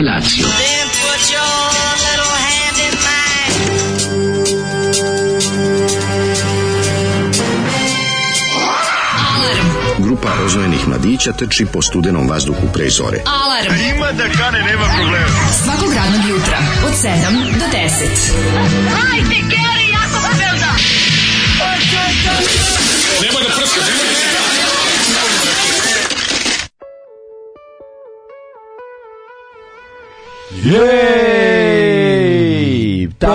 apelaciju. Grupa rozvojenih mladića trči po studenom vazduhu pre zore. Alarm! A ima da kane, nema problema. Svakog radnog jutra, od 7 do 10. Hajde, Geri, jako se belda! Nema da prska, nemoj da prskaš! Da Yeah!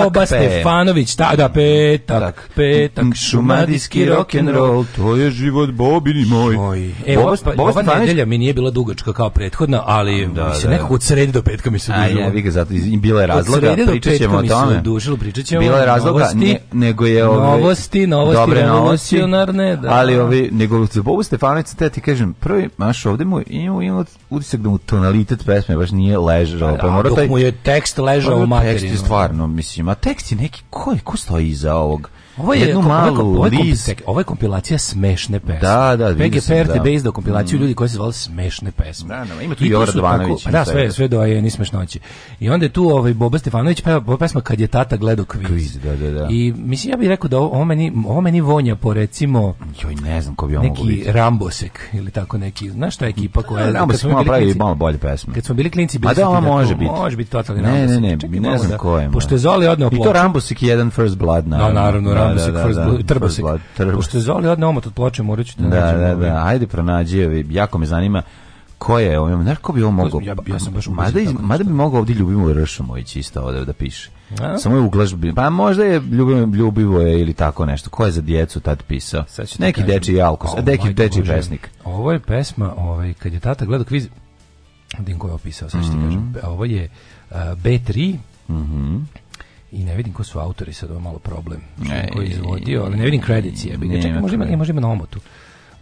Boba dakle, Stefanović, ta, da, petak, tak. petak, šumadijski rock'n'roll, to je život Bobini moj. moj. E, Boba, Boba, Boba Stefanović... nedelja mi nije bila dugačka kao prethodna, ali da, se da, da, nekako od sredi do petka mi se dužilo. A ja, vi ga zato, bila je razloga, pričat ćemo o tome. Od dužilo, pričat ćemo. Bila je razloga, novosti, ne, nego je ove... Novosti, novosti, dobre novosti, da. ali ovi, nego za Bobu Stefanović, te ti kažem, prvi, maš ovde mu ima, ima utisak da mu tonalitet pesme baš nije ležao, pa, pa da, mora taj... mu je tekst ležao pa u materinu. Da, tekst je stvarno, mislim, tekst je neki, ko je, ko stoji iza ovog? Ovo je jednu malu ovo je, kompilacija smešne pesme. Da, da, vidio sam, PGP RTB izdao kompilaciju mm. ljudi koji se zvali smešne pesme. Da, da, ima tu i Jovara Dvanović. da, sve, sve do je smešnoći. I onda je tu ovaj Boba Stefanović peva ova pesma Kad je tata gledao kviz. kviz da, da, da. I mislim, ja bih rekao da ovo meni, ovo meni vonja po recimo Joj, ne znam ko bi neki biti. Rambosek ili tako neki, znaš šta je ekipa koja... Da, Rambosek ima pravi malo bolje pesme. Kad smo bili klinci, bili da, može biti. Može biti totalni Rambosek. Ne, ne, ne, ne znam da- ko je. Pošto je Zoli odneo ploču. I to Rambosek je jedan First Blood, da, naravno. naravno, da, Music First Blood, Trbosek. Pošto je zvali odne omot od ploče, morat ću da nađem. Da, da, da, ajde pronađi, jako me zanima ko je ovo, ovaj- znaš ko bi ovo mogao? Ja, ja sam baš mada, iz, mada bi mogao ovdje Ljubimo Ršumović isto ovdje da piše. A? Samo je uglažbi. Pa možda je Ljubimo, Ljubivo je ili tako nešto. Ko je za djecu tad pisao? Neki dečiji alkos, oh, neki dečiji pesnik. Ovo je pesma, ovaj, kad je tata gledao kviz, Dinko je opisao, sad ću ti mhm. kažem. Ovo je uh, B3, mm -hmm i ne vidim ko su autori, sad ovo malo problem. Ne, ko je izvodio, ali ne vidim kredici. Možda ima, možda ima na omotu.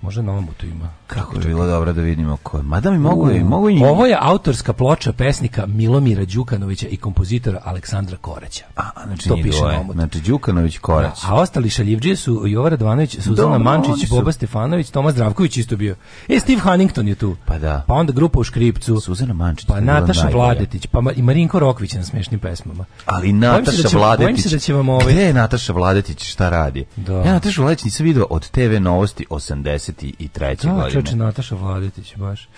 Možda na omotu ima. Kako je bilo dobro da vidimo ko je. Mada mi mogu, uh, mogu i... Ovo je autorska ploča pesnika Milomira Đukanovića i kompozitora Aleksandra Koraća. A, znači to piše na Znači Đukanović Korać. A, da, a ostali šaljivđije su Jovo Radovanović, Suzana Mančić, su... Boba Stefanović, Toma Zdravković isto bio. E, Steve Huntington je tu. Pa da. Pa onda grupa u Škripcu. Suzana Mančić. Pa Nataša Vladetić, pa i Marinko Rokvić na smešnim pesmama. Ali Nataša da će, Vladetić. se da će da vam ovaj... Gde je Nataša Vladetić, šta radi? Da. Ja Nataša Vladetić nisam video od TV novosti 83. Da, godine uveče znači, Nataša Vladetić baš.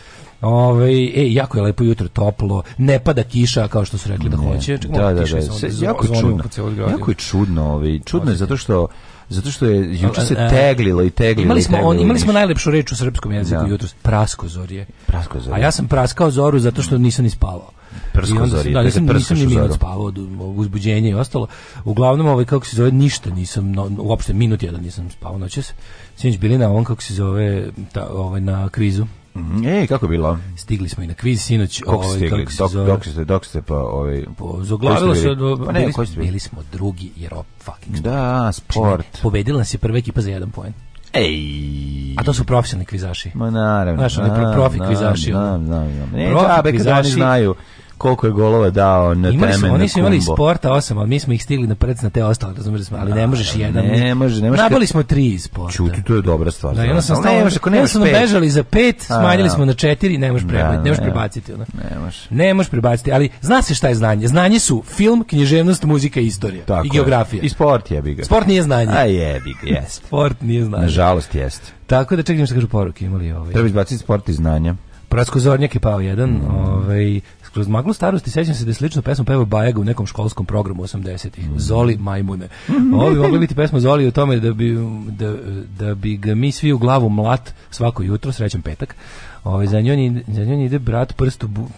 Ove, e, jako je lepo jutro, toplo, ne pada kiša kao što su rekli da hoće. Čekamo, znači, da, da, da, da. jako je čudno. Jako je čudno, ovaj. čudno je zato što zato što je juče se e, e. teglilo i teglilo. Imali smo on, imali smo najlepšu reč u srpskom jeziku da. jutros, praskozorje. Praskozorje. A ja sam praskao zoru zato što nisam ni spavao prsko zori. Da, dakle, nisam, nisam ni minut spavao, um, uzbuđenje i ostalo. Uglavnom, ovaj, kako se zove, ništa nisam, no, uopšte minut jedan nisam spavao noćas. Sinoć bili na on, kako se zove, ta, ovaj, na krizu. Mhm. E, kako bilo? Stigli smo i na kviz sinoć. Kako ovaj, stigli? Kako se dok, zove? dok ste, dok ste pa... Ovaj, po, zaglavilo se... Pa ne, bili, koji ste bili? smo drugi, jer o, fucking... Da, znači, sport. Ne, pobedila nas je prva ekipa za jedan poen. Ej. A to su profesionalni kvizaši. Ma naravno. Znaš, oni profi kvizaši. Znam, znam, znam. Ne, džabe kvizaši. znaju koliko je golova dao na imali su, Oni su imali sporta osam, ali mi smo ih stigli na prc na te ostale, razumeli smo, ali ne da, možeš jedan. Ne može, ne može. Nabali smo tri iz sporta. Čuti, to je dobra stvar. Da, onda sam stavio, ne smo bežali za pet, smanjili da. smo na četiri, ne možeš da, prebaciti, ne možeš prebaciti. Ne možeš. Ne možeš prebaciti, ali zna se šta je znanje. Znanje su film, književnost, muzika i istorija i geografija. I sport je biga. Sport nije znanje. A je biga, jest. sport nije znanje. Nažalost jeste. Tako da čekam se kažu poruke, imali ovaj. Treba izbaciti sport i znanja. Pratsko zornjak je pao jedan, mm. ovaj, kroz maglu starosti sećam se da je sličnu pesmu pevao Bajaga u nekom školskom programu 80-ih. Mm. Zoli majmune. Ovo bi mogla biti pesma Zoli o tome da bi, da, da bi ga mi svi u glavu mlat svako jutro, srećan petak. Ovaj za njom za njom ide brat prst u bu,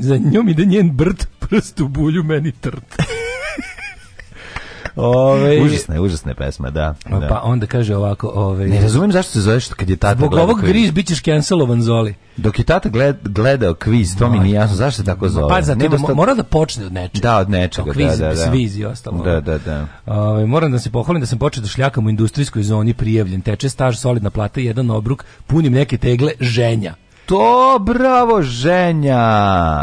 za, njom ide njen brt prst u bulju meni trt. Ove, užasna je, užasna je pesma, da, da. Pa onda kaže ovako... Ove, ne razumijem zašto se zoveš kad je tata Zbog ovog griz bit ćeš cancelovan Zoli. Dok je tata gled, gledao kviz, to no, mi nije jasno, zašto se tako pa zove? Pa zato, da, sta... mora da počne od nečega. Da, od nečega, kviz, da, da, da. Sviz i ostalo. Da, da, da. Ove, moram da se pohvalim da sam počeo da šljakam u industrijskoj zoni prijavljen. Teče staž, solidna plata, jedan obruk, punim neke tegle, ženja to, bravo ženja,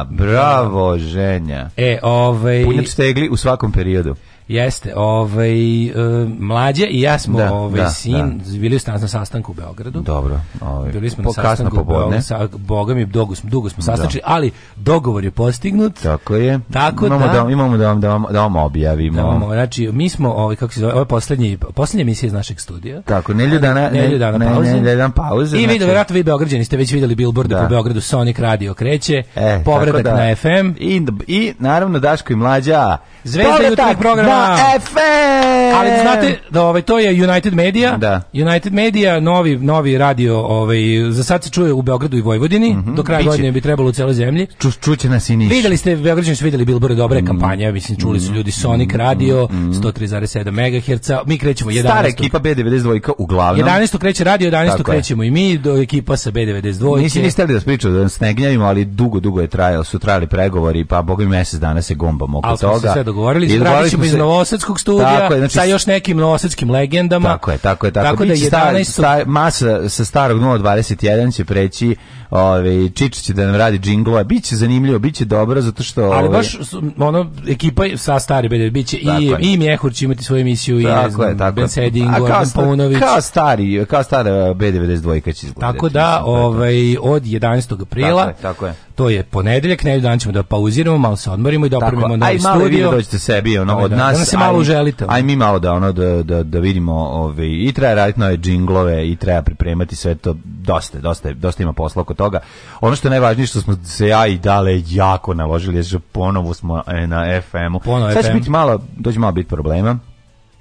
bravo da. ženja. E, ovaj... Punjač tegli u svakom periodu. Jeste, ovaj, uh, mlađe i ja smo da, ovaj, da, sin, da. bili smo na sastanku u Beogradu. Dobro. Ovaj, bili smo po, na sastanku u sa, boga mi, dugo smo, dugo smo da. sastančili, ali dogovor je postignut. Tako je. Tako imamo da, da, imamo da vam, da vam, da vam objavimo. Da vam, znači, mi smo, ovaj, kako se zove, ovaj poslednji, poslednja emisija iz našeg studija. Tako, nelju dana, nelju dana, ne, pauze. Nelju dana pauze. I znači, vidio, vjerojatno vi Beograđani ste već videli billboarde da. po Beogradu, Sonic radio kreće, e, povratak da, na FM. I, I, naravno, Daško i Mlađa. Zvezda jutrog programa FM. Ali znate da ovaj to je United Media. Da. United Media novi novi radio, ovaj za sad se čuje u Beogradu i Vojvodini, mm -hmm. do kraja Biće. godine bi trebalo u celoj zemlji. Ču, čuće nas i niš. Videli ste Beograđani su videli billboard dobre mm -hmm. kampanje, mislim čuli su mhm. ljudi Sonic radio 103,7 mhm. MHz. Mi krećemo 11. Stara ekipa B92 uglavnom. 11. kreće radio, 11. Tako krećemo je. i mi do ekipa sa B92. Nisi niste da pričao da snegnjavimo, ali dugo dugo je trajalo, su trajali pregovori, pa bogami mesec dana se gomba oko toga. Ali smo se sve dogovorili, radićemo iz novosadskog studija je, znači, sa još nekim novosadskim legendama. Tako je, tako je, tako, tako da 11 star, star, masa sa starog 021 će preći, ovaj Čičić će da nam radi džinglove. Biće zanimljivo, biće dobro zato što Ali ovaj, baš ono ekipa sa stari BD biće i je. i Mjehur će imati svoju emisiju i ne znam, je, tako Ben Seding, Paunović. Kao stari, kao stara B92 će izgledati. Tako da, ovaj od 11. aprila. Tako je, tako je to je ponedeljak, ne dan ćemo da pauziramo, malo se odmorimo i da opremimo novi studio. Aj malo dođete da sebi, ono, od da, nas. Da nas se malo želite. Aj mi malo da, ono, da, da, da vidimo, ove, i treba raditi nove džinglove, i treba pripremati sve to, dosta, dosta, dosta ima posla oko toga. Ono što je najvažnije, što smo se ja i dale jako naložili, je što ponovo smo e, na FM-u. Sad će biti malo, dođe malo biti problema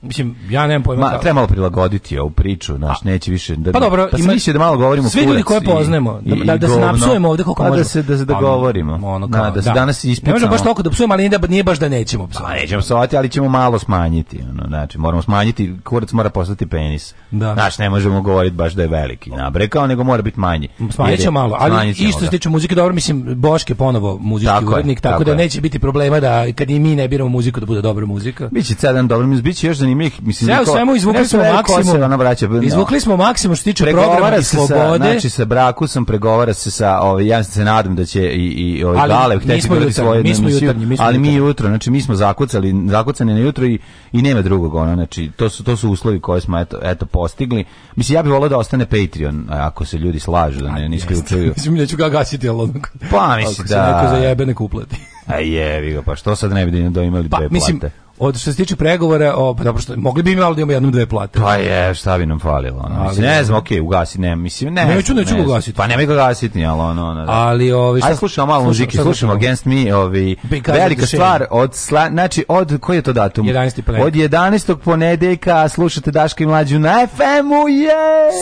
mislim ja nemam pojma. Ma treba malo prilagoditi ovu priču, naš neće više da Pa dobro, pa ima da malo govorimo svi ljudi koje poznajemo, da, da, da, se napsujemo ovde koliko pa da možemo. Da se da se dogovorimo. Pa, ono, kao, da, da, se danas ispitamo. Ne baš toliko da psujemo, ali nije, da- nije baš da nećemo psovati. Pa nećemo psovati, ali ćemo malo smanjiti, ono, znači moramo smanjiti, kurac mora postati penis. Da. Znači ne možemo govoriti baš da je veliki, nabrekao, nego mora biti manji. Smanjiće malo, ali isto se da. tiče muzike, dobro mislim Boške ponovo muzički urednik, tako da neće biti problema da kad i mi ne biramo muziku da bude dobra muzika. Biće cedan dobro, biće još zanimljivo ima ih, da. sve, svemu izvukli smo maksimum. Ona vraća, Izvukli smo maksimum što se tiče programa i slobode. znači sa braku sam pregovara se sa, ovaj ja se nadam da će i i ovaj Galev hteti govoriti svoje, mi jutarnji, mi ali mi jutro, znači mi smo zakucali, zakucani na jutro i i nema drugog ona, znači to su to su uslovi koje smo eto eto postigli. Mislim ja bih voleo da ostane Patreon ako se ljudi slažu da ne, isključuju. Mislim da ću ga gasiti, al pa mislim da neko zajebe neko uplati. A je, ga, pa što sad ne bi da imali pa, plate? Mislim, od što se tiče pregovora, o, pa dobro što mogli bi imali da imamo jednom dve plate. Pa je, šta bi nam falilo, ono. mislim, ne znam, okej, okay, ugasi, ne, mislim, ne. Neću, neću ne ugasiti. Pa nema ga gasiti, al ono, ono. Da. Ali ovi šta Aj slušamo malo muzike, slušamo Against Me, ovi velika stvar od sla, znači od koji je to datum? 11. Ponedeljka. Od 11. ponedeljka slušate Daška i mlađu na FM-u, je.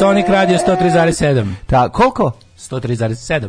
Sonic Radio 103,7. Ta, koliko? 103,7.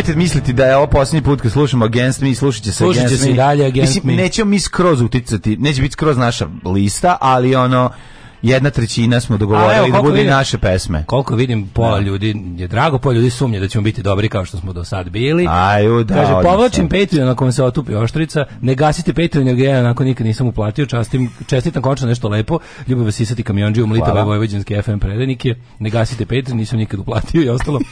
nemojte misliti da je ovo posljednji put kad slušamo Against Me, slušat će se Against će Me. dalje Against Mislim, Me. nećemo mi skroz uticati, neće biti skroz naša lista, ali ono, jedna trećina smo dogovorili evo, da bude vidim, naše pesme. Koliko vidim, pola da. ljudi je drago, pola ljudi sumnje da ćemo biti dobri kao što smo do sad bili. Aj, da, Kaže, povlačim Patreon na kojem se otupi oštrica, ne gasite Patreon jer ja onako nikad nisam uplatio, častim, čestitam končno nešto lepo, ljubav vas isati kamionđijom, litave vojvođanske FM predenike, ne gasite Patreon, nisam nikad uplatio i ostalo.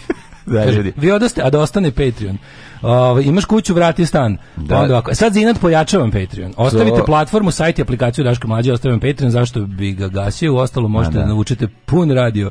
da, ljudi. Vi odoste, a da ostane Patreon. Uh, imaš kuću, vrati stan. Pa da. Onda ovako. Sad Zinat pojačavam Patreon. Ostavite to... platformu, sajt i aplikaciju Daško Mlađe, ostavim Patreon, zašto bi ga gasio? U ostalo možete da, da, da navučete pun radio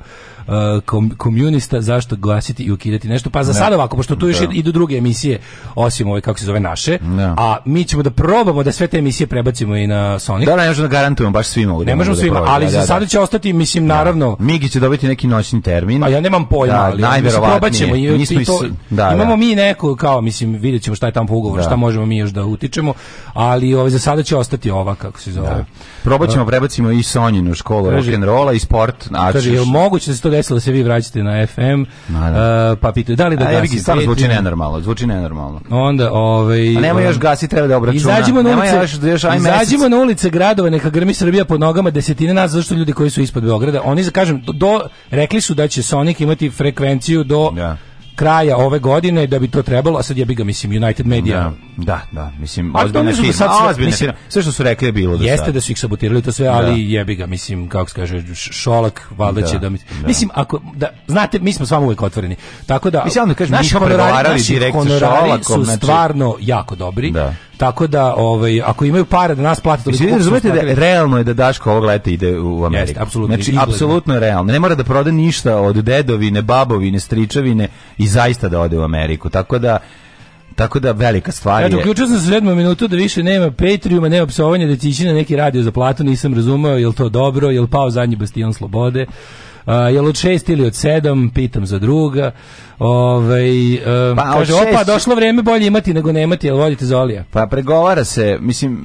uh, kom, komunista, zašto glasiti i ukidati nešto. Pa za ne. Da. sad ovako, pošto tu još da. idu druge emisije, osim ove, kako se zove, naše. Ne. A mi ćemo da probamo da sve te emisije prebacimo i na Sonic. Da, ne možemo da garantujemo baš svima. Ne možemo da svima, probamo, ali da, za sada će ostati, mislim, naravno... Migi će dobiti neki noćni termin. A ja nemam pojma, ali... Najverovatnije ćemo i, i to, da, da, imamo da. mi neku kao mislim videćemo ćemo šta je tamo po ugovoru, da. šta možemo mi još da utičemo, ali ovaj za sada će ostati ova kako se zove. Da. Probaćemo prebacimo i Sonjinu školu rock and rolla i sport, znači. Kaže jel moguće da se to desilo da se vi vraćate na FM? Da. A, pa pitaju da li da gasim. stvarno zvuči nenormalno, zvuči nenormalno. Onda ovaj A nema još um, gasi treba da obračunamo Izađimo na ulice, još, još, izađimo na ulice gradova neka grmi Srbija pod nogama desetine nas zašto ljudi koji su ispod Beograda, oni kažem do rekli su da će Sonic imati frekvenciju do kraja ove godine da bi to trebalo, a sad ja bi ga, mislim, United Media. Da, da, da mislim, ozbiljna firma, sad, ozbiljna mislim, firma. Sve što su rekli je bilo do Jeste sad. da su ih sabotirali to sve, da. ali da. jebi ga, mislim, kako se kaže, šolak, valjda da, će da, Mislim, ako, da, znate, mi smo s vama uvijek otvoreni. Tako da, mislim, kažem, naši honorari, naši direktno honorari su znači- stvarno jako dobri. Da Tako da, ovaj, ako imaju pare da nas plate toliko... Mislim, razumete da realno je da Daško ovog leta ide u Ameriku. Jeste, apsolutno. Znači, apsolutno je realno. Ne mora da proda ništa od dedovine, babovine, stričavine i zaista da ode u Ameriku. Tako da, tako da velika stvar je. Ja uključio sam se sedmom minutu da više nema Patreona, nema psovanja da će ići na neki radio za platu, nisam razumeo, jel to dobro, jel pao zadnji bastion slobode jel od šest ili od sedam, pitam za druga. Ovaj e, pa, kaže šest... opa došlo vrijeme bolje imati nego nemati, jel volite Zolija? Pa pregovara se, mislim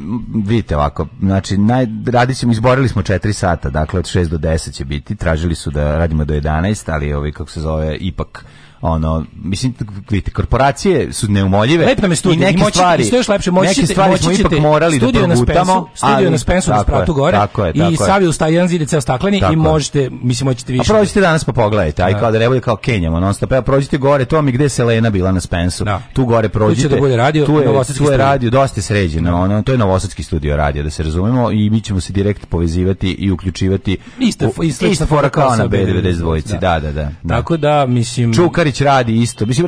vidite ovako, znači naj radi smo izborili smo 4 sata, dakle od 6 do 10 će biti. Tražili su da radimo do 11, ali ovaj kako se zove ipak ono mislim vidite korporacije su neumoljive Lep nam je studij, i neke moći, stvari što još lepše moći neke stvari moći smo ipak morali da progutamo studio na Spensu na spratu gore tako je, tako i Savio usta jedan zid ceo stakleni i možete mislim hoćete više a prođite danas pa pogledajte aj da. kao da ne bude kao Kenjamo non stop ja prođite gore to mi gde Selena bila na Spensu da. tu gore da prođite tu, bude radio, tu je tu je radio dosta sređeno da. ono to je novosadski studio radio da se razumemo i mi ćemo se direkt povezivati i uključivati isto isto fora kao na B92 da. da da da tako da mislim Čukari Đurić radi isto. Mislim,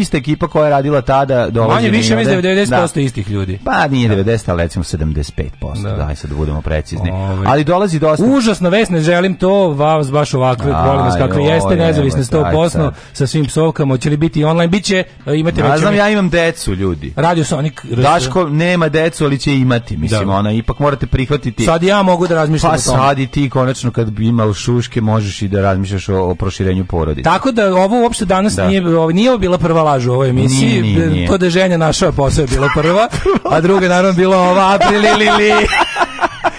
ista ekipa koja je radila tada dolazi. Manje više, mislim, 90% da. da. istih ljudi. Pa nije da. 90, ali recimo 75%, da. daj sad da budemo precizni. Ove. Ovaj. Ali dolazi dosta... Užasno vesne, želim to, vas baš ovakve, volim vas kakve jeste, nezavisne 100%, sa svim psovkama, hoće li biti online, biće, će, imate ja, već... znam, ja imam decu, ljudi. Radio Sonic... Daško nema decu, ali će imati, da. mislim, ona, ipak morate prihvatiti... Sad ja mogu da razmišljam pa o tome. Pa sad i ti, konačno, kad bi imao šuške, možeš i da razmišljaš o, proširenju porodice. Tako da, ovo uopšte danas danas da. nije, nije ovo bila prva laž u ovoj emisiji. Nije, nije, To da ženja našao posao je bila prva, a druga naravno bila ova aprililili.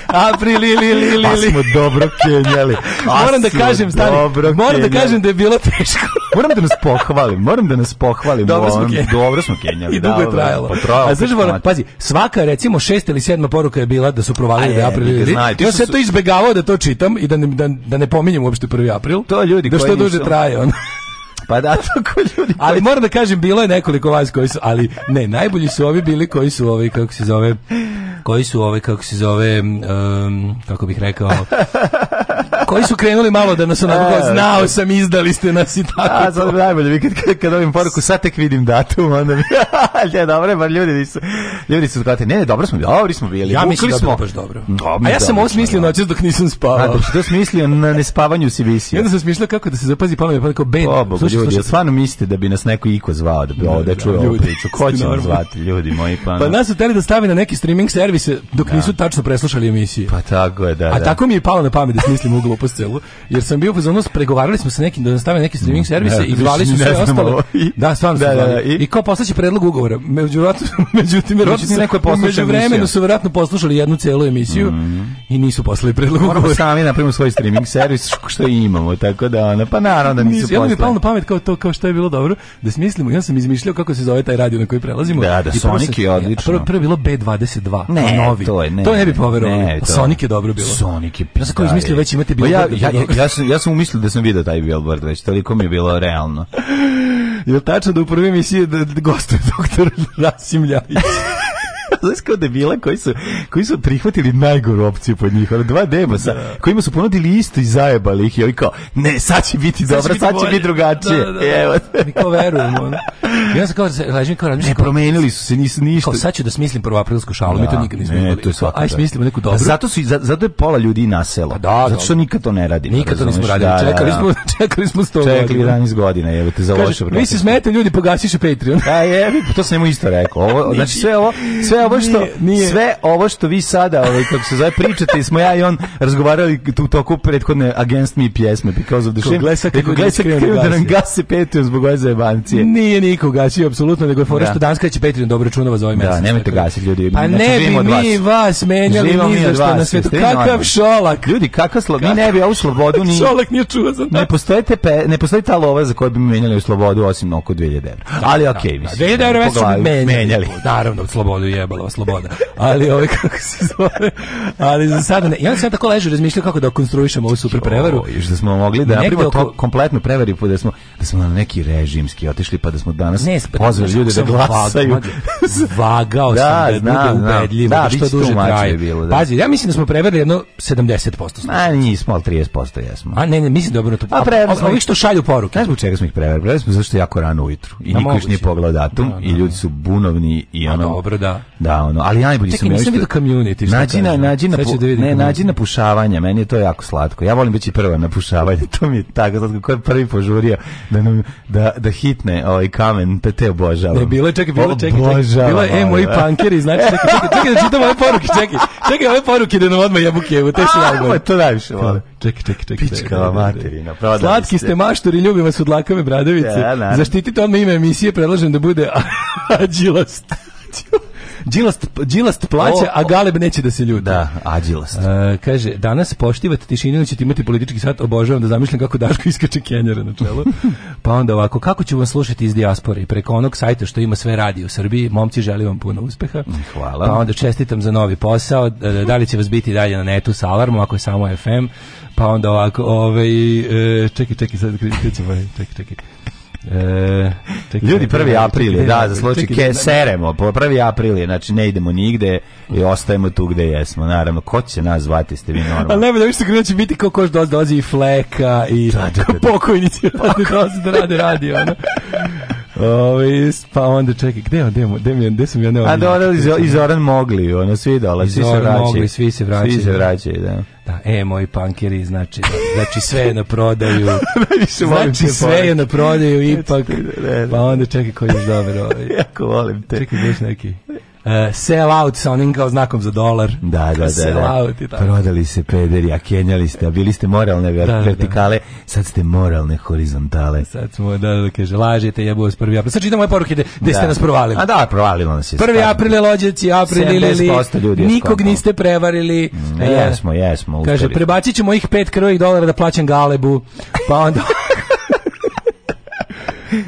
Aprili li li li Pa smo dobro kenjali. A pa moram da kažem, stani, moram da kažem da je bilo teško. moram da nas pohvalim, moram da nas pohvalim. Dobro smo kenjali. Dobro smo kenjali. I dugo je da, da, pa trajalo. A znaš, moram, pazi, svaka recimo šesta ili sedma poruka je bila da su provalili da je april ili li. Ja sam to izbegavao da to čitam i da ne, da, da ne pominjem uopšte 1. april. To ljudi da što duže traje on. Pa da, tako ljudi. Ali moram da kažem, bilo je nekoliko vas koji su, ali ne, najbolji su ovi bili koji su ovi, kako se zove, koji su ovi, kako se zove, um, kako bih rekao, koji su krenuli malo da nas onako kao, e, znao sam, izdali ste nas i tako. A, sad najbolje, vi kad, kad ovim poruku, sad tek vidim datum, onda mi, ne, dobro, bar ljudi nisu, ljudi su gledali, ne, ne, dobro smo, dobri smo bili. Ja mislim da smo baš dobro. dobro. A ja sam ovo smislio da. noćas dok nisam spavao. Znači, to smislio na nespavanju si visio. Jedno sam smislio kako da se zapazi, pa mi je pa kao, Ben, Oba, slušaj, ljudi, stvarno mislite da bi nas neko iko zvao, da bi ovo, da, da čuje ovu priču. Ko će nas zvati, ljudi moji, pa... Pa nas su teli da stavi na neki streaming servise dok da. nisu tačno preslušali emisiju. Pa tako je, da, da. A tako mi je palo na pamet da smislim uglu glupost celu, jer sam bio ono pregovarali smo sa nekim da nastave neki streaming mm, servise i zvali su sve ostalo. Da, stvarno da, da, i... i kao poslaće predlog ugovora. Među Međutim, međutim, verovatno neko je poslušao. Među vremenu su verovatno poslušali jednu celu emisiju mhm. i nisu poslali predlog ugovora. Moramo sami da napravimo svoj streaming servis što imamo, tako da ona pa naravno da nisu poslali. Ja mi palo na pamet kao to kao što je bilo dobro da smislimo. Ja sam izmišljao kako se zove taj radio na koji prelazimo. Da, da, Sonic je odlično. Prvo prvo bilo B22, novi. ne, To ne bi poverovali. Sonic je dobro bilo. Sonic je. Ja sam kao izmislio već imate bilo ja, ja, ja, pa ja, sam, ja sam umislio da sam vidio taj billboard već, toliko mi je bilo realno. Jel tačno da u prvoj emisiji da, da gostuje doktor Rasim Ljavić? Znaš kao debila koji su, koji su prihvatili najgoru opciju pod njih, ali dva debasa da. kojima su ponudili isto i zajebali ih i ovi kao, ne, sad će biti sad dobro, sad će biti drugačije. Da, da, da. Evo. Niko kao verujemo. Ja sam kao ležim kao razmišljam. Ne promenili su se, nisu ništa. Kao sad ću da smislim prvo aprilsku šalu, mi to da, nikad nismo imali. to je svakako. Aj da. smislimo neku dobru. Zato su zato je pola ljudi naselo. Pa da, zato što nikad to ne radi. Nikad to nismo radili. Da, čekali smo, čekali smo sto godina. Čekali 11 godina, jebote, za loše Vi se smete ljudi, pogasiše Patreon. A pa jebi, pa to sam njemu isto rekao. Ovo, znači sve ovo, sve ovo što nije, sve ovo što vi sada, ovaj kako se zove pričate, smo ja i on razgovarali tu toku prethodne Against Me pjesme because of the shit. Kako sa kako da nam gasi Patreon zbog ove zajebancije. Nije nikoga gasio, apsolutno, nego je fora da. što Danska će Patreon dobro da računova za ovaj da, mesec. Da, nemojte dakle, gasiti ljudi. Pa ne, ne bi mi vas menjali ni za što na svetu. Kakav šolak. Ljudi, kakav slab, mi ne bi u slobodu ni... Šolak nije čuva za Ne postoji, tepe, ne postoji ta lova za koju bi mi menjali u slobodu, osim oko 2000 evra. Ali okej, okay, mislim. 2000 evra već su menjali. Naravno, slobodu jebala, sloboda. Ali ove ovaj, kako se zove. Ali za sada ne. Ja sam tako ležao razmišljao kako da konstruišemo ovu super prevaru. Još da smo mogli da napravimo kompletnu prevaru, da smo, da smo na neki režimski otišli, pa da smo danas biznis pa pozvali ljude da glasaju. Vagao da, sam da bude ubedljivo, da, da što duže traje. Bilo, da. Pazi, ja mislim da smo preverili jedno 70%. Ma nismo, ali 30% jesmo. A ne, ne, mislim dobro to. A, a ovi što šalju poruke. Ne zbog čega smo ih preverili, preverili smo zašto jako rano ujutru. I niko još nije pogledao datum da, da, i ljudi su bunovni i ono. Dobro, da. Da, ono, ali najbolji su mi. Čekaj, nisam vidio community. Nađi na, nađi na, ne, nađi na pušavanje, meni je to jako slatko. Ja volim biti prva na pušavanje, to mi je tako, zato ko je prvi požurio da, da, da hitne ovaj kamen Te obožavam. Ne, bilo je, čekaj, bilo je, čekaj, čekaj. Bilo je, e, moji da. punkeri, znači, čekaj, čekaj, čekaj, da čitam ove poruke, čekaj. Čekaj, ove poruke da nam odmah jebu kevu, te se najbolje. Ovo to najviše volim. Čekaj, čekaj, čekaj. Pičkava da, da, materina, prodali Slatki ste maštori, ljubim vas od lakave bradavice. Da, Zaštitite odmah ime emisije, predlažem da bude Ađilost. Đilast, đilast plaća, o, a Galeb neće da se ljuti. Da, a Đilast. E, kaže, danas poštivate tišinu ćete imati politički sat, obožavam da zamišljam kako Daško iskače Kenjera na čelo. pa onda ovako, kako ćemo vas slušati iz dijaspore? Preko onog sajta što ima sve radi u Srbiji, momci želim vam puno uspeha. Mm, hvala. Pa onda čestitam za novi posao, e, da li će vas biti dalje na netu sa alarmom, ako je samo FM, pa onda ovako, ovaj, e, čekaj, čekaj, sad krećemo, čekaj, čekaj. E, čekaj, Ljudi, 1. april je, da, za slučaj ke, seremo, po 1. april je, znači ne idemo nigde i ostajemo tu gde jesmo, naravno. Ko će nas zvati, ste vi normalni? Ali najbolje da što krenuće biti kao koš dolazi i fleka i da, da, da, da. pokojnici rade, da rade radio, ono. Ovi, ovaj, pa onda čekaj, gde on, gde, gde, gde, gde sam ja ne A da, ono, i Zoran Mogli, ono, svi dolazi, svi se vraćaju. Mogli, svi se vraćaju. Svi se da. vraćaju, da. Da, e, moji pankeri, znači, znači sve je na prodaju. Da, znači sve je na prodaju, ipak. Da, pa onda čekaj koji je dobro. Ovaj. Jako volim te. Čekaj, gdeš neki. Uh, sell out sa onim kao znakom za dolar. Da, da, da. Sell da. out i tako. Prodali se pederi, a kenjali ste, a bili ste moralne ver da, da. vertikale, sad ste moralne horizontale. Sad smo, da, da, kaže, lažete, jebo vas prvi april. Sad čitam moje poruke gde ste da. nas provalili. A da, provalilo nas je. 1. april je lođeci, april ili ljudi nikog niste prevarili. Mm, jesmo, jesmo. Kaže, uspeli. prebacit ću mojih pet krvih dolara da plaćam galebu, pa onda...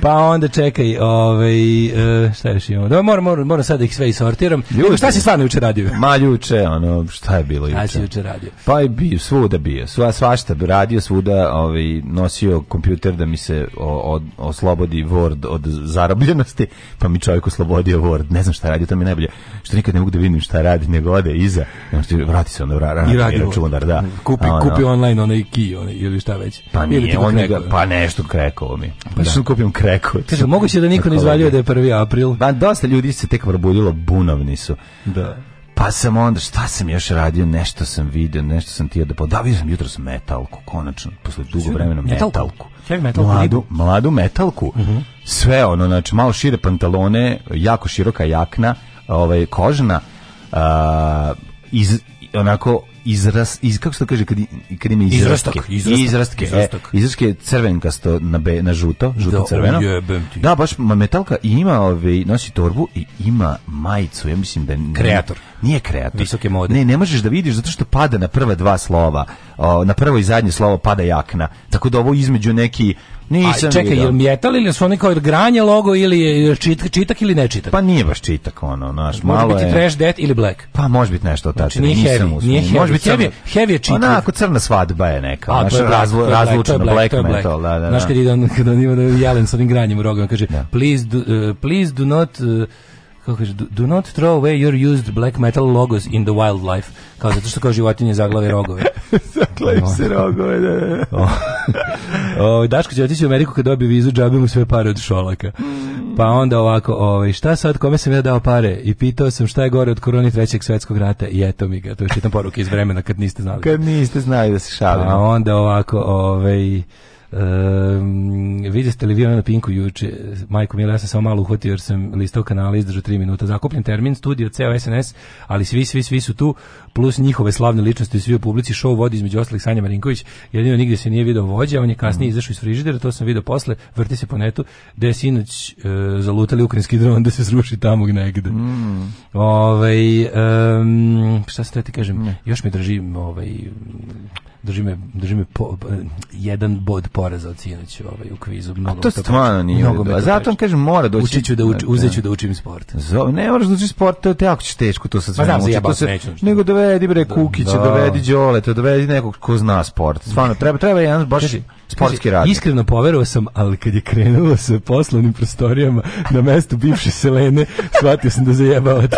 pa onda čekaj, ovaj, e, šta još imamo? Da, moram, moram, moram sad da ih sve isortiram. Ljuče. šta si stvarno juče radio? Ma juče, ono, šta je bilo juče? Šta si juče radio? Pa i bi svuda bio, sva, svašta radio, svuda ovaj, nosio kompjuter da mi se od, oslobodi Word od zarobljenosti, pa mi čovjek oslobodio Word. Ne znam šta radi, to mi najbolje. Što nikad ne mogu da vidim šta radi, nego ode iza. Znači, vrati se onda u I radi računar, da. Mm. Kupi, ono, kupi online onaj key, onaj, ili šta već. Pa nije, on ga, pa nešto krekovo mi. Pa da. sam kupio jednom kreku. Kaže, moguće da niko ne izvaljuje da, da je 1. april. Ba, dosta ljudi se tek probudilo, bunovni su. Da. Pa sam onda, šta sam još radio, nešto sam vidio, nešto sam tijel da podavio sam jutro sam metalku, konačno, posle dugo vremena metalku. metalku. Mladu, mladu metalku. Uh mhm. -huh. Sve ono, znači malo šire pantalone, jako široka jakna, ovaj, kožna, uh, iz, onako izras iz kako se to kaže kad kad ima izrastke izrastak izrastak, izrastke E, izrastak je crvenkasto na be, na žuto žuto da, crveno da baš metalka ima ovaj nosi torbu i ima majicu ja mislim da kreator nije kreator visoke mode ne ne možeš da vidiš zato što pada na prva dva slova o, na prvo i zadnje slovo pada jakna tako da ovo između neki Nisam Aj, čekaj, vidio. jel mjetal ili su oni kao granje logo ili je čit, čitak ili ne čitak? Pa nije baš čitak ono, naš, može malo biti je... trash, dead ili black. Pa može biti nešto od tako. Znači, nije nisam heavy, nije heavy, može biti heavy, heavy je čitak. Onako crna svadba je neka, A, naš, to black, razlučeno, black, black, black, metal, da, da. da. Znaš kad, on, kad on ima da jelen sa onim granjem u rogama, kaže, da. please, do, uh, please do not... Uh, kako kaže, do, do, not throw away your used black metal logos in the wildlife. Kao zato što kao životinje zaglave rogove. zaglave se rogove, da, da. da. o, Daško će otići u Ameriku kad dobije vizu, džabe mu sve pare od šolaka. Pa onda ovako, ovaj, šta sad, kome sam ja dao pare? I pitao sam šta je gore od koroni trećeg svetskog rata i eto mi ga. To je čitam poruke iz vremena kad niste znali. Kad niste znali da se šalim. A pa onda ovako, ovaj, Um, ehm, vidjeste li vi na Pinku juče? Majko Mila, ja sam samo malo uhvatio jer sam listao kanala izdržao 3 minuta. Zakupljen termin, studio, ceo SNS, ali svi, svi, svi su tu, plus njihove slavne ličnosti, svi u publici, show vodi između ostalih Sanja Marinković, jedino nigde se nije video vođa, on je kasnije mhm. izašao iz frižidera, to sam video posle, vrti se po netu, da je sinoć e, zalutali ukrajinski dron da se sruši tamo negde. Mm. Ove, ovaj, um, šta se to ja da ti kažem, mm. još me držim ovaj, drži me, drži me po, jedan bod poraza od sinoć ovaj, u kvizu. Mnogo a to stvarno nije. Mnogo a zato kažem, mora doći. Učiću da, uč, da, da. uzeću da učim sport. Zo, ne moraš da učiš sport, to je jako ćeš teško, to sad sve pa, uči. Ja se, nego dovedi bre da, Kukića, da. dovedi Đole, to dovedi nekog ko zna sport. Stvarno, treba, treba jedan baš Kaži, sportski rad. Iskreno poverovao sam, ali kad je krenulo sa poslovnim prostorijama na mestu bivše selene, shvatio sam da zajebavate.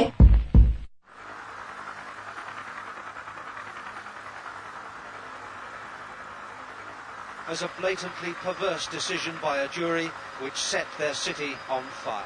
a blatantly perverse decision by a jury which set their city on fire.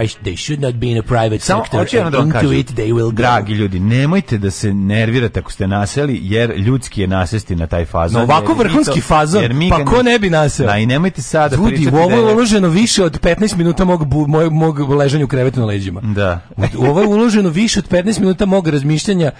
why they should not be in a private Samo sector and da into kažem, it they will go. Dragi ljudi, nemojte da se nervirate ako ste naseli, jer ljudski je nasesti na taj fazon. No, ovako vrhunski fazon, jer pa ko ne bi naseo? Da, i nemojte sada Ljudi, pričati da da. ovo je uloženo više od 15 minuta mog, mog, mog ležanja u krevetu na leđima. Da. ovo je uloženo više od 15 minuta mog razmišljanja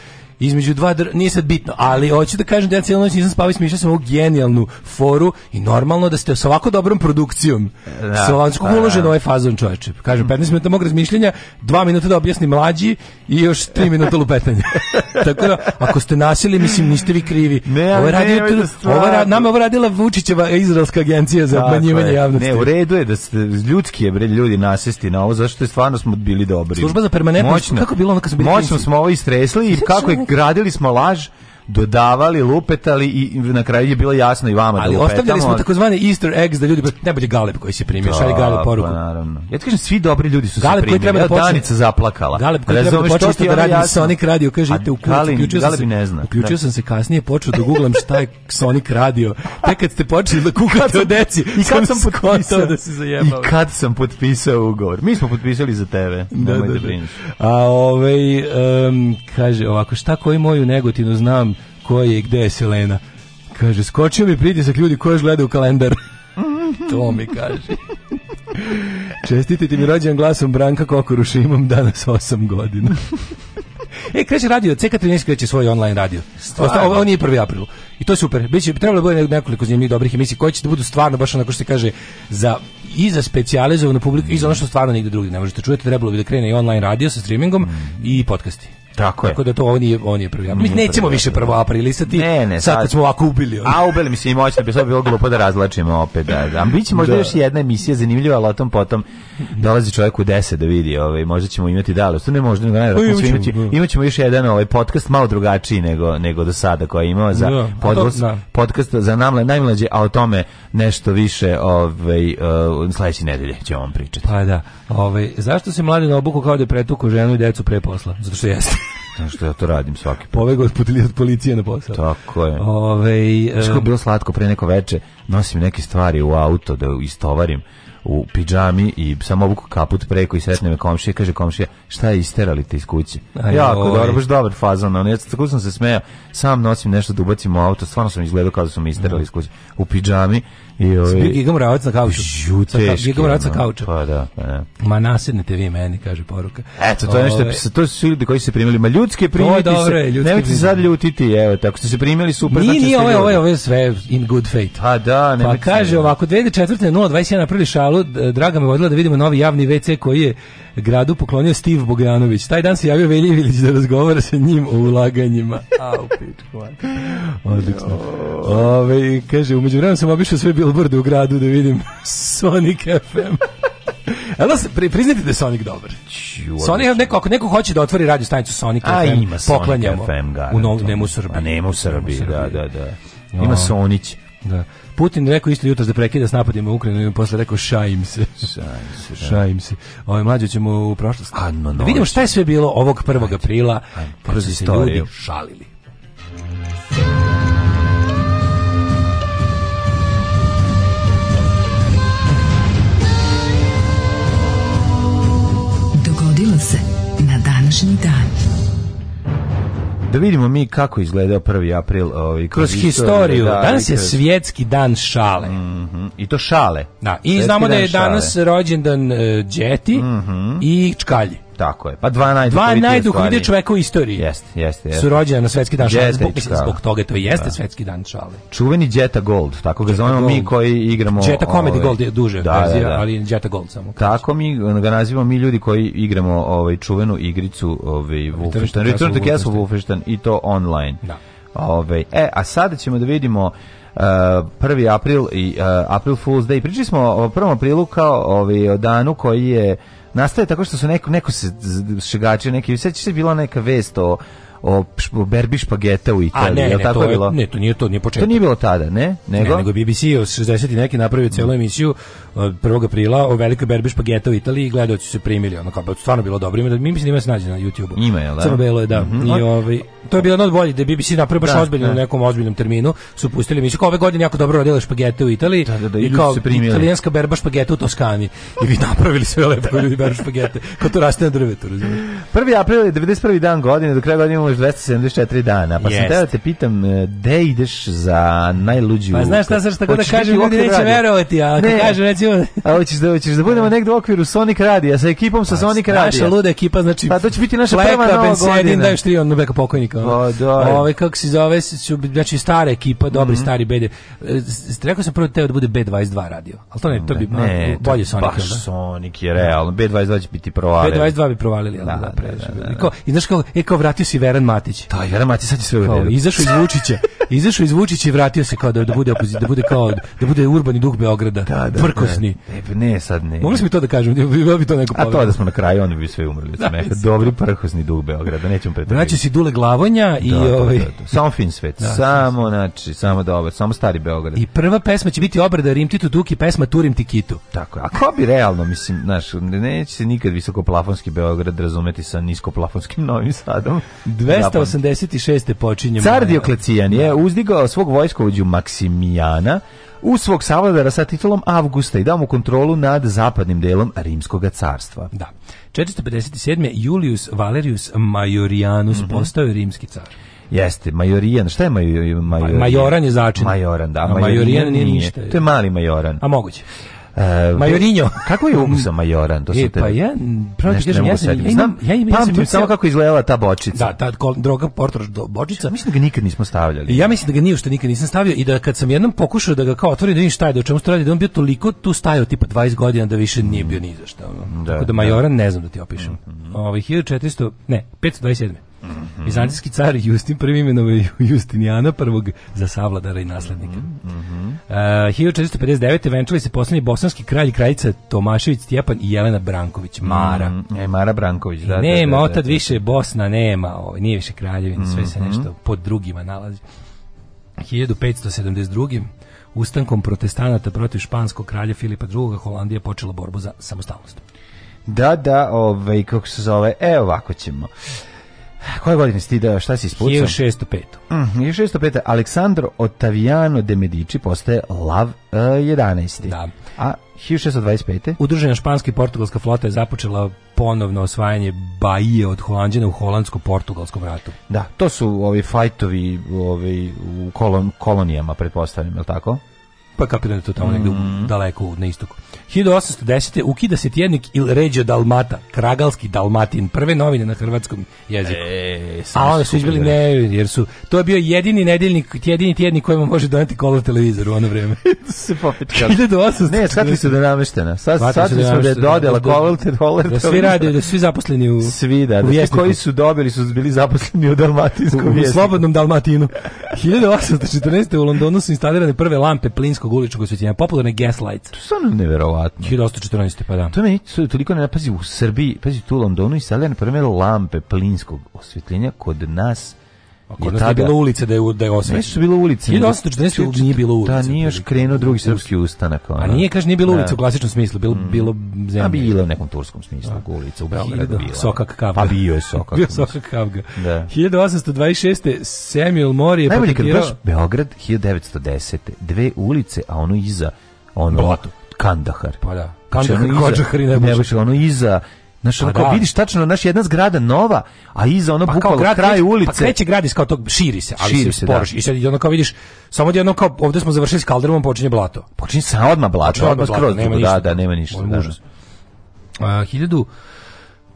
između dva dr... nije sad bitno, ali hoću da kažem da ja cijelu noć nisam spavao i smišljao sam ovu genijalnu foru i normalno da ste sa ovako dobrom produkcijom, da, sa ovako da, uložen ovaj fazon čoveče. Kažem, 15 minuta mog razmišljanja, 2 minuta da objasni mlađi i još 3 minuta lupetanja. Tako da, ako ste nasili, mislim, niste vi krivi. Ne, ovo je radio, da ova, nama ovo radila Vučićeva izraelska agencija za obmanjivanje javnosti. Ne, u redu je da ste ljudski je, bre, ljudi nasesti na ovo, zašto je stvarno smo bili dobri. Služba za permanentnost, kako bilo ono kad smo bili Moćno smo ovo istresli i kako je gradili smo laž dodavali, lupetali i na kraju je bilo jasno i vama da ali da ostavljali smo takozvane easter eggs da ljudi, pa najbolje Galeb koji se primio, šalje da, Galeb pa poruku. Pa, Ja ti kažem, svi dobri ljudi su Galeb se primili. Galeb koji treba da počne. Danica zaplakala. Galeb koji treba da počne da radi jasno. Sonic radio, kaže, idite u kuću. Uključio, Galeb ne zna. uključio da. sam se kasnije, počeo da googlam šta je Sonic radio. Tek kad ste počeli da kukate o deci, i kad sam, potpisao da se zajebao. I kad sam potpisao ugovor. Mi smo potpisali za tebe, da, nemoj da, da, da. A ovaj, um, kaže ovako, šta koji moju negotinu znam, koji je, gde je Selena? Kaže, skočio mi pritisak ljudi koji gledaju kalendar. to mi kaže. Čestitite mi rođen glasom Branka Kokoruš, imam danas 8 godina. E, kreće radio, CK13 kreće svoj online radio. Stvarno. On je 1. april. I to je super. Biće, trebalo bude nekoliko zanimljivih dobrih emisija koje će da budu stvarno, baš onako što se kaže, za, i za specializovanu publiku, mm. i za ono što stvarno nigde drugdje ne možete čujete. Trebalo bi da krene i online radio sa streamingom mm. i podcasti. Tako, je. Tako da to on je, on je prvi. Mi nećemo više prvo aprilisati. Ne, ne, sad, sad smo ovako ubili. On. A ubili mislim moćno, bi sad bilo glupo da razlačimo opet. Da, da. Biće možda da. još jedna emisija zanimljiva, ali o tom potom dolazi čovjek u 10 da vidi, ovaj možda ćemo imati dalje. Što ne možda nego ne, imaćemo, imaćemo da. još jedan ovaj podcast malo drugačiji nego nego do sada koji je imao za da, podcast, da. podcast za namle najmlađe, a o tome nešto više ovaj uh, sledeće nedelje ćemo vam pričati. Pa da. Ovaj zašto se mladi na obuku kao da pretuku ženu i decu pre posla? Zato što jeste. Znaš što ja to radim svaki put. Pobegao od policije na posao. Tako je. Ove, um, e, Što je bilo slatko pre neko veče, nosim neke stvari u auto da istovarim u pidžami i samo obuku kaput preko i sretne me komšija kaže komšija šta je isterali te iz kuće Aj, jako ovaj. dobro, baš dobar fazon on, ja tako sam se smejao, sam nosim nešto da ubacim u auto stvarno sam izgledao kao da su me isterali da. iz kuće u pidžami I ovaj Bio Giga na kauču. Žuta Giga Moravac na kauču. Pa da, pa da. Ma nasednite vi meni, kaže poruka. Eto, to je nešto, to su ljudi koji se primili, ma ljudske primiti se. Dobro, ljudske. Nemojte sad ljutiti, evo, tako ste se primili super, znači. Ni, ovaj, ovaj, ovaj sve in good faith. A pa da, ne. Pa kaže ovako 2004. 021 prvi šalu, draga me vodila da vidimo novi javni WC koji je gradu poklonio Steve Bogdanović. Taj dan se javio Velje Ivilić da razgovara sa njim o ulaganjima. Au, pičku. Odlično. Ove, kaže, umeđu vremenu sam obišao sve billboarde u gradu da vidim Sonic FM. Elo, pri, priznajte da je Sonic dobar. Ču, Sonic, neko, ako neko hoće da otvori radio stanicu Sonic A, FM, ima poklanjamo. Sonic FM, garantum. u nov, nema u Srbiji. A nema u Srbiji, da, da, da, da. Ima Sonic. Da. Putin rekao isto jutros da prekida s napadima u Ukrajinu i posle rekao šajim se. Šajim se. Da. Šajim se. Ovo mlađe ćemo u prošlost. da vidimo šta je sve bilo ovog 1. aprila Ajde. kako se ljudi šalili. Dogodilo se na današnji dan. Da vidimo mi kako izgledao 1. april. Ovaj, kroz, kroz historiju. Da, danas je svjetski dan šale. Mm -hmm. I to šale. Da, i svjetski znamo da je danas šale. rođendan uh, e, Džeti mm -hmm. i Čkalji. Tako je. Pa dva najduhovitije ljudi najduhovitije u istoriji. Jeste, jeste, jeste. Su rođeni na svetski dan šale. Zbog, zbog toga to jeste da. svetski dan šale. Čuveni Jeta Gold, tako ga zovemo mi koji igramo... Jeta Comedy ovaj, Gold je duže da, da verzija, da, da. ali Jeta Gold samo. Kažem. Tako mi ga nazivamo mi ljudi koji igramo ovaj, čuvenu igricu ovaj, Wolfenstein. Return to Castle Wolfenstein i to online. Da. Ove, ovaj, e, a sada ćemo da vidimo Uh, eh, 1. april i uh, April Fool's Day. Pričali smo o 1. aprilu kao ovaj, o danu koji je Nastaje tako što su neko, neko se šegačio, neki, sveći se bila neka vest o o, berbi špageta u Italiji, A, ne, ne, tako to je bilo? Ne, to nije to, nije početak. To nije bilo tada, ne? Nego, ne, nego BBC od 60 neki napravio celu mm. emisiju 1. aprila o velikoj berbi špageta u Italiji i gledaoci se primili, ono kao, pa, stvarno bilo dobro, ima, mi mislim da ima se nađe na YouTubeu. Ima da? je, da. Crno belo je, da. Mm -hmm. I ovaj to je bilo jedno od boljih da BBC napravio baš da, ozbiljno da. u nekom ozbiljnom terminu, su pustili mi se ove godine jako dobro radile špagete u Italiji da, da, da, i kao italijanska berba špageta u Toskani i vi napravili sve lepo ljudi berba špagete, kao to raste na drvetu, razumiješ. 1. april je 91. dan godine, do kraja godine još 274 dana, pa yes. sam teo da te pitam, e, gde ideš za najluđu? Pa znaš šta, sad šta, kada kažem, ljudi neće verovati, a ne. kažem, recimo, hoćemo... A hoćeš da, hoćeš da budemo da. negde u okviru Sonic Radija, sa ekipom sa Sonic Radija. Naša luda ekipa, znači... Pa to će biti naša prva nova godina. daješ tri, on beka pokojnika. da. Ovaj kako se zove, su, znači stara ekipa, dobri mhm. stari BD. E, rekao sam prvo da teo da bude B22 radio, Al to ne, to bi ne, bolje Sonic. Baš da? Sonic je realno, B22 će biti provalili. B22 bi provalili, ali da, da, I znaš kako, e, kao vratio si Veran Matić. Da, Veran Matić sad će sve u Izašao iz Vučića, izašao iz Vučića i vratio se kao da, da bude opozi, da bude kao da bude urbani duh Beograda. Da, da, Prkos besni. Ne, ne, sad ne. Mogli smo to da kažem, bilo bi to neko A to da smo na kraju, oni bi sve umrli od da, smeha. Dobri prhosni duh Beograda, nećemo pretrpiti. Znači si Dule Glavonja da, i ovaj... Samo fin svet, da, samo, znači, samo dobar, samo stari Beograd. I prva pesma će biti obrada Rim Titu Duki, pesma Turim ti Kitu. Tako, a ko bi realno, mislim, znaš, neće se nikad visokoplafonski Beograd razumeti sa niskoplafonskim Novim Sadom. 286. počinjemo. Car Dioklecijan je uzdigao svog vojskovođu Maksimijana u svog savladara sa titulom Avgusta i dao mu kontrolu nad zapadnim delom Rimskog carstva. Da. 457. Julius Valerius Majorianus mm -hmm. postao je rimski car. Jeste, majorijan. Šta je major, majorijan? Majoran je začin. Majoran, da. A majorijan, majorijan nije, nije ništa. To je mali majoran. A moguće. Uh, ehm, Majorinjo. kako je mm. ukusa Majoran? To su e, te... Pa ja, pravo ti kažem, ja, sam, ja, imam, ja, imam, pamtim ja sam samo kako izgledala ta bočica. Da, ta droga portor bočica. Mislim da ga nikad nismo stavljali. Ja mislim da ga nije što nikad nisam stavio i da kad sam jednom pokušao da ga kao otvorim da vidim šta je, da o čemu se radi, da on bio toliko tu stajao tipa 20 godina da više nije mm. bio ni za šta. Da, Tako da Majoran da. ne znam da ti opišem. Mm -hmm. Ovaj 1400, ne, 527. -hmm. Bizantinski car Justin prvi imenove Justinijana prvog za savladara i naslednika. Mm -hmm. uh, 1459. venčali se poslednji bosanski kralj i kraljica Tomašević Stjepan i Jelena Branković, Mara. Mm -hmm. E, Mara Branković, da. da, da nema, da, da, da, otad više Bosna nema, ovaj, nije više kraljevin, mm -hmm. sve se mhm. nešto pod drugima nalazi. 1572. Ustankom protestanata protiv španskog kralja Filipa II. Holandija počela borbu za samostalnost. Da, da, ovaj, kako se zove, evo ovako ćemo. Koje godine si ti da, šta si ispucao? 1605. Mm, 1605. Aleksandro Ottaviano de Medici postaje lav uh, e, 11. Da. A 1625. Udružena španska i portugalska flota je započela ponovno osvajanje Bajije od Holandjana u holandsko-portugalskom ratu. Da, to su ovi fajtovi ovi, u kolon, kolonijama, pretpostavljam, je li tako? Pa kako da je to tamo mm. negdje daleko na istoku. 1810. ukida se tjednik Il Ređo Dalmata, kragalski Dalmatin, prve novine na hrvatskom jeziku. E, A onda su izbili ne, jer su, to je bio jedini nedeljnik, jedini tjednik kojima može doneti kolor televizor u ono vrijeme. se popet 1800. Ne, shvatili su da nameštena. Sad, shvatili su da je dodela kolor televizor. Da svi radi, da svi zaposleni u Svi, da, da svi koji su dobili su bili zaposleni u Dalmatinskom u, u slobodnom Dalmatinu. 1814. u Londonu su instalirane prve lampe plinskog uličnog osvjetljenja, popularne gas lights. To je stvarno neverovatno. 1914. pa da. To meni toliko ne napazi u Srbiji, pazi tu u Londonu i Salerno, primjer lampe plinskog osvjetljenja kod nas a kod nas je bilo ulice da je, da je osvećeno. Nisu bilo ulice. 1840 nije bilo ulice. Da, nije još pa da. krenuo drugi srpski ustanak. Ona. A nije, kaže, nije bilo da. ulice u klasičnom smislu, bilo, mm. bilo zemlje. A bilo u nekom turskom smislu, a. Da. ulica u Beogradu bila. Sokak Kavga. Pa bio je Sokak. bio Sokak Kavga. Da. 1826. Samuel Mori je Najbolje patentirao... kad baš Beograd 1910. Dve ulice, a ono iza ono, Blato. Kandahar. Pa da. Znači, Kandahar, znači, Kođahar i Nebojša. Ono iza, Našao pa onako, da. vidiš tačno, naš jedna zgrada nova, a iza ono pa bukvalo grad, kraj pa ulice. Pa kreće grad iz kao tog, širi se, ali širi se, sporoš. Da. I sad ono kao vidiš, samo jedno kao, ovde smo završili s kaldrmom, počinje blato. Počinje sa odma blato, odmah, odmah blato, skroz, nema da, ništa. Da, da, nema ništa. Možda, da. Uh, da. 1000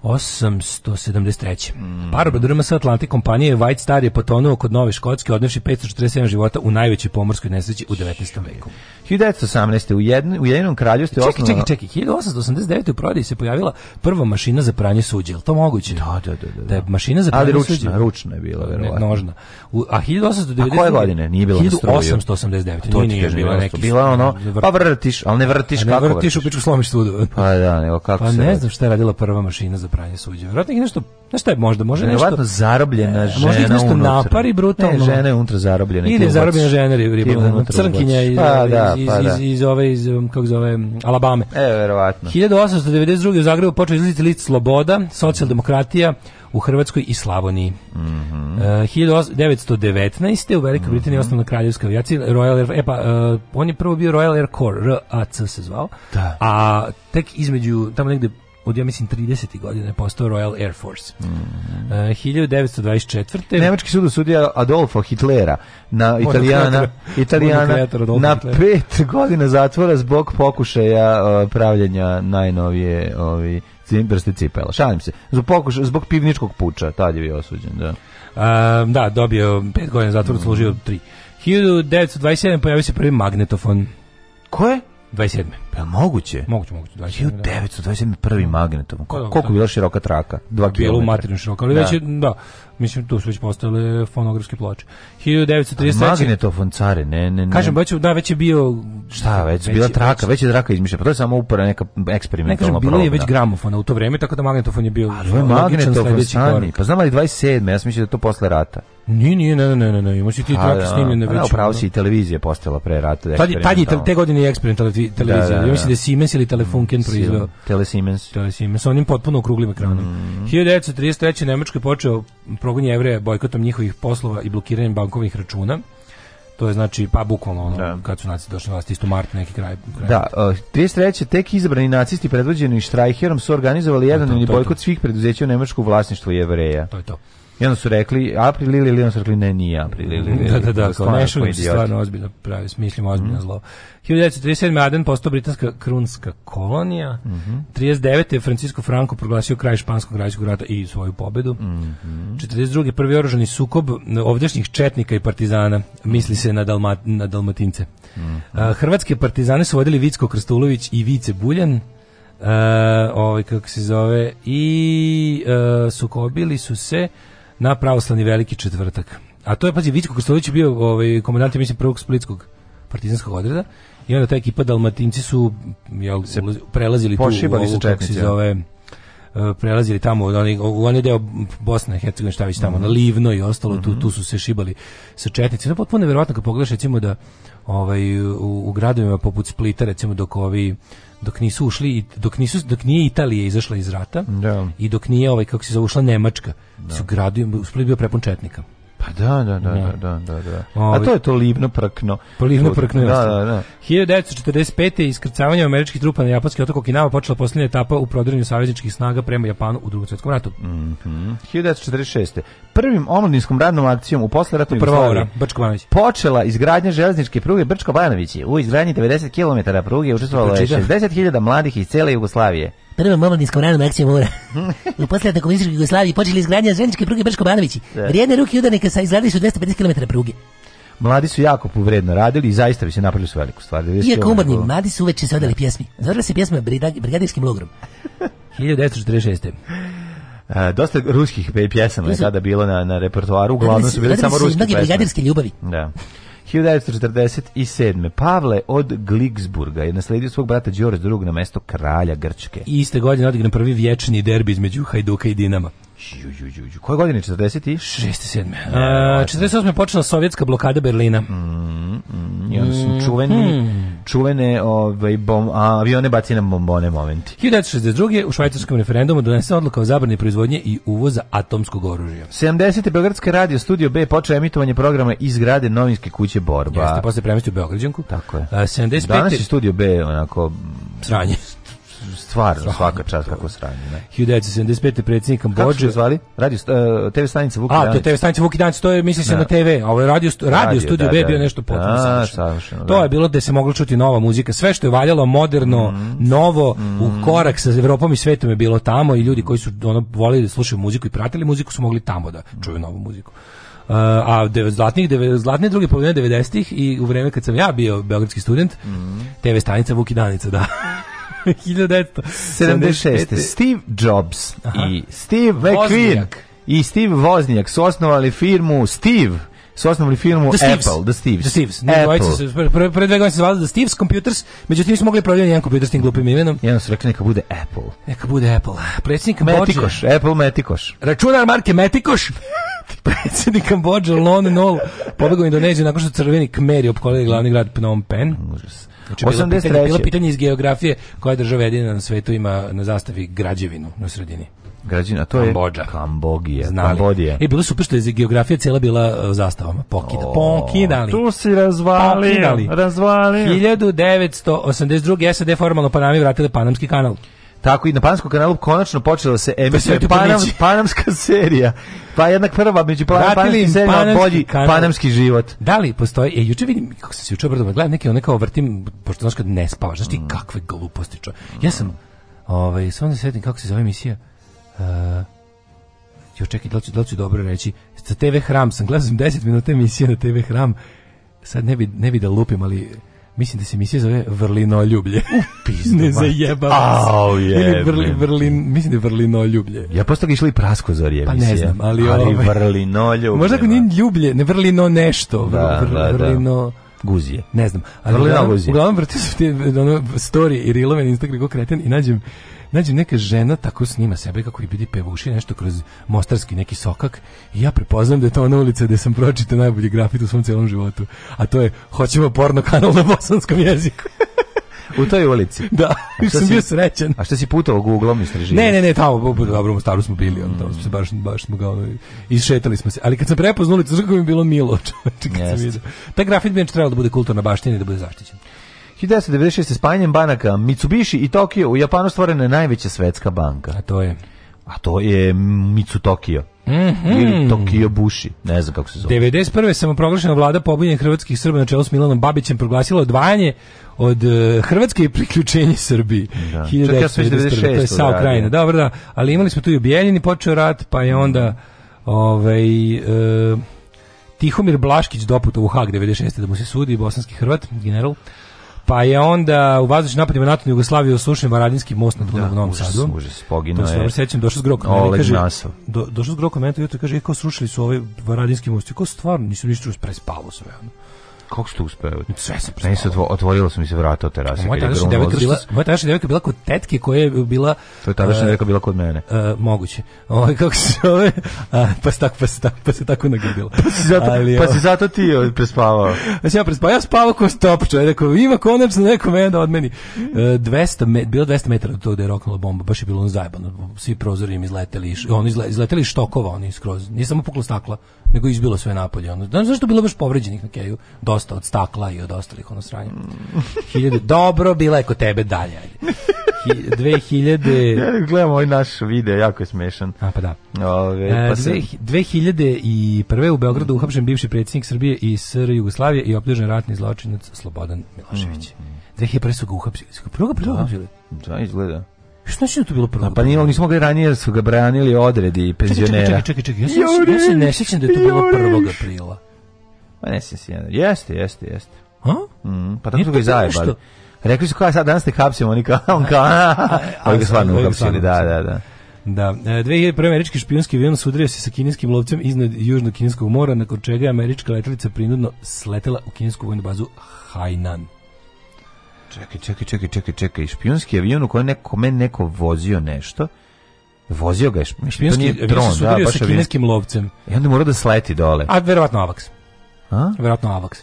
873. Mm. Parobrod RMS Atlantik kompanije White Star je potonuo kod Nove Škotske, odnevši 547 života u najvećoj pomorskoj nesreći u 19. veku. 1918. u, jedn, u jedinom kralju ste čekaj, Čekaj, čekaj, 1889. u prodaji se pojavila prva mašina za pranje suđa, je to moguće? Da, da, da. da. da je da. mašina za pranje Ali ručna, suđa, ručna je bila, verovatno. Ne, nožna. U, a 1890... A koje godine? Nije bila 1889. na struju. 1889. To nije, bila neki... Bila ono, pa vrtiš, ali ne vrtiš a ne kako vrtiš? vrtiš u pičku slomiš svudu. Pa da, nego kako pa se... Pa ne znam šta je radila prva mašina za pranje suđe. Verovatno ih nešto, znaš šta je možda, može Verovatno nešto... zarobljena e, žena Možda nešto unutra. napari brutalno. Ne, žena je unutra zarobljena. Ili je zarobljena žena ribu. crnkinja iz, pa, da, iz, pa, iz, da. iz, iz, ove, iz, um, kako zove, Alabame. E, verovatno. 1892. u Zagrebu počeo izlaziti list Sloboda, socijaldemokratija, u Hrvatskoj i Slavoniji. Mm -hmm. uh, 1919. u Velikoj Britaniji mm -hmm. osnovna kraljevska avijacija Royal Air, e pa, uh, on je prvo bio Royal Air Corps, RAC se zvao, da. a tek između, tamo negde od ja mislim 30. godine postao Royal Air Force. Mm -hmm. uh, 1924. Nemački sud osudio Adolfo Hitlera na Italijana, Italijana na pet godina zatvora zbog pokušaja uh, pravljenja najnovije ovi vrste cipela. Šalim se. Zbog, pokuša, zbog pivničkog puča, tad je bio osuđen, da. Um, da, dobio pet godina zatvora, mm -hmm. služio mhm. tri. 1927. pojavio se prvi magnetofon. Ko je? 27. Pa moguće. Moguće, moguće. 27, 1927. Da. prvi da. magnetovom. Pa da, koliko, koliko je bila široka traka? 2 km. Bila u široka, ali da. već je, da, mislim tu su već postale fonografske ploče. 1933. Magnetofon care, ne, ne, ne. Kažem, već, da, već je bio... Šta, već, već bila traka, već, je traka izmišljena, pa to je samo upora neka eksperimentalna ne kažem, bilo je već gramofona u to vreme, tako da magnetofon je bio... Ali magnetofon stani, pa znam ali 27. Ja sam mislio da to posle rata. Nije, nije, ne, ne, ne, ne, imaš i ti trake snimljene već. Da, da upravo da. si i televizija postala pre rata. Tad, tad je, te godine je eksperiment da, televizija. Da, da, mislim da je Siemens ili Telefunken proizveo. Telesiemens. Telesiemens, onim potpuno okruglim ekranom. Mm. 1933. Nemačko je počeo progon jevreja bojkotom njihovih poslova i blokiranjem bankovnih računa. To je znači, pa bukvalno ono, da. kad su nacisti došli na vlast, isto mart neki kraj. kraj. Da, uh, e, 33. tek izabrani nacisti predvođeni Štrajherom su organizovali jedan ili bojkot svih preduzeća u nemačku vlasništvu jevreja. To je to. I onda su rekli april ili ili onda su rekli ne, nije april ili Da, da, da, kao Nešunić stvarno ozbiljno pravi, mislim ozbiljno mm. zlo. 1937. Aden postao britanska krunska kolonija. Mm -hmm. 39. je Francisco Franco proglasio kraj španskog građanskog rata i svoju pobedu. Mm -hmm. 42. prvi oružani sukob ovdašnjih četnika i partizana, misli se na, Dalmat, na Dalmatince. Mm -hmm. Hrvatske partizane su vodili Vicko Krstulović i Vice Buljan. Uh, ovaj kako se zove i uh, sukobili su se na pravoslavni veliki četvrtak. A to je, pazi, Vicko Krstović je bio ovaj, komandant, mislim, prvog splitskog partizanskog odreda i onda ta ekipa Dalmatinci su jel, se prelazili tu u ovu, kako se zove, E, prelazili tamo u onaj deo Bosne i Hercegovine šta već tamo na mhm. Livno i ostalo mm -hmm. tu mhm. tu su se šibali sa četnicima potpuno verovatno kad pogledaš recimo da ovaj u, u gradovima poput Splita recimo dok ovi dok nisu ušli dok nisu dok nije Italija izašla iz rata da. i dok nije ovaj kako se zove ušla Nemačka da. su gradovi Split bio prepun četnika Pa da, da, da, da, da, da, da. A ovaj- to je to livno prkno. Pa livno prkno Da, da, da. 1945. iskrcavanje američkih trupa na japanski otok Okinawa počela posljednja etapa u prodiranju savezničkih snaga prema Japanu u drugom svjetskom ratu. Mm -hmm. 1946. Prvim omladinskom radnom akcijom u posleratu Prva ora, Brčko Banović. Počela izgradnja železničke pruge Brčko Banović. U izgradnji 90 km pruge učestvovalo je 60.000 mladih iz cele Jugoslavije prva omladinskom ranom akcijom mora. U poslednjoj komunističkoj Jugoslaviji počeli izgradnja željezničke pruge Brško Banovići. Da. Vrijedne ruke udarnika sa izgradili su 250 km pruge. Mladi su jako povredno radili i zaista bi se napravili su veliku stvar. Iako umorni, mladi su uveče se odali da. pjesmi. Zorili se pjesme brigadirskim logrom. 1946. E, dosta ruskih pjesama je tada bilo na, na repertoaru, uglavnom su bile samo ruske pjesme. Mnogi brigadirske ljubavi. Da. 1947. Pavle od Gligsburga je nasledio svog brata Đorđa II na mesto kralja Grčke. I iste godine odigran prvi vječni derbi između Hajduka i Dinama. Ju, ju, ju, Koje godine? 40? 67. Uh, 48. je počela sovjetska blokada Berlina. Mm, mm, mm. I onda su čuveni, mm. čuvene ovaj, bom, avione baci na bombone momenti. 1962. u švajcarskom referendumu donese odluka o zabrani proizvodnje i uvoza atomskog oružja. 70. Beogradska radio Studio B počeo emitovanje programa iz grade Novinske kuće Borba. Jeste, posle premestio u Beograđanku. Tako je. Uh, 75. Danas je Studio B onako... Sranje stvarno svaka čast kako sranje. 1975. predsjednik Kambođe. Kako zvali? Radio, uh, e, TV stanica Vuki A, to je TV stanica Vuki Danic, to je, misli se da. na TV, a ovo je radio, radio, radio studio da, B je da. bio nešto potpuno da, savršeno. To je bilo da se moglo čuti nova muzika, sve što je valjalo moderno, mm. novo, mm. u mhm. korak sa Evropom i svetom je bilo tamo i ljudi koji su ono, volili da slušaju muziku i pratili muziku su mogli tamo da čuju novu muziku. Uh, a de, zlatnih, de, zlatne druge polovine 90-ih i u vreme kad sam ja bio beogradski student, mm. TV stanica Vukidanica, da. 1976. Steve Jobs Aha. i Steve McQueen i Steve Wozniak su osnovali firmu Steve su osnovali firmu The Apple, The Steves. The Steves. Apple. Pre, pre dve godine se zvala The Steves Computers, međutim nisu mogli da prodati jedan kompjuter s tim glupim imenom. Jedan su rekli neka bude Apple. Neka bude Apple. Predsjednik Metikoš, Bođe. Apple Metikoš. Računar marke Metikoš. Predsjednik Kambođa Lon Nol pobegao Indoneziju nakon što crveni kmeri opkolili glavni grad Phnom Penh. Užas. Znači, 83. Bilo, bilo pitanje iz geografije koja država jedina na svetu ima na zastavi građevinu na sredini Građina, to Kambodža. Pa je Kambogija. Kambodija. E, bilo super što je geografija cijela bila uh, zastavama. Pokida, o, pokidali. Tu si razvalio. Pokidali. Razvalio. 1982. SAD formalno Panami vratile Panamski kanal. Tako i na Panamskom kanalu konačno počela se da emisija Panams, Panamska serija. Pa jednak prva među Panamski serija panamski bolji kanal. Panamski život. Da li postoji, e, juče vidim, kako sam se juče brdo, gledam neke one kao vrtim, pošto znaš kad ne spavaš, znaš ti mm. kakve gluposti čo. Ja sam, ovaj, sam onda svetim kako se zove emisija, uh, jo čekaj, da li ću, da li ću dobro reći, sa TV Hram sam, gledao sam 10 minuta emisije na TV Hram, sad ne bi, ne bi da lupim, ali Mislim da se misije zove Vrlinoljublje. U pizdu. ne zajebavam Au, je. Ili vrli, vrlin, mislim da je Vrlinoljublje. Ja posto ga išli i Praskozor je Pa ne znam, ali... Ali ovaj, Vrlinoljublje. Možda ako nije ljublje, ne Vrlino nešto. Vr, da, vr, da, da. vrlino... Da. Guzije. Ne znam. Ali Vrlina Guzije. Uglavnom vrti su ti ono, story i rilove na Instagram ko i nađem nađem neka žena tako snima sebe kako i vidi pevuši nešto kroz mostarski neki sokak i ja prepoznam da je to ona ulica gde sam pročitao najbolji grafit u svom celom životu, a to je hoćemo porno kanal na bosanskom jeziku. U toj ulici. Da, sam bio srećan. A što si putao Google-om istraživao? Ne, ne, ne, tamo, dobro, u staru smo bili, ono, tamo smo se baš, baš smo ga, ono, išetali smo se. Ali kad sam prepoznao ulicu, kako mi je bilo milo, čovječe, kad yes. sam vidio. Taj grafit bi trebalo da bude kulturna baština i da bude zaštićen. 1996. spajanjem banaka Mitsubishi i Tokio u Japanu stvorena je najveća svetska banka. A to je? A to je Mitsu Tokio. Mm -hmm. Ili Tokio Bushi, ne znam kako se zove. 91. samoproglašena vlada pobunjenih hrvatskih Srba na čelu s Milanom Babićem proglasila odvajanje od uh, Hrvatske i priključenje Srbiji. Da. 1991. Da to je Sao Krajina. Dobro, da. Ali imali smo tu i u počeo rat, pa je onda ovaj, uh, Tihomir Blaškić doputovao u Hag 96. da mu se sudi, bosanski Hrvat, general. Pa je onda u vazdušnim napadima NATO Jugoslaviju osušen Varadinski most na Dunavu da, u Novom užas, Sadu. Užas, pogino je. To Dobro sećam, došao s Grokom. Oleg kaže, Nasov. Do, došao s Grokom, meni to jutro kaže, e, kao srušili su ovaj Varadinski most. I kao stvarno, nisu ništa uspre, spavao sam ja. Kako ste uspeli? Sve sam Ne, se otvorilo su mi se vrata od terase. Moja tadašnja devojka bila, moja tadašnja devojka bila kod tetke koja je bila To je tadašnja e, devojka bila kod mene. Uh, moguće. Ovaj kako se zove? A, pa se tako pa se tako pa se tako nagibila. Pa si zato Ali, pa si zato ti je prespavao. Znači ja prespavao, ja spavao ko stop, čovjek, rekao ima konačno neko mene da od meni. Uh, e, 200 me, bilo 200 metara do tog da je roknula bomba, baš je bilo on zajebano. Svi prozori im izleteli, oni izleteli štokova, oni skroz. Nije samo puklo stakla, nego izbilo sve napolje. Ono, znaš zašto bilo baš povređenih na keju? Dosta dosta od stakla i od ostalih ono sranja. dobro, bila je kod tebe dalje. Ajde. 2000 ja gledam ovaj naš video jako je smešan a pa da Ove, e, pa e, se... 2001 u Beogradu uhapšen bivši predsjednik Srbije i SR Jugoslavije i optužen ratni zločinac Slobodan Milošević mm, mm. 2001 su ga uhapšili prvo ga da. uhapšili da izgleda Šta je to bilo prvo? Pa nije, nismo mogli ranije jer su ga branili odredi penzionera. Čekaj, čekaj, čekaj, čekaj. Ja, sam, ja se ne sjećam da je to bilo 1. aprila. Pa ne sjećam se. Jeste, jeste, jeste. Ha? Mhm. Pa tako su ga i zajebali. Rekli su kao sad danas te hapsimo, oni kao, on kao, ali ga stvarno uhapsili, da, da, da. Da, e, 2001. američki špijunski avion sudario se sa kineskim lovcem iznad južno-kineskog mora, nakon čega je američka letelica prinudno sletela u kinesku vojnu bazu Hainan. Čekaj, čekaj, čekaj, čekaj, čekaj, špijunski avion u kojem neko, men neko vozio nešto, vozio ga je špijunski, špijunski avion, se sudario da, sa kineskim lovcem. I onda mora da sleti dole. A verovatno avaks. Verovatno Vjerojatno Avax.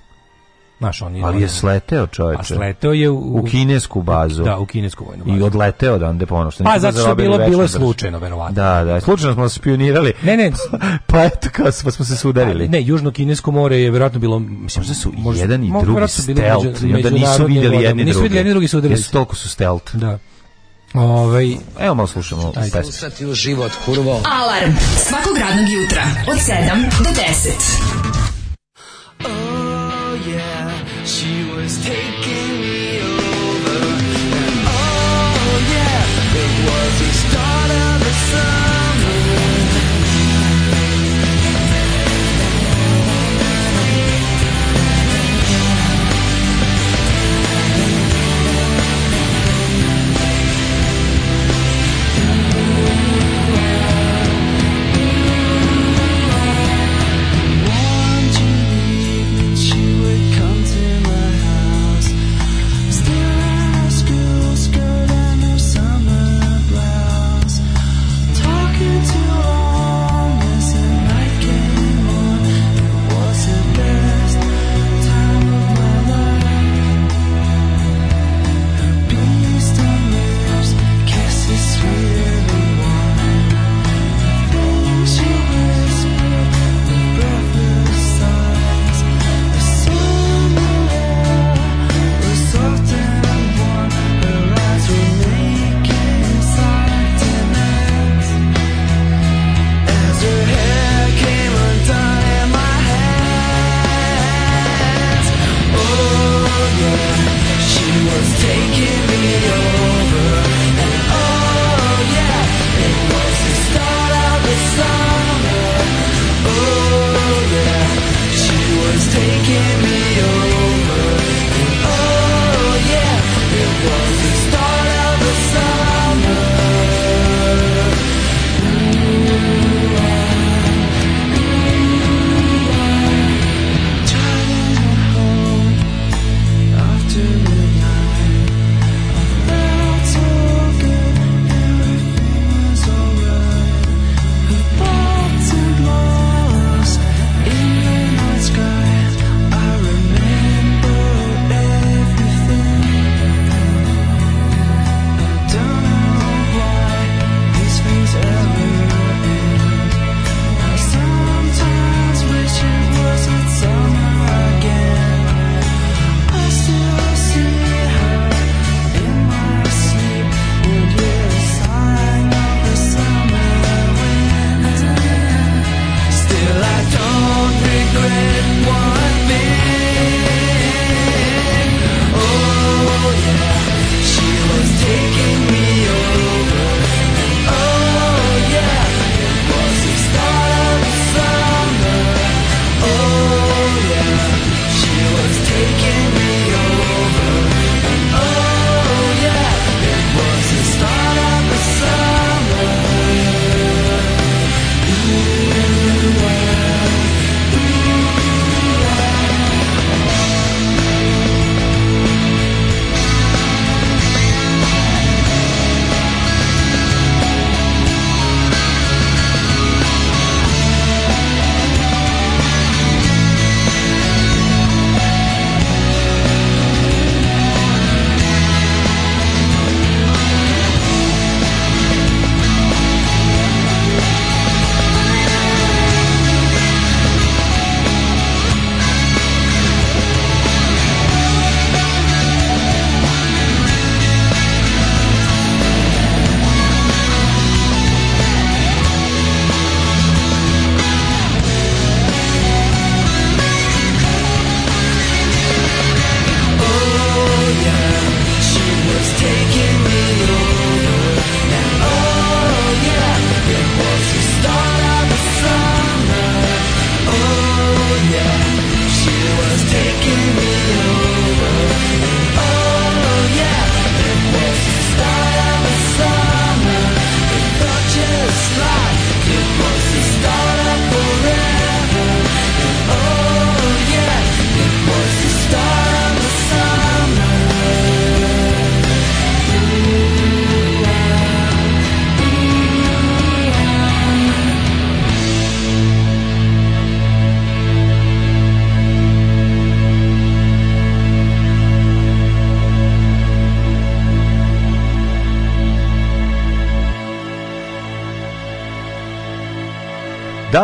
Znaš, on je Ali je sleteo čovječe. A sleteo je u, u kinesku bazu. Da, u kinesku vojnu bazu. I odleteo da onda ponovno. Pa zato što je bilo, bilo slučajno, verovatno. Da, da, slučajno smo spionirali. Ne, ne. pa eto, kad smo, smo se sudarili. Ne, južno-kinesko more je verovatno bilo... Mislim, da su možda, jedan i drugi stelt. Među, I onda nisu vidjeli jedni drugi. Nisu vidjeli jedni drugi sudarili. Jesu toliko su stealth. Da. Ovaj, evo malo slušamo pesmu. Usrati u život, kurvo. Alarm svakog radnog jutra od 7 do 10. Oh.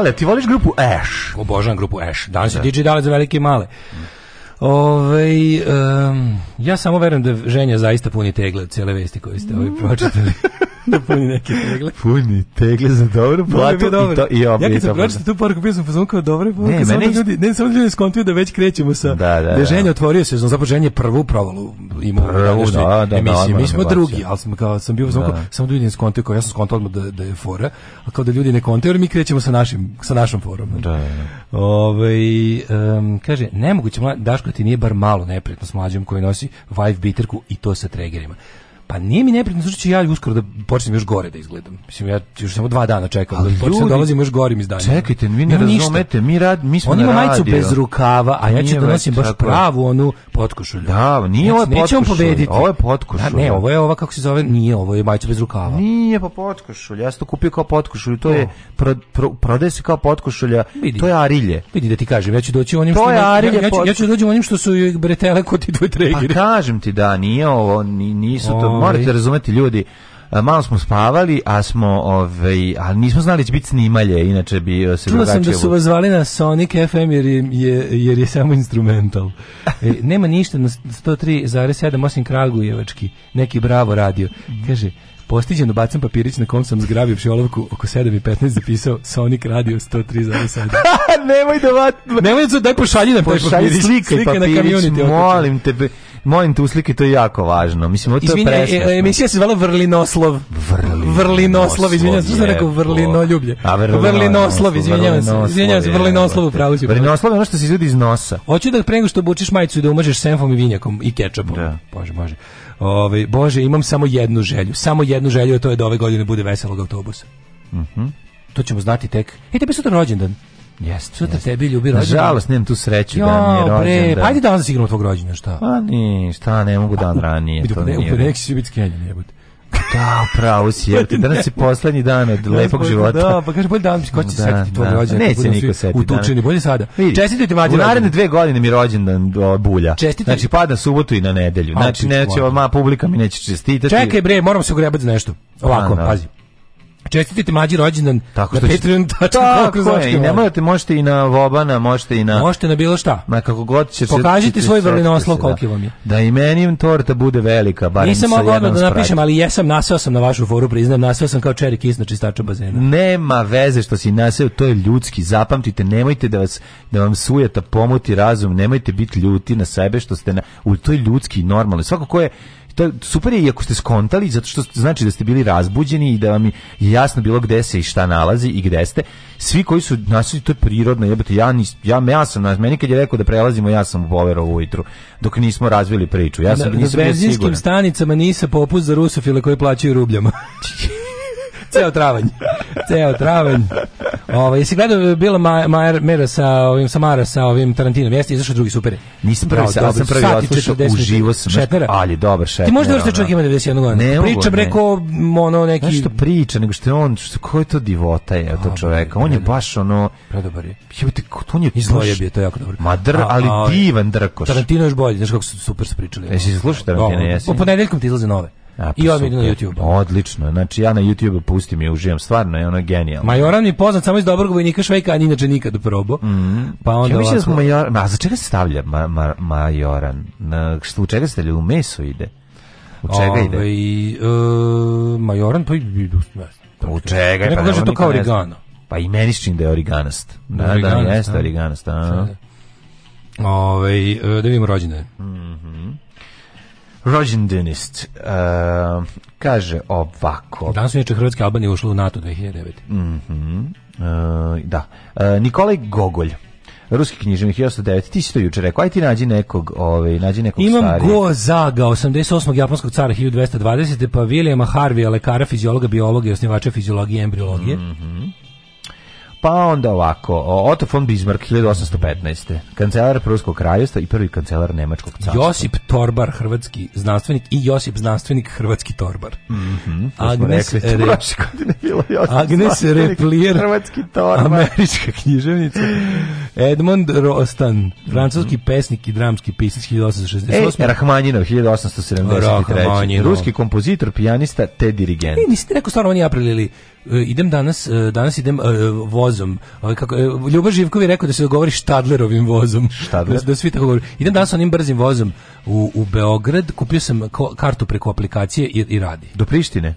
Dale, ti voliš grupu Ash? Obožavam grupu Ash. Danas da. DJ Dale za velike i male. Ove, um, ja samo verujem da ženja zaista puni tegle od cijele vesti koje ste ovi ovaj, mm. pročitali. da puni neke tegle. Puni tegle za dobru platu dobro. i to i opet. Ja kad sam pročitao tu poruku, bio sam fazon kao dobro, ne, ne, mene... Da ljudi, ne samo da ljudi skontuju da već krećemo sa da, da, da. ženje otvorio se, znači zapravo ženje prvu provalu ima u današnjoj da, da, da emisiji. Da, mi smo drugi, al sam kao sam bio fazon kao samo ljudi ne skontuju, kao ja sam skontao odmah da da je fora, a kao da ljudi ne kontaju, jer mi krećemo sa našim sa našom forom. Znači. Da, da. Ovaj um, kaže nemoguće mla... Daško ti nije bar malo neprijatno s mlađom koji nosi wife biterku i to sa tregerima. Pa nije mi neprijatno, zato što ja uskoro da počnem još gore da izgledam. Mislim, ja još samo dva dana čekam da počnem da ljudi, dolazim još gorim iz dana. Čekajte, vi ne razumete, mi, rad, mi smo On ima majicu bez rukava, a ja ću da nosim baš pravu onu potkošulju. Da, nije znači, ovo je pobediti. Ovo je potkošulja. Da, ne, ovo je ova, kako se zove, nije ovo je majica bez rukava. Nije pa potkošulju, ja sam to kupio kao potkošulju, to je, pro, pro, prodaje se kao potkošulja, vidi, to je arilje. Vidi da ti kažem, ja ću doći onim što... To je arilje. Ja ću doći onim što su bretele kod ti dvoj tregeri. Pa kažem ti da, nije ovo, nisu to Ovaj. Morate razumeti ljudi, malo smo spavali, a smo ovaj, a nismo znali da će biti snimalje, inače bi se Čuo sam da su vas zvali na Sonic FM jer je, jer je samo instrumental. E, nema ništa na 103,7 osim Kragujevački, neki bravo radio. Kaže, Postiđeno bacam papirić na kom sam zgrabivši olovku oko 7 i 15 zapisao Sonic Radio 103.7. Nemoj da vat... Nemoj da daj pošalji na taj papirić. Slikaj Slika papirić, na molim tebe. Molim te slike to je jako važno. Mislim, to Izvinja, je presno. E, e emisija se zvala Vrlinoslov. Vrlinoslov, Vrlinoslov izvinjavam se, sam rekao Vrlinoljublje. A, vrlinoslov, vrlinoslov izvinjavam se, izvinjavam se, Vrlinoslov u pravu si. Vrlinoslov je ono što se izvodi iz nosa. Hoću da prego što bučiš majicu i da umažeš senfom i vinjakom i kečapom. Da. Bože, bože. Ovaj bože, imam samo jednu želju, samo jednu želju, a to je da ove godine bude veselog autobusa. Mhm. Mm to ćemo znati tek. E tebi sutra rođendan. Jeste. Sutra jest. tebi ljubi rođendan. Nažalost, nemam tu sreću jo, da mi je rođendan. Pa ajde danas igramo tvog rođendana, šta? Pa ni, šta, ne mogu dan ranije. to nije. ne, u pedeksi će biti skenjen, jebote. Da, pravo si, jer ti danas je poslednji dan od lepog života. Da, pa kaže, bolje danas, ko će da, setiti tvoj da. rođendan? Neće niko setiti. Utučeni, da. bolje sada. Čestitaju ti mlađi. U naredne dve godine mi rođendan bulja. Čestitaju. Znači, pada subotu i na nedelju. Znači, neće, ova publika mi neće čestitati. Čekaj, bre, moram se ugrebati za nešto. Ovako, da. pazi. Čestitite mlađi rođendan tako što na patreon.com. Tako je, i ne morate, možete i na Vobana, možete i na... Možete na bilo šta. Na kako god će... Pokažite svoj vrlinoslov da. koliko vam je. Da i meni torta bude velika, barem Nisam sa mogao da napišem, ali jesam, naseo sam na vašu foru, priznam, naseo sam kao čerik Kis čistača bazena. Nema veze što si naseo, to je ljudski, zapamtite, nemojte da, vas, da vam sujeta pomoći razum, nemojte biti ljuti na sebe što ste... Na, u, to je ljudski, normalno. Svako ko je to super je i ako ste skontali zato što znači da ste bili razbuđeni i da vam je jasno bilo gde se i šta nalazi i gde ste. Svi koji su nasili to je prirodno, jebote ja nis, ja ja sam na meni kad je rekao da prelazimo ja sam poverovao ujutru dok nismo razvili priču. Ja sam na, nisam na benzinskim stanicama nisam popust za rusofile koji plaćaju rubljama. ceo travanj. Ceo travanj. Ovaj jesi gledao eh, bilo Majer Mera sa ovim Samara sa ovim Tarantinom. Jeste izašao drugi super. Nisam prvi, ja sam prvi odslušao uživo sam. Šetnera. Ali dobar da šetner. Ti možda da čovjek ima 91 godina. Priča preko ono neki nešto priča, nego što on što ko je to divota je to čovjeka. On je baš ono predobar je. Jebote, on je izloje bi to jako dobro. Ma dr, ali divan drkoš. Tarantino je još bolji, znaš kako su super su pričali. Jesi slušao da, da. Tarantino, jesi. Po ponedeljkom ti izlaze nove. A, pa I on na YouTube. Odlično. Znači ja na YouTube pustim i uživam. Stvarno je ono genijalno. Majoran mi je poznat samo iz dobrog vojnika Švejka, a inače nikad probao. Mm -hmm. Pa onda ja mislim da smo za čega se stavlja ma, ma, Majoran? Na, što, u čega se stavlja? U meso ide? U čega Ove, ide? I, ovaj, uh, e, majoran pa idu... U čega? Neko pa kaže to kao origano. Pa i meni da je origanast. Da, da, da jeste origanast. A. Ove, ovaj, e, da vidimo rođene. Mhm. Mm rođendenist. Uh, kaže ovako. Danas je Hrvatska Albanija ušla u NATO 2009. Mm -hmm. uh, da. Uh, Nikolaj Gogolj ruski književnik 1909. Ti si to juče rekao, aj ti nađi nekog, ovaj, nađi nekog Imam starije. Go Zaga, 88. japanskog cara 1220. pa Williama Harvija, lekara, fiziologa, biologa i osnivača fiziologije i embriologije. Mm -hmm. Pa onda ovako, Otto von Bismarck 1815. Kancelar Pruskog kraljevstva i prvi kancelar Nemačkog carstva. Josip Torbar, hrvatski znanstvenik i Josip znanstvenik, hrvatski Torbar. Mm -hmm, Agnes, rekli, Re... Agnes Replier, hrvatski Torbar. Američka književnica. Edmond Rostan, francuski mm -hmm. pesnik i dramski pisac 1868. E, Rahmaninov 1873. Rahmaninov. Ruski kompozitor, pijanista te dirigent. E, niste rekao stvarno oni aprilili E, idem danas, e, danas idem uh, vozom. Ovaj kako Ljubo Živkov je rekao da se dogovori Štadlerovim vozom. Štadler. Da, da svi tako govore. Idem danas onim brzim vozom u, u Beograd, kupio sam kartu preko aplikacije i, i radi. Do Prištine?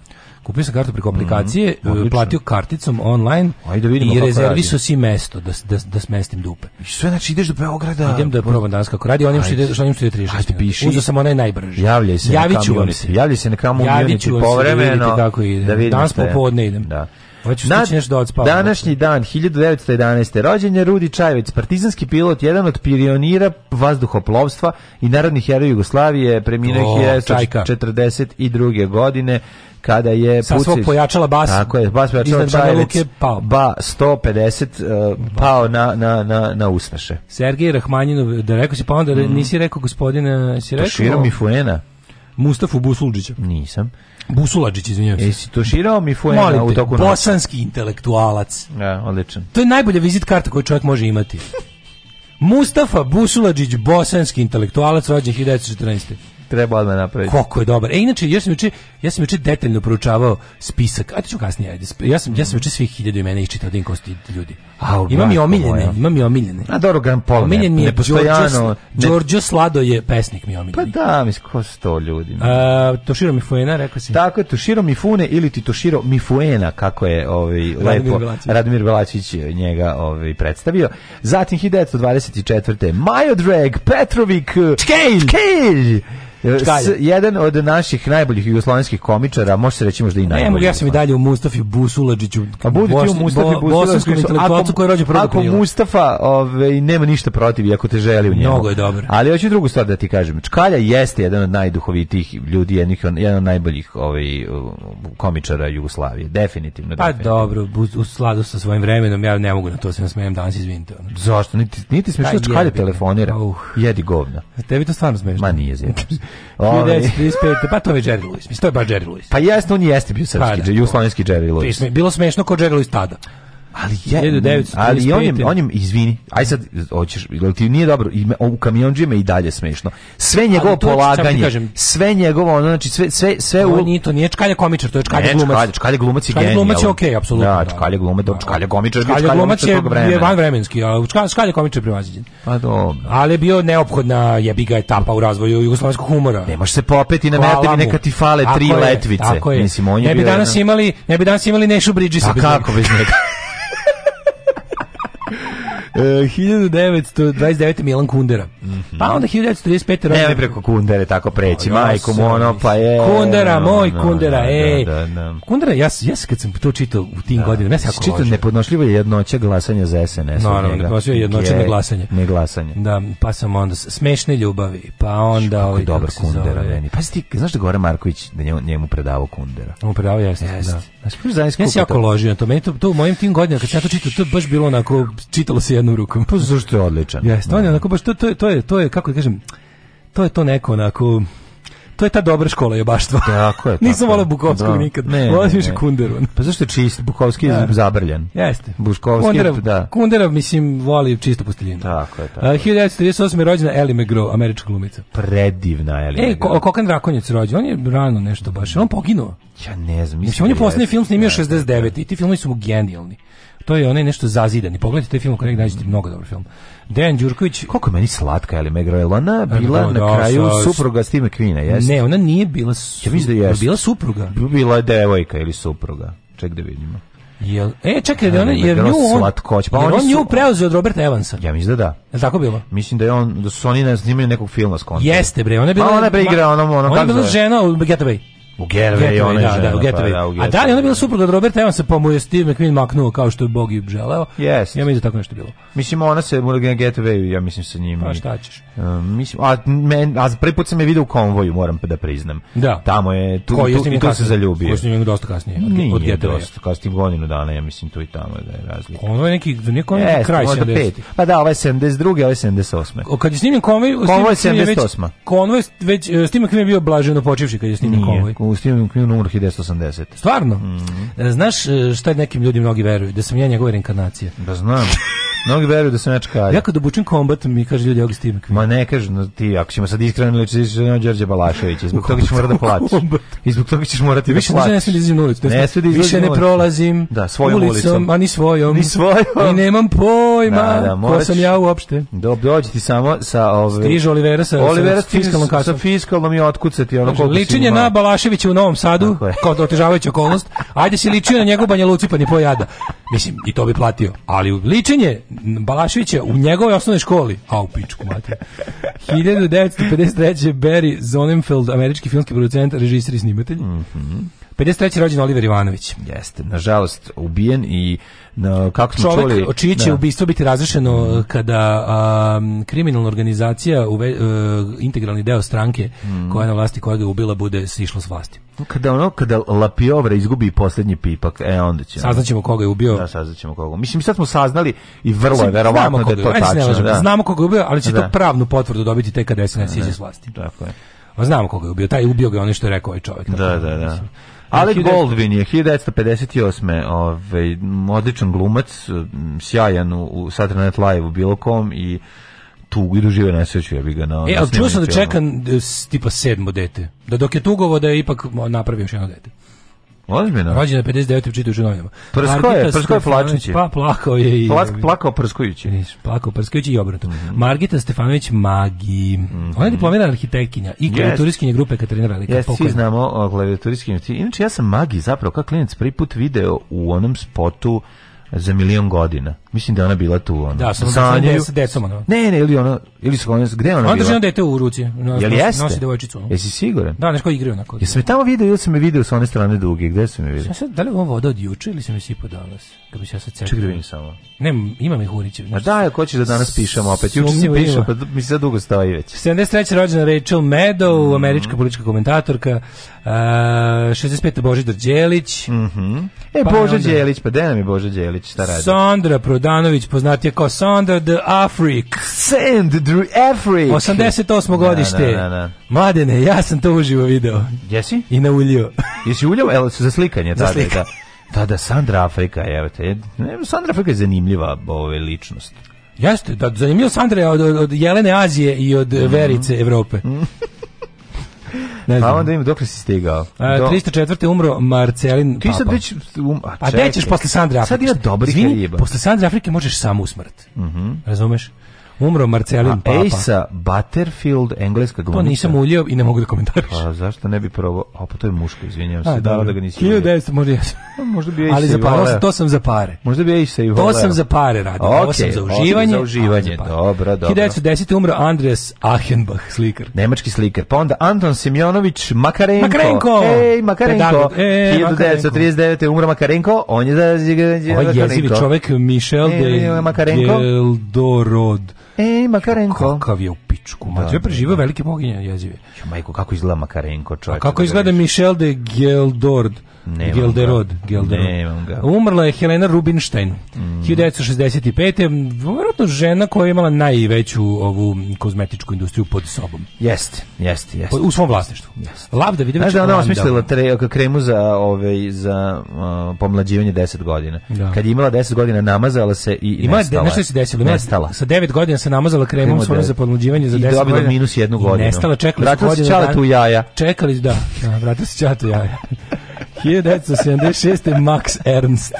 Kupio sam kartu preko mhm, aplikacije, mm -hmm, platio karticom online Ajde, vidimo i rezervisao si mesto da, da, da smestim dupe. I sve znači ideš do Beograda? Idem da probam danas kako radi, onim što što onim što ide 36. Uzeo sam onaj najbrži. Javljaj se Javit ću vam se. Javljaj se na kamu Unity da povremeno. kako ide. Da danas popodne idem. Da. Hoću Nad, da odspavam. Današnji dan, 1911. Rođen je Rudi Čajević, partizanski pilot, jedan od pionira vazduhoplovstva i narodnih heroja Jugoslavije, preminuo je 42. godine kada je Sa Pucić pojačala bas. Tako je, bas pojačala Čajevec, pao. Ba 150 uh, e, pao na na na na Ustaše. Sergej Rahmanjinov, da rekao si pa onda da mm. nisi rekao gospodina, si rekao Širo Fuena. Mustafu Busulđića. Nisam. Busuladžić, izvinjavam se. Jesi tuširao mi Fuena u toku Bosanski intelektualac. Ja, da, odličan. To je najbolja vizit karta koju čovjek može imati. Mustafa Busuladžić, bosanski intelektualac, rođen 1914. Treba odmah napraviti. Koliko je dobar. E, inače, još sam uči, Ja sam juče detaljno proučavao spisak. Ajde ću kasnije, ajde. Ja sam ja sam juče svih 1000 imena iščitao da kosti ljudi. A, imam i omiljene, imam i omiljene. A dobro, Gran Pol. Omiljen mi je Đorđo, Đorđo Slado je pesnik mi omiljen. Pa da, mis ko sto ljudi. Uh, Toshiro Mifune, rekao si. Tako je, Toshiro Mifune ili ti Toshiro Mifuena, kako je ovaj lepo Radomir Belačić njega ovaj predstavio. Zatim 1924. Majo Drag, Petrovic, Čkelj! Čkelj! S, jedan od naših najboljih jugoslovenskih bosanskih komičara, može se reći možda i najbolji. Ne, ja sam i pa. dalje u Mustafi Busuladžiću. A pa budi ti u Mustafi bo, Busuladžiću. Ako, rođe ako Mustafa ove, ovaj, nema ništa protiv, iako te želi u njemu. Mnogo je dobro. Ali hoću drugu stvar da ti kažem. Čkalja jeste jedan od najduhovitijih ljudi, jednih, jedan od najboljih ovaj, komičara Jugoslavije. Definitivno. Pa definitivno. dobro, u sladu sa svojim vremenom, ja ne mogu na to se nasmejem danas, izvinite. Zašto? Niti, niti da Čkalja telefonira. Jedi govna. Tebi to stvarno smiješno. Ma nije zjebno. 1935. Pa to je Jerry Lewis. To pa Jerry Lewis. Pa jeste, on jeste bio pa srpski, pa, da, jugoslovenski Jerry Lewis. Bilo smešno ko Jerry Lewis tada. Ali je, 1935. ali on je, on je, izvini, aj sad, hoćeš, jel ti nije dobro, i me, u kamionđu i dalje smešno. Sve njegovo polaganje, kažem, sve njegovo, ono, znači, sve, sve, sve u... Nije, to nije čkalja komičar, to je čkalja glumac. Čkalja, čkalja glumac je genijalno. Čkalja glumac je okej, okay, apsolutno. Da, čkalja da. glumac, da, čkalja komičar, čkalja, čkalja glumac je, je vremenski, a čkalja, čkalja komičar je prevaziđen. Pa dobro. Ali je bio neophodna jebiga etapa u razvoju jugoslovenskog humora. Ne se popeti na metevi neka ti fale tri letvice. Tako je. Mislim, on je ne bi danas imali, ne bi danas imali Nešu Bridgesa. A pa kako bez njega? 1929. E, Milan Kundera. Mm -hmm. Pa onda 1935. Ne, ne preko Kundere tako preći, majko ono, pa je... Kundera, moj da, Kundera, da, ej. Da, Kundera, ja, ja kad sam to čitao u tim godinama, ja sam čitao nepodnošljivo jednoća glasanja za SNS. Naravno, nepodnošljivo jednoća ne glasanje. Ne glasanje. Da, pa sam onda smešne ljubavi, pa onda... Kako ovaj, dobar Kundera, meni. Pa ti, znaš da Goran Marković da njemu, njemu predavao Kundera? On predavao, jasno, da. Znaš, ja se jako ložio na to, meni to, to u mojim tim godinama, kad sam ja to čitao, to baš bilo onako, čitalo se jedno jednom rukom. Pa zašto je odličan? Jeste, on je da. onako baš to, to, to je to je kako da kažem to je to neko onako to je ta dobra škola je jebaštva. Tako je. Tako Nisam volao Bukovskog da. nikad. Ne, Volao više Kundervan. Pa zašto je čist? Bukovski je da. zabrljen. Jeste. Bukovski Kunderav, je, da. Kunderav, mislim, voli čistu posteljinu. Tako je. Tako. Uh, 1938. je rođena Ellie McGraw, američka glumica. Predivna Ellie Ej, E, Ko, Kokan Drakonjac rođen. On je rano nešto baš. On poginuo. Ja ne znam. Mislim, on je da posljednji film snimio 69. Da, I ti filmi su mu genijalni to je onaj nešto zazidani. Pogledajte taj film kojeg nekog nađete mhm. mnogo dobar film. Dejan Đurković... Koliko je meni slatka ali me Megrel, ona bila no, na da, kraju sa, supruga Steve McQueen-a, jeste? Ne, ona nije bila... supruga. Ja mislim da jeste. Bila supruga. Bila je devojka ili supruga. Ček da vidimo. Jel, e, čekaj, da ona, jer nju on, slatkoć, pa jer on su, nju preuzio od Roberta Evansa. Ja mislim da da. Je tako bilo? Mislim da je on, da su oni ne snimili nekog filma s kontem. Jeste bre, ona je bila... Pa ona je bre igra, ona, ona, ona je bila žena u Getaway. U Getaway, ona je da, žena, da, u Getaway. Pa, da, A da li ona bila da. supruga od Roberta Evansa, pa mu je Steve McQueen maknuo kao što je Bog i želeo? Yes. Ja mislim da tako nešto bilo. Mislim, ona se, mora na Getaway, ja mislim sa njim. Pa šta ćeš? Um, mislim, a, men, a prvi put sam je vidio u konvoju, moram da priznam. Da. Tamo je, tu, Ko, tu, tu, se zaljubio. Ko je snimio dosta kasnije? Od, Nije od Getaway. dosta, kasnije godinu dana, ja mislim, tu i tamo da je razlika. Ovo je neki, neko yes, neki kraj 70. Pet. Pa da, ovaj je 72, ovaj je 78. O, kad je snimljen konvoj, konvoj 78. Konvoj, već, e, Steve McQueen je bio blaženo počivši kad je snimljen konvoj u Stevenu Kingu umro 1980. Stvarno? Mm -hmm. Znaš e, šta nekim ljudi mnogi veruju? Da sam ja njegova reinkarnacija. Pa da znam. Mnogi veruju da se ja čkar. Jako da bučim kombat, mi kaže ljudi, ovdje Steve McQueen. Ma ne kažu, no, ti, ako ćemo sad iskreno liči, ćeš na Đorđe Balašević, zbog toga ćeš morati da plaćaš. I zbog toga ćeš morati više da plaćaš. Više ne smijem da izim ulicu. Ne smijem da Više ne da da prolazim da, svojom ulicom, a ni svojom. Ni svojom. I nemam pojma da, da, ko sam ja uopšte. Do, dođi ti samo sa... Ove, Stiže Olivera sa, Olivera sa fiskalnom kasom. Sa fiskalnom i otkucati ono koliko Ličenje na Balaševića u Novom Sadu, kao da otežavajuća okolnost, ajde si ličio na njegov Banja Luci pa ni pojada. Mislim, i to bi platio. Ali ličenje Balaševića u njegovoj osnovnoj školi. A u pičku mate. 1953. Barry Zonenfeld, američki filmski producent, režiser i snimatelj. Mm -hmm. 53. rođen Oliver Ivanović. Jeste, nažalost ubijen i no, da, kako smo čovjek čuli, čiji će da. ubistvo biti razrešeno mm. kada a, kriminalna organizacija uve, a, eh, integralni deo stranke mm. koja je na vlasti koja ga ubila bude sišla s vlasti. Kada ono kada Lapiovre izgubi poslednji pipak, e onda će. Saznaćemo koga je ubio. Da, saznaćemo koga. Mislim sad smo saznali i vrlo je verovatno da je to tačno. Da. Znamo koga je ubio, ali će da. to pravnu potvrdu dobiti tek kada SNS da, izađe s vlasti. Tako je. Pa znamo koga je ubio, taj ubio ga onaj što je rekao ovaj čovjek. Da, da, da. Alec Baldwin je 1958. Ovaj, odličan glumac, sjajan u, u Saturday Night Live u bilo kom i tugu i dožive nesreću, ja bih ga na... E, ali čuo sam da čekam e, tipa sedmo dete. Da dok je tugovo da je ipak napravio još jedno dete. Ozbiljno. Rođen je 59. čitajući u novinama. Prsko je, prsko je plačući. Pa plakao je i... Plak, plakao prskujući. Nis, plakao prskujući i obrnuto. Mm -hmm. Margita Stefanović Magi. Mm -hmm. Ona je mhm. diplomirana arhitektinja i klavijaturistkinja yes. grupe Katarina Velika. Yes, svi znamo o klavijaturistkinju. Inače, ja sam Magi zapravo, kao klinac, prvi put video u onom spotu za milion godina. Mislim da ona bila tu ona. Da, samo da sa da nje sa decom ona. Ne, ne, ili ona ili su ona gde ona bila? Ona drži dete u ruci. No, Jel jeste? Nosi devojčicu. Jesi siguran? Da, nešto igri onako. Jesi me tamo video ili sam me video sa one strane duge? Gde se me video? Sad da li ovo voda od juče ili se mi sipao danas? Kako da bi se ja sad cepio? Čekaj samo. Ne, ima mi Hurić. A da, ako hoćeš da danas pišemo opet. Juče se piše, pa mi se dugo stavi već. 73. rođendan Rachel Maddow, mhm. američka politička komentatorka. Uh, 65. Božidar Đelić. Mhm. E, pa Božidar Đelić, pa gde nam Bože Đelić? Šta radi? Sandra Rudanović, poznatije kao Sandra the Afrik. Sand the Afrik. 88. godište. Na, da, na, da, na. Da. Mladene, ja sam to uživo video. Jesi? I na ulju. Jesi ulju? Jel su za slikanje? Za slikanje. Da, da, Sandra Afrika, evo te. Sandra Afrika je zanimljiva ove ličnost. Jeste, da, zanimljiva Sandra je od, od, Jelene Azije i od mm -hmm. Verice Evrope. Mm -hmm. Ne znam. A onda im dokle si stigao? A, 304. umro Marcelin Ti sad već... Um, a, a gde ćeš posle Sandre Afrike? Sad ima dobrih riba. Posle Sandre Afrike možeš samo u smrt. Mm -hmm. Razumeš? Umro Marcelin A, Papa. Asa Butterfield, engleska glumica. To nisam uljeo i ne mogu da komentariš. Pa zašto ne bi prvo... A pa to je muško, izvinjavam se. Da, da ga nisi. 1900 možda jesam. Pa možda bi ja Ali za pare, to sam za pare. Možda bi ja i se i To sam za pare radio. Okay, ovo sam za uživanje. Za uživanje. Za dobro, dobro. 1910 umro Andres Achenbach, slikar. Nemački slikar. Pa onda Anton Simjonović Makarenko. Makarenko. Ej, Makarenko. Ej, e, 1939 umro Makarenko. On je da je jezivi čovjek Michel e, de Makarenko. Dorod. Ej, Makarenko. Kakav je u pičku, da, mađo. je da, preživao da. velike moginje jezive. Jo, majko, kako izgleda Makarenko, čovjek. A kako izgleda Michel de Geldord? Nemam Gelderod, ga. Gelderod. Nemam ga. Umrla je Helena Rubinstein, mm. 1965. Vjerojatno žena koja je imala najveću ovu kozmetičku industriju pod sobom. Jeste, jeste, jeste. U svom vlasništvu. Jeste. Lavda, vidim Znaš da ona osmislila tre, kremu za, ove, za uh, pomlađivanje 10 godina. Da. Kad je imala 10 godina, namazala se i Ima, nestala. Nešto se desilo. Ima, nestala. Sa 9 godina se namazala kremom kremu svojom za pomlađivanje za 10 godina. I dobila minus jednu godinu. nestala, čekali Vratila se čala tu jaja. Čekali, da. da vratila se čala tu jaja. 1976. Max Ernst.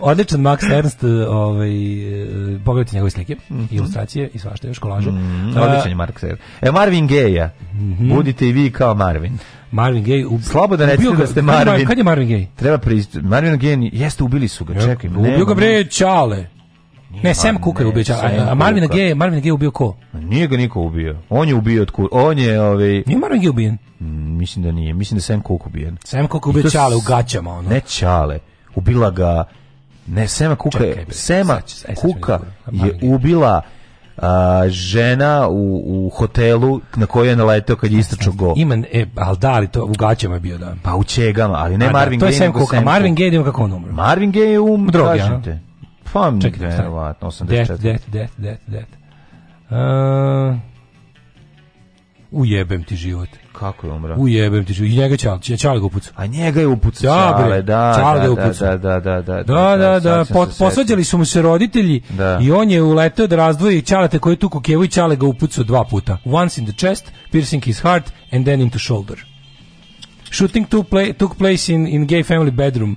Odličan Max Ernst, ovaj, eh, pogledajte njegove slike, mm -hmm. ilustracije i svašta još kolaže. Mm -hmm. Odličan je Max Ernst. E, Marvin Gaye-a. Mm -hmm. Budite i vi kao Marvin. Marvin Gaye u Slabo da recite da ste Marvin. Kad je Marvin Gaye? Treba pri Marvin Gaye jeste ubili su ga, čekaj. Ubio ga bre Čale ne, Sam Cooke je ubio A Marvin G, Marvin G je ubio ko? Nije ga niko ubio. On je ubio od kur... On je, ovaj... Nije Marvin G ubijen? Mm, mislim da nije. Mislim da je Sam Cooke ubijen. Sam Cooke ubio to... u gaćama, ono. Ne Čale. Ubila ga... Ne, Sema Kuka je... Sema sad, Kuka e, da je ubila a, žena u, u hotelu na koju je naletao kad je istračao go. Ima, e, ali da, ali to u gaćama je bio, da. Pa u čegama, ali ne a, da, Marvin Gaye. To je Sema Kuka, Marvin Gaye, da kako on umro. Marvin Gaye je umro, drogi, kažete. Pa, Čekaj, verovatno, 84. death, death, death, death. Uh, ujebem ti život. Kako je umro? Ujebem ti život. I njega Čal, Čal ga upucao. A njega je upucao da, Čale, da, Čal da, ga upucao. Da, da, da, da, da, da, da, da, da posvađali su mu se roditelji da. i on je uleteo da razdvoji čalate koji je tu kukevu i Čale ga upucao dva puta. Once in the chest, piercing his heart and then into shoulder. Shooting took, play, took place in, in gay family bedroom.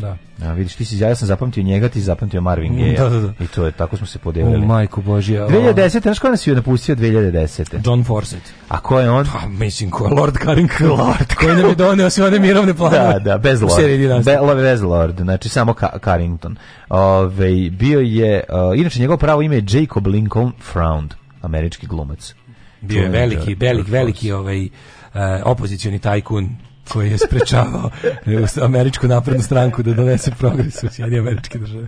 Da. A, vidiš, ti si, ja sam zapamtio njega, ti si zapamtio Marvin mm, Gaye. Da, da, da. I to je, tako smo se podelili. O, majko Božja. 2010. Znaš ko nas je napustio 2010. John Forsett. A ko je on? Pa, mislim, ko je Lord Karin Lord. Koji nam je donio sve one mirovne planove. Da, da, bez Lord. Be, bez Lord, znači samo Ka Carrington. Ove, bio je, uh, inače njegovo pravo ime je Jacob Lincoln Fround, američki glumac. Bio je veliki, velik, veliki, veliki ovaj, uh, opozicioni tajkun koji je sprečavao e, američku naprednu stranku da donese progres u Sjedinje američke države.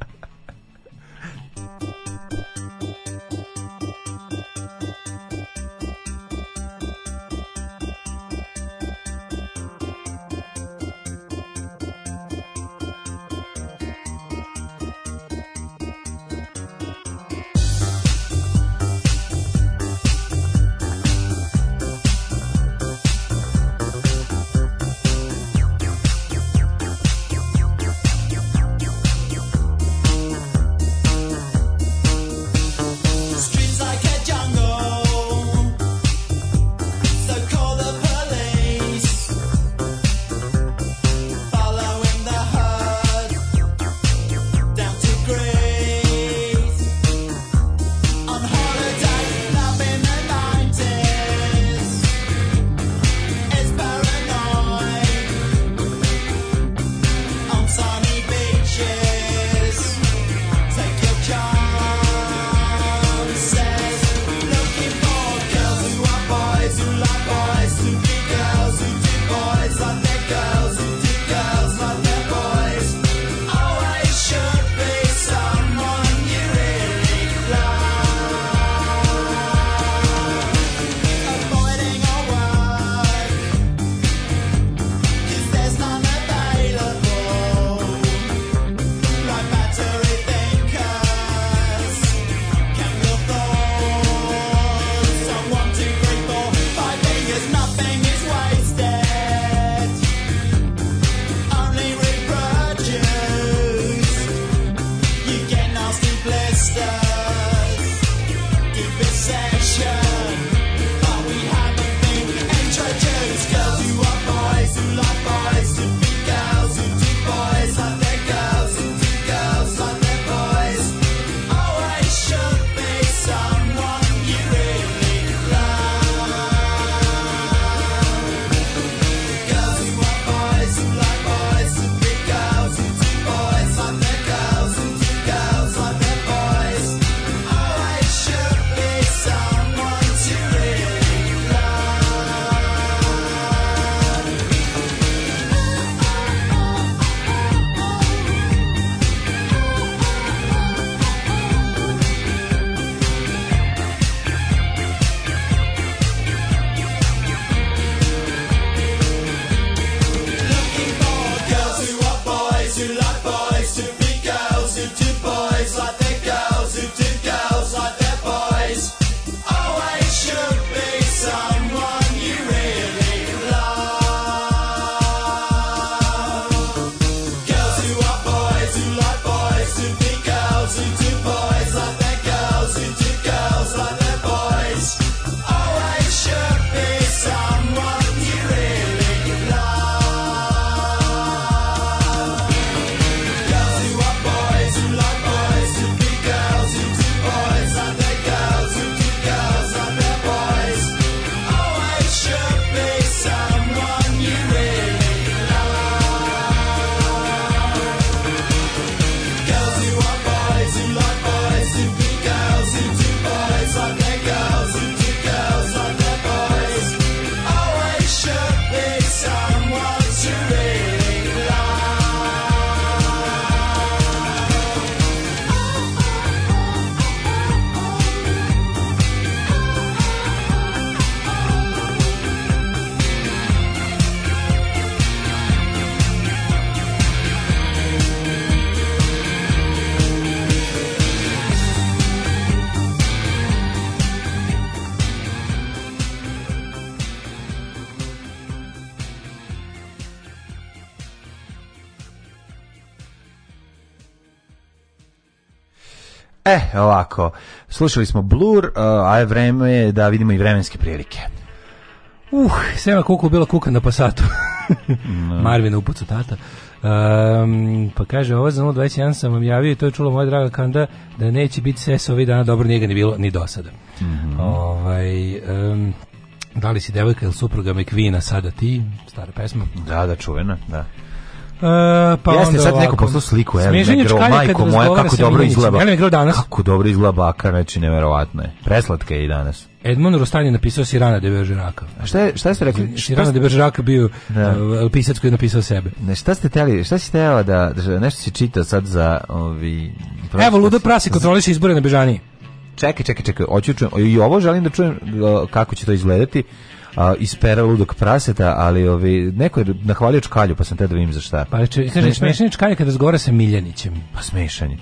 E, ovako, slušali smo Blur, eh, a je vreme da vidimo i vremenske prilike. Uh, sema kuku bila kuka na pasatu. no. Da. Marvina upucu tata. Um, pa kaže, ovo za 021 sam vam javio i to je čula moja draga Kanda da neće biti ses ovih dana, dobro nije ni bilo ni do sada. Mm -hmm. ovaj, um, da li si devojka ili supruga McVina sada ti, stara pesma? Da, da, čuvena, da. Uh, pa Jeste, sad neko poslao sliku, evo, negro, majko moje, kako dobro izgleda. Ja danas. Kako dobro izgleda baka, znači, neverovatno je. Preslatka je i danas. Edmond Rostan je napisao Sirana de Bergeraka. A šta, je, šta ste rekli? Znači, Sirana de Bergeraka bio da. Uh, pisac koji je napisao sebe. Ne, šta ste teli, šta si tela da, da, nešto si čitao sad za ovi... Prošlost. Evo, Ludo Prasi kontroliše izbore na Bežaniji. Čekaj, čekaj, čekaj, hoću čujem, i ovo želim da čujem kako će to izgledati a, iz pera ludog praseta, ali ovi, neko je nahvalio čkalju, pa sam te da vidim za šta. Pa če, kaže, smešan čkalje kada razgovara sa Miljanićem. Pa smešanje.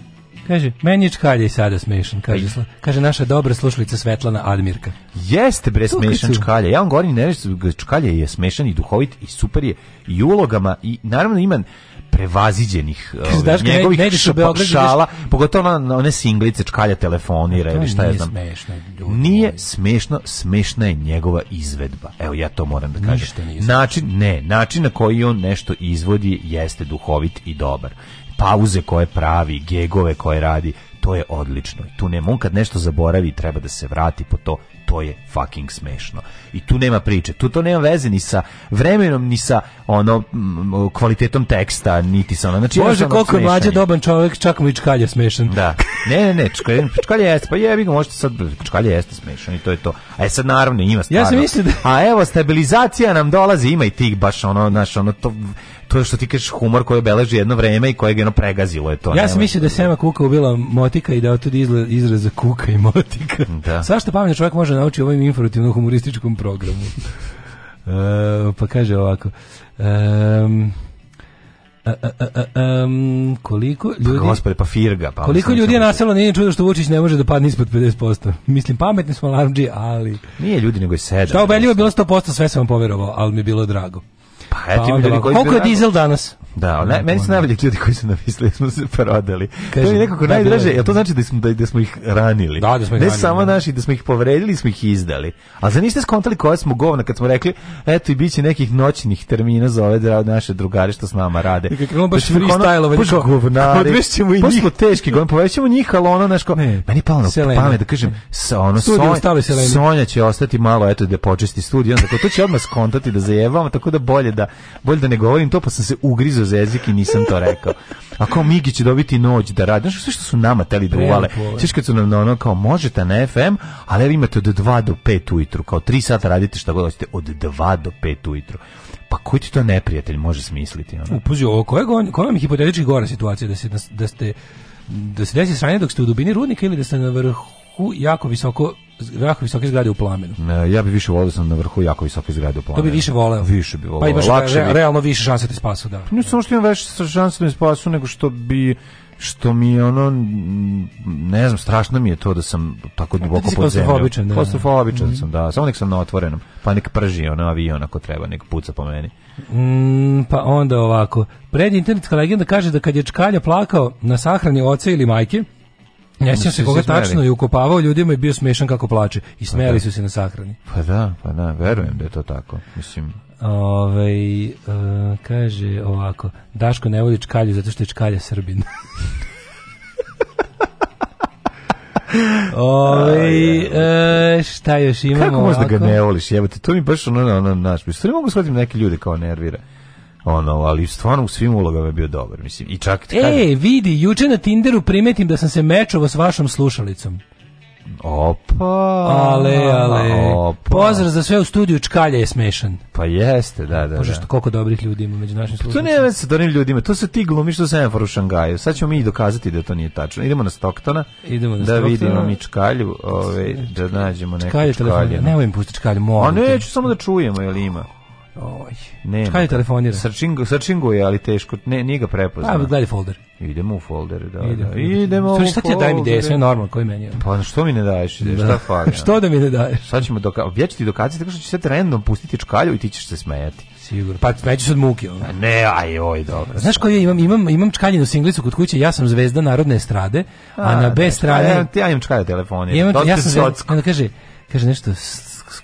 Kaže, meni je čkalje i sada smešan, kaže, slu, kaže naša dobra slušalica Svetlana Admirka. Jeste bre smešan čkalje. Ja vam govorim, ne, čkalje je smešan i duhovit i super je i ulogama i naravno iman prevaziđenih ovaj, Znaš, njegovih ne, šala, pogotovo na one singlice čkalja telefonira pa ili šta ja znam. Smešno, nije smešno, smešna je njegova izvedba. Evo ja to moram da kažem. Način, ne, način na koji on nešto izvodi jeste duhovit i dobar. Pauze koje pravi, gegove koje radi, to je odlično. Tu nema, on kad nešto zaboravi treba da se vrati po to to je fucking smešno. I tu nema priče. Tu to nema veze ni sa vremenom, ni sa ono m, kvalitetom teksta, niti sa ono. Znači, Bože, koliko je mlađe doban čovjek, čak mu čkalje smešan. Da. Ne, ne, ne, čkalje, čkalje jeste, pa jebi ga, možete sad, čkalje jeste smešan i to je to. A je sad naravno ima stvarno. Ja sam mislim da... A evo, stabilizacija nam dolazi, ima i tih baš ono, naš ono, to to što ti kažeš humor koji beleži jedno vreme i kojeg je ono pregazilo je to. Ja sam mislio da, da je Sema Kuka ubila motika i da od tudi izraz za kuka i motika. Da. Svašta pametno čovjek može naučiti ovim ovom informativno humorističkom programu. e, pa kaže ovako. Um, a, um, koliko pa ljudi... Pa, gospode, pa firga. Pa koliko ljudi je naselo, nije čudo što Vučić ne može da padne ispod 50%. Mislim, pametni smo larđi, ali... Nije ljudi, nego je sedam. Šta obeljivo bilo 100%, sve sam vam poverovao, ali mi je bilo drago. Pa eto pa, ljudi koji... Koliko je dizel danas? Da, ne, meni se najbolji ljudi koji su namislili smo se prodali. Kažem, to mi da, je nekako najdraže, jel to znači da smo, da, da smo ih ranili. Da, da smo ih ne samo da. naši, da smo ih povredili, smo ih izdali. A za niste skontali koja smo govna kad smo rekli, eto i bit će nekih noćnih termina za ove dra, naše drugari što s nama rade. I kako da ono baš freestyle-ovo, baš govnari. Odvešćemo i njih. Pa smo teški, govnari, povećemo njih, ali ono, znaš, meni palo na pamet da kažem, sa, ono, Sonja, Sonja će ostati malo, eto, da počisti studij, onda to će odmah skontati da zajevamo, tako da bolje da da bolje da ne govorim to, pa sam se ugrizao za jezik i nisam to rekao. A kao Migi će dobiti noć da radi. Znaš, sve što su nama teli da uvale. Sviš kad su nam na ono kao, možete na FM, ali evo imate od 2 do 5 ujutru. Kao 3 sata radite šta god hoćete, od 2 do 5 ujutru. Pa koji ti to neprijatelj može smisliti? Ono? Upazi ovo, koja, koja mi je hipotetički gora situacija? Da, se, da, da ste da se desi sranje dok ste u dubini rudnika ili da ste na vrhu jako visoko jako visoke zgrade u plamenu. Ne, ja bih više voleo da sam na vrhu jako visoke zgrade u plamenu. To bi više voleo. Više bi pa voleo. Pa imaš Lakše re, bi... realno više šanse da te spasu, da. Pa ne samo što imam više šanse da me spasu, nego što bi što mi je ono ne znam strašno mi je to da sam tako duboko pod zemljom. Klaustrofobičan, da. Klaustrofobičan mm -hmm. sam, da. Samo nek sam na otvorenom, pa nek prži ono avion ako treba, nek puca po meni. Mm, pa onda ovako. Pred internetska legenda kaže da kad je Čkalja plakao na sahrani oca ili majke, Ne sjećam se koga tačno i ukopavao ljudima i bio smešan kako plače. I pa smeli pa su se na sahrani. Pa da, pa da, verujem da je to tako. Mislim, Ove, uh, e, kaže ovako, Daško ne voli čkalju zato što je čkalja Srbin. Oj, e, šta još imamo? Kako možda ovako? ga ne voliš? Jebote, to mi baš ono, ono, naš. Stvari mogu shvatiti neke ljude kao nervira ono, ali stvarno u svim ulogama je bio dobar, mislim. I čak Ej, kažem... vidi, juče na Tinderu primetim da sam se mečovao s vašom slušalicom. Opa. Ale, ale. Opa. Pozdrav za sve u studiju, Čkalje je smešan. Pa jeste, da, da. Bože, da. što koliko dobrih ljudi ima među našim slušacima. Pa to nema sa dobrim ljudima, to se ti glumi što se u Šangaju. Sad ćemo mi dokazati da to nije tačno. Idemo na Stocktona. Idemo na da Stoktona. vidimo mi Čkalju, ove, ovaj, da nađemo neko Čkalje. Čkalje, telefon, ne volim pustiti Čkalju, molim. A neću samo da čujemo, jel ima. Oj. Ne. Šta je telefonira? Searching, srčingo je, ali teško, ne, nije ga prepoznao. Pa, gledaj folder. Idemo u folder, da. Idemo, da. idemo Sorry, šta ti daj mi ideje, sve normalno, koji meni je? Pa što mi ne daješ, da. šta fali? što da mi ne daješ? Sad ćemo doka ja ti dokazati tako što ću sad random pustiti čkalju i ti ćeš se smejati. Sigurno. Pa smeću se od muke. Ono. Ne, aj, oj, dobro. Znaš koju imam? Imam, imam čkaljinu singlicu kod kuće, ja sam zvezda narodne estrade, a, a na B strane... Ja, ja imam čkalju telefone. Imam, ja sam zvezda, onda kaže, kaže nešto,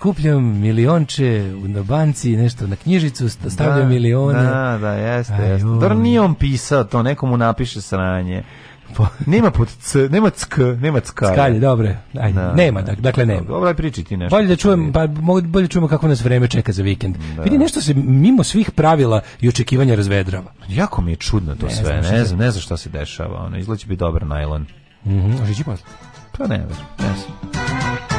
skupljam milionče na banci, nešto na knjižicu, stavljam da, milione. Da, da, jeste, Aj, jeste. Dobro, nije on pisao to, nekomu napiše sranje. nema pod c, nema ck, nema ckalje. Ckalje, dobre. Ajde, da, nema, da. dakle nema. Dobro, aj priči ti nešto. Bolje da čujem, pa bolje čujemo kako nas vreme čeka za vikend. Da. Vidi nešto se mimo svih pravila i očekivanja razvedrava. Jako mi je čudno to ne sve, znam ne znam, ne znam šta se dešava. Ono izlači bi dobar najlon. Mhm, mm -hmm. pa. Pa ne znam, ne znam.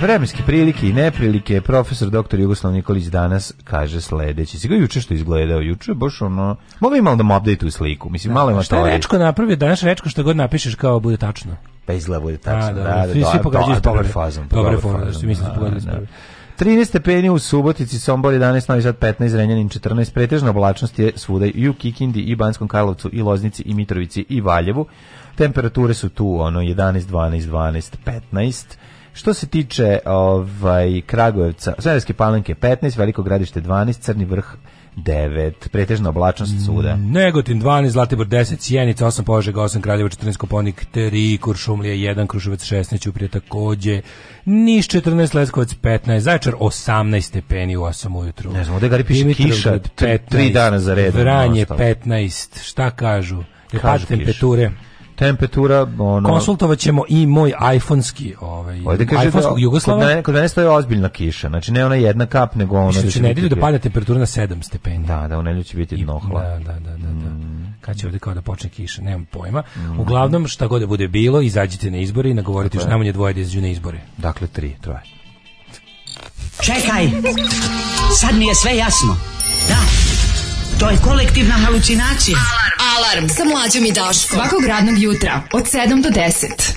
Vremenske prilike i neprilike, profesor doktor Jugoslav Nikolić danas kaže sledeće. Sigurno juče što izgledao, juče baš ono... Mogu i da mu update u sliku, mislim, da, malo ima Šta je e. Rečko napravio, danas Rečko što god napišeš kao bude tačno. Pa izgleda bude tačno, da, da, da, da svi, da, svi pogađaju dobar fazom. Dobar fazom, mislim da pogađaju ispravio. 13 stepeni u Subotici, Sombor 11, Novi Sad 15, Renjanin 14, pretežna oblačnost je svuda i u Kikindi, i Banskom Karlovcu, i Loznici, i Mitrovici, i Valjevu. Temperature su tu, ono, 11, 12, 12, 15 Što se tiče ovaj Kragujevca, Zrenjaninske Palanke 15, Veliko Gradište 12, Crni vrh 9, pretežna oblačnost svuda. Mm, Negotin 12, Zlatibor 10, Cijenica 8, Požega 8, Kraljevo 14, Koponik 3, Kuršumlije 1, Kruševac 16, Ćuprije takođe, Niš 14, Leskovac 15, Zaječar 18 stepeni u 8 ujutru. Ne znam, ovde gari piše kiša 3 dana za redom. Vranje 15, šta kažu? Kažu temperature temperatura ono konsultovaćemo i moj ajfonski ovaj Ovde da kaže da, Jugoslava kod kod mene stoji ozbiljna kiša znači ne ona jedna kap nego ona da znači da će nedelju da pada temperatura na 7 stepeni da da u nedelju će biti dno da da da da, da. Mm. kad će ovde kao da počne kiša nemam pojma mm. uglavnom šta god da bude bilo izađite na izbore i nagovorite dakle. još najmanje dvoje da izađu na izbore dakle tri troje čekaj sad mi je sve jasno da To je kolektivna halucinacija. Alarm. Alarm sa mlađom i Daškom. Svakog radnog jutra od 7 do 10.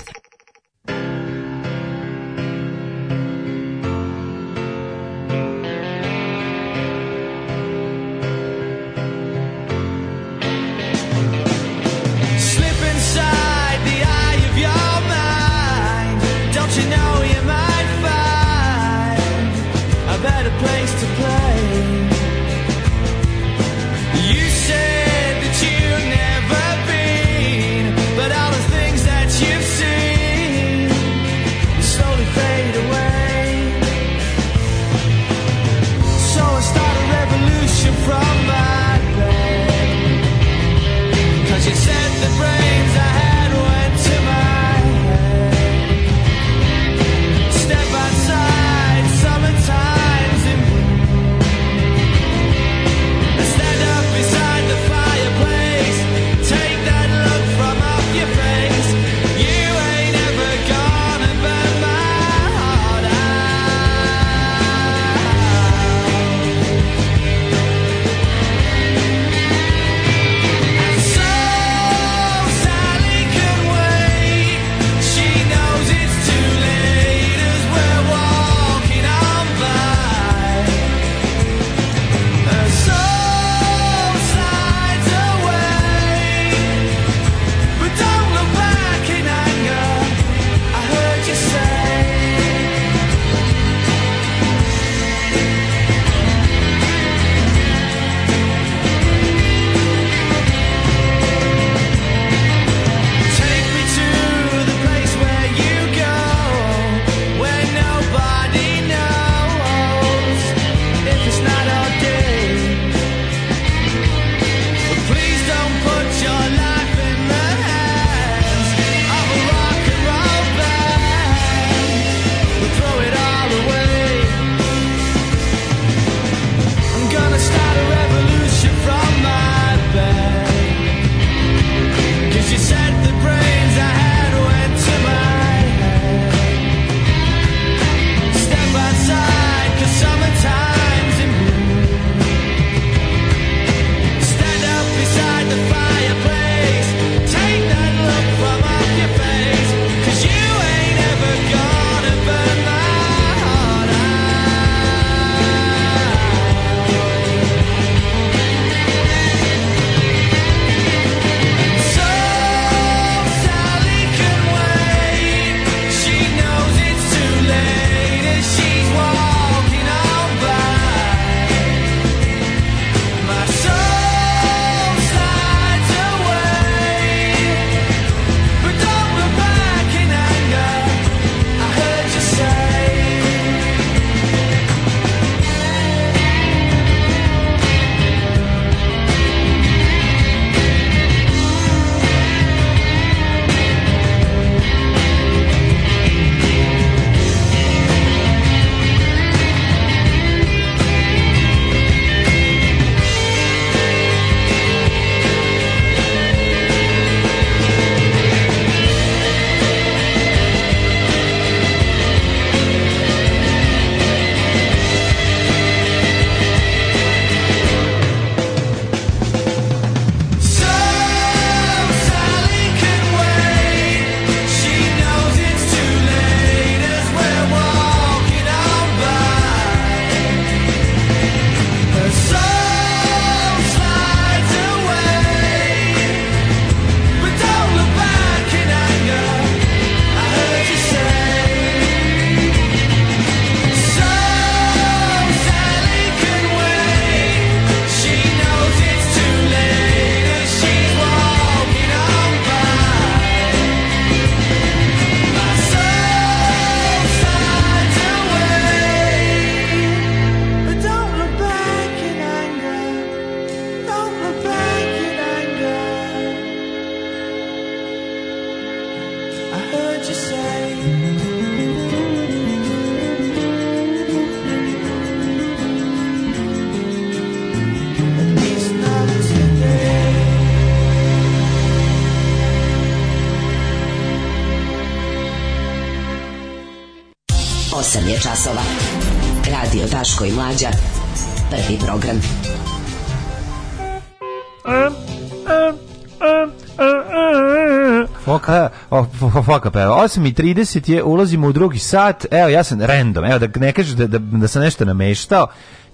foka peva. 8.30 je, ulazimo u drugi sat. Evo, ja sam random. Evo, da ne kažeš da, da, da sam nešto nameštao.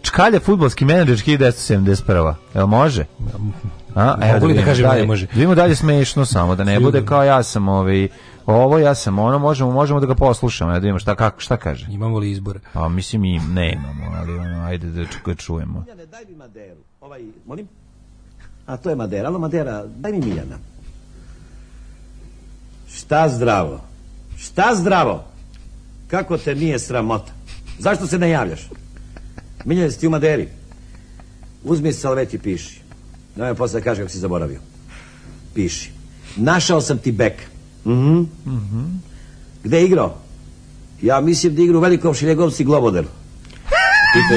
Čkalja fudbalski menadžer 1971. Evo može? A, evo, da, da kažem da dalje, može. Da vidimo dalje smešno samo, da ne bude kao ja sam ovaj, ovo, ja sam ono, možemo, možemo da ga poslušamo, da vidimo šta, kako, šta kaže. Imamo li izbore? Pa mislim i ne imamo, ali ono, ajde da ga čujemo. Ja ne daj mi Maderu. Ovaj, molim? A to je Madera, alo Madera, daj mi Miljana. Šta zdravo? Šta zdravo? Kako te nije sramota? Zašto se ne javljaš? Miljen si ti u Maderi. Uzmi salvet i piši. Da me posle kaže kako si zaboravio. Piši. Našao sam ti bek. Mm mhm. Mm Gde je igrao? Ja mislim da igra u velikom šiljegovci Globoderu.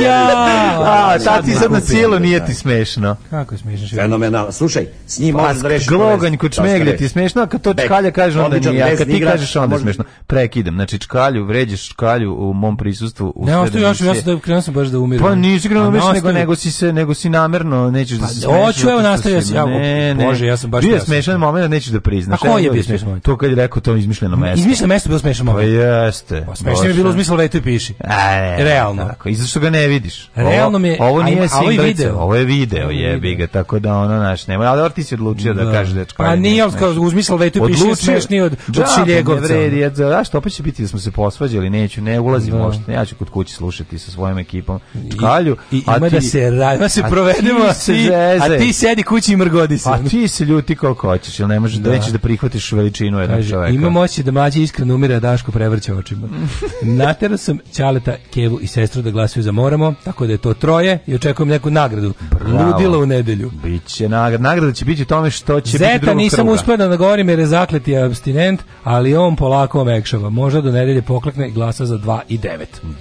Ja! A, sad ti sad na cijelo da. nije ti smešno. Kako je smešno? Fenomenalno. Slušaj, s njim možeš pa, da rešiš. Gloganj kod čmeglja ti smešno, a kad to čkalja kaže onda nije, a kad ti kažeš onda je smešno. Prekidam, znači čkalju, vređaš čkalju u mom prisustvu. U ne, ostavi, ja sam da krenuo sam baš da umiram. Pa nisi krenuo već, nego, nego, si se, nego si namerno, nećeš da pa, se smešno. Oću, evo nastavio da sam. Ne, ne. Bože, ja sam baš... Bio je smešan moment, nećeš da priznaš. A koji je bio smešan moment? To kad je rekao, to izmišljeno mesto. Izmišljeno mesto bilo smešan pa moment. Pa jeste. Smešno je bilo u smislu, i piši. E, Realno. Tako, i zašto ga ga ne vidiš. Realno mi ovo nije singlica, ovo je video, jebi ga, tako da ono naš nema. Ali Ortiz si odlučio da, da kaže dečko. A pa nije on kao uzmislio da je tu piše smešni od od da, pa Šiljegovca. vredi, da, zašto opet će biti da smo se posvađali, neću, ne ulazim da. možda. Ja ću kod kuće slušati sa svojom ekipom. Čkalju, I, a ima da ti, da se radimo, se provedemo, a ti, a ti sedi kući i mrgodi se. A ti se ljuti koliko hoćeš, jel ne možeš da, da prihvatiš veličinu jednog čoveka. Ima moći da mlađe iskreno umire, Daško prevrće očima. Natera sam Ćaleta, Kevu i sestru da glasuju za moramo, tako da je to troje i očekujem neku nagradu. Bravo. Ludilo u nedelju. Biće nagrada. Nagrada će biti u tome što će Zeta biti drugog nisam uspeo da nagovorim jer je zakleti abstinent, ali on polako omekšava. Možda do nedelje poklekne i glasa za 2 i 9.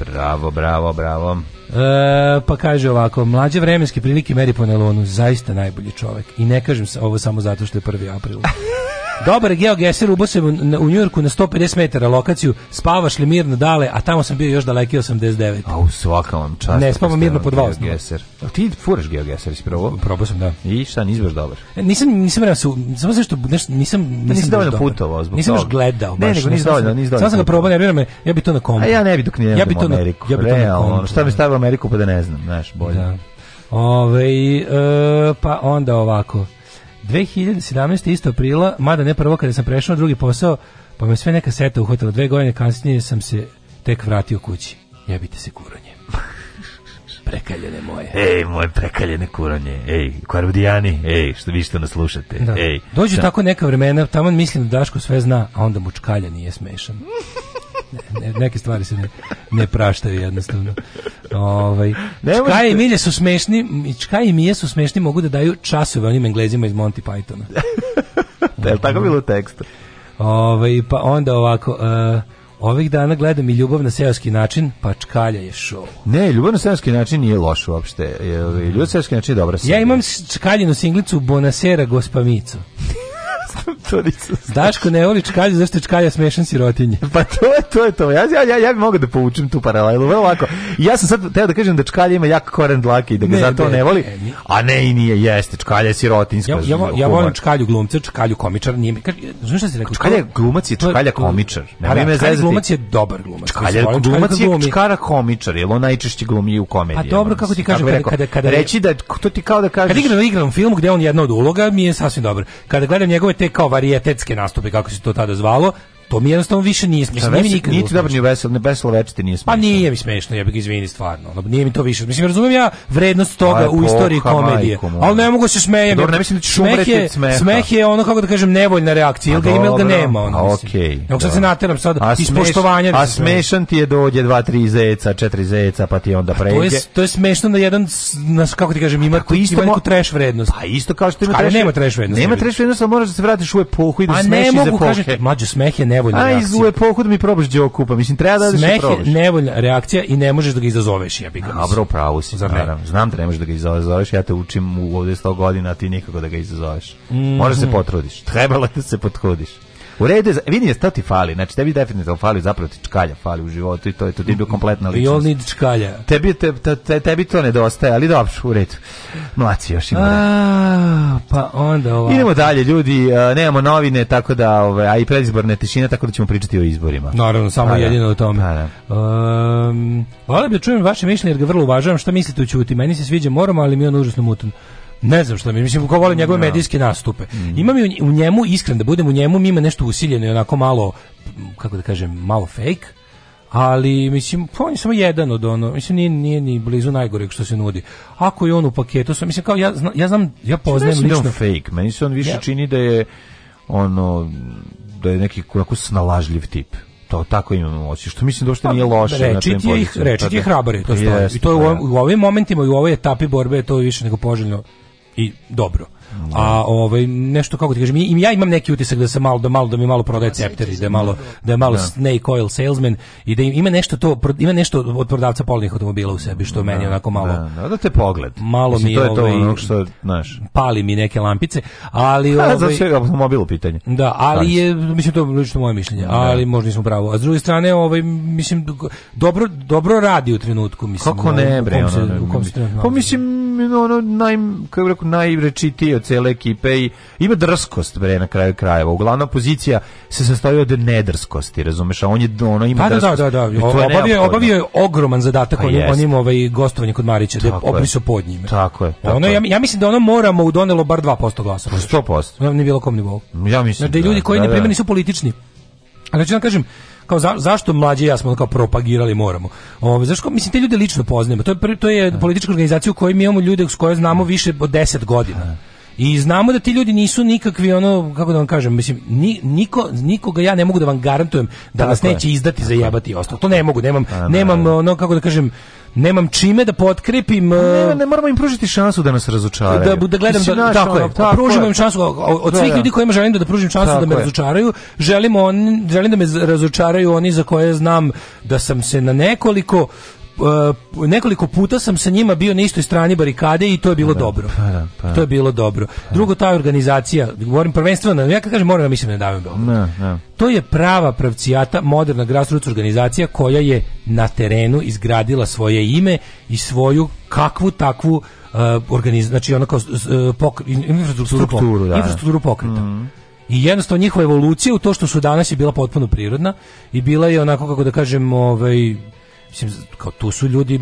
Bravo, bravo, bravo. E, pa kaže ovako, mlađe vremenske prilike meri Ponelonu, zaista najbolji čovek. I ne kažem ovo samo zato što je 1. april. Dobar geogeser ubo se u Njujorku na 150 metara lokaciju, spavaš li mirno dale, a tamo sam bio još daleki 89. A u svaka vam čast. Ne, spavam mirno pod vas. Geogeser. A ti furaš geogeser, si probao? Probao sam, da. I šta, nisi baš dobar? E, nisam, nisam, nisam, samo što, zašto, nisam, nisam, nisam dovoljno putovao zbog Nisam još gledao. Ne, nego nisi dovoljno, nisi dovoljno. Samo sam ga probao, nervira me, ja bi to na komu. A ja ne bi dok nije ja bi to na, Ameriku. Ja bi to na komu. Šta bi stavio Ameriku pa da ne znam, znaš, bolje. Da. Ove, ovaj, e, pa onda ovako. 2017. isto aprila, mada ne prvo kada sam prešao drugi posao, pa me sve neka seta uhvatila dve godine, kasnije sam se tek vratio kući. Jebite se kuranje. prekaljene moje. Ej, moje prekaljene kuranje. Ej, kvarudijani, ej, što vi što nas slušate. Da. Ej. Dođu šta? tako neka vremena, tamo mislim da Daško sve zna, a onda mu čkalja nije smešan ne, neke stvari se ne, ne praštaju jednostavno. Ovaj Čka i Milje su smešni, Čka i Mije su smešni, mogu da daju časove onim Englezima iz Monty Pythona. da, je tako bilo u tekstu. Ovaj pa onda ovako uh, Ovih dana gledam i ljubav na seoski način, pa čkalja je show. Ne, ljubav na seoski način nije loš uopšte. Ovaj, ljubav na seoski način je dobra serija. Ja imam čkaljinu singlicu Bonasera gospamicu to nisam Daško ne voli čkalju, zašto je čkalja smešan sirotinje? Pa to je to. Je to. Ja, ja, ja, ja bi mogao da poučim tu paralelu, vrlo lako. Ja sam sad teo da kažem da čkalja ima jak koren dlake i da ga ne, zato ne, ne voli, ne, a ne i nije, jeste, čkalja je sirotinjska. Ja, ja, ja volim čkalju glumca, čkalju komičar, nije mi, kaži, znaš šta si rekao? Čkalja glumac je čkalja komičar. Ne, pa, da, čkalja glumac je dobar glumac. Čkalja glumac je čkara komičar, jer on najčešće glumi u komediji. Pa dobro, kako ti kažem, kada, kada, kada, reći da, to ti kao da kažeš... Kad igram, igram film gde on jedna od uloga, mi je sasvim dobar. Kada gledam njegove te kao varijetetske nastupe, kako se to tada zvalo, To mi jednostavno više nije smiješno. niti dobro ni veselo, ne veselo večite nije smiješno. Pa nije mi smiješno, ja bih izvini stvarno. Ono, nije mi to više. Mislim, razumijem ja vrednost toga Aj, u istoriji komedije. Majko, ali ne mogu da se smejem. Dobro, ne mislim da ćeš umreti od smeha. Smeh je ono, kako da kažem, nevoljna reakcija. Ili ga ima, ili ga nema. Ono, a, okay, Dok sad se nateram sad a iz poštovanja. Da a smešan ti je dođe dva, tri zeca, četiri zeca, pa ti onda pređe. To je, to je smešno na jedan, na, kako ti kažem, ima, isto, ima trash vrednost. Pa isto kao što ima trash vrednost. Nema trash vrednost, ali moraš da se vratiš u epohu ovaj i da smeši iz epohe. Mlađo, smeh je nevoljna reakcija. A iz u epohu da mi probaš Đoku, pa mislim treba da, da se probaš. je nevoljna reakcija i ne možeš da ga izazoveš, ja bih. Dobro, pravo si. Zar Znam da ne možeš da ga izazoveš, ja te učim u ovde 100 godina, a ti nikako da ga izazoveš. Mm -hmm. Možeš da se potrudiš. Trebalo da se potrudiš. U redu je, vidim je što ti fali, znači tebi definitivno fali, zapravo ti čkalja fali u životu i to je to, ti bio kompletna ličnost. I on čkalja. Tebi, te, te, tebi to nedostaje, ali dobro, u redu. Mlaci još ima. A, pa onda ovako. Idemo dalje, ljudi, e, nemamo novine, tako da, ove, a i predizborne tišine, tako da ćemo pričati o izborima. Naravno, samo a, pa da. jedino o tome. A, pa da. Um, volim da čujem vaše mišljenje, jer ga vrlo uvažavam, šta mislite u čuti? meni se sviđa moramo, ali mi je on užasno mutan. Ne znam šta mi, mislim, ko volim njegove no. Da. medijske nastupe. Mm. Imam i u njemu, iskren da budem u njemu, ima nešto usiljeno i onako malo, kako da kažem, malo fake, ali mislim pa on je samo jedan od ono mislim nije, nije ni blizu najgoreg što se nudi ako je on u paketu sam mislim kao ja znam ja znam ja poznajem da lično da fake meni se on više ja. čini da je ono da je neki kako snalažljiv tip to tako imamo oči što mislim da uopšte pa, nije loše reči na tem je, reči je hrabar je to pa stoji i to je u, u ovim momentima i u ovoj etapi borbe je to više nego poželjno i dobro. A ovaj nešto kako ti kažem, im ja imam neki utisak da se malo da malo da mi malo prodaje cepter da je malo da je malo da. snake oil salesman i da ima nešto to ima nešto od prodavca polnih automobila u sebi što da, meni onako malo da, da, da te pogled. Malo Mislim, mi to je ovaj, ono što znaš. Pali mi neke lampice, ali ovaj za svega automobil pitanje. Da, ali je mislim to lično moje mišljenje, da. ali možda nisam pravo. A s druge strane, ovaj mislim dobro dobro radi u trenutku, mislim. Kako ovaj, ne, bre, u ono. Pa mislim ono naj kako bih rekao najrečitiji od cele ekipe i ima drskost bre na kraju krajeva. Uglavnom pozicija se sastoji od nedrskosti, razumeš? A on je ono ima pa, da, da, drskost. Da, da, da, da. Obavio, obavio je ogroman zadatak on, on ima ovaj gostovanje kod Marića, da obriso pod njime. Tako je. Da, tako ono, ja, ja mislim da ono moramo udonelo bar 2% glasa. 100%. Pa ne bilo kom nivou. Ja mislim. Da, da ljudi koji da, ne primeni su politični. Ali ću da kažem, kao za, zašto mlađi ja smo kao propagirali moramo. Ovaj zašto mislim te ljude lično poznajemo. To je to je da. politička organizacija u kojoj mi imamo ljude s koje znamo više od 10 godina. Da. I znamo da ti ljudi nisu nikakvi ono kako da vam kažem, mislim ni, niko nikoga ja ne mogu da vam garantujem da nas neće izdati za jebati ostalo. To ne mogu, nemam da, nemam ono kako da kažem nemam čime da potkripim pa e, Ne, ne moramo im pružiti šansu da nas razočaraju. Da, da gledam da, naš, tako je. Tako pružimo im šansu od da, svih da. ljudi kojima želim da, da pružim šansu da me je. razočaraju. Želim on želim da me razočaraju oni za koje znam da sam se na nekoliko uh, nekoliko puta sam sa njima bio na istoj strani barikade i to je bilo pa, da, dobro. Pa, da, pa, da. to je bilo dobro. Pa Drugo, ta organizacija, govorim prvenstveno, ja kad kažem moram, da mislim ne davim Beograd. To je prava pravcijata, moderna grassroots organizacija koja je na terenu izgradila svoje ime i svoju kakvu takvu uh, organiz, znači onako uh, pokr, infrastrukturu, Strukturu, da, infrastrukturu pokreta. Mm. I jednostavno njihova evolucija u to što su danas je bila potpuno prirodna i bila je onako kako da kažem ovaj mislim kao tu su ljudi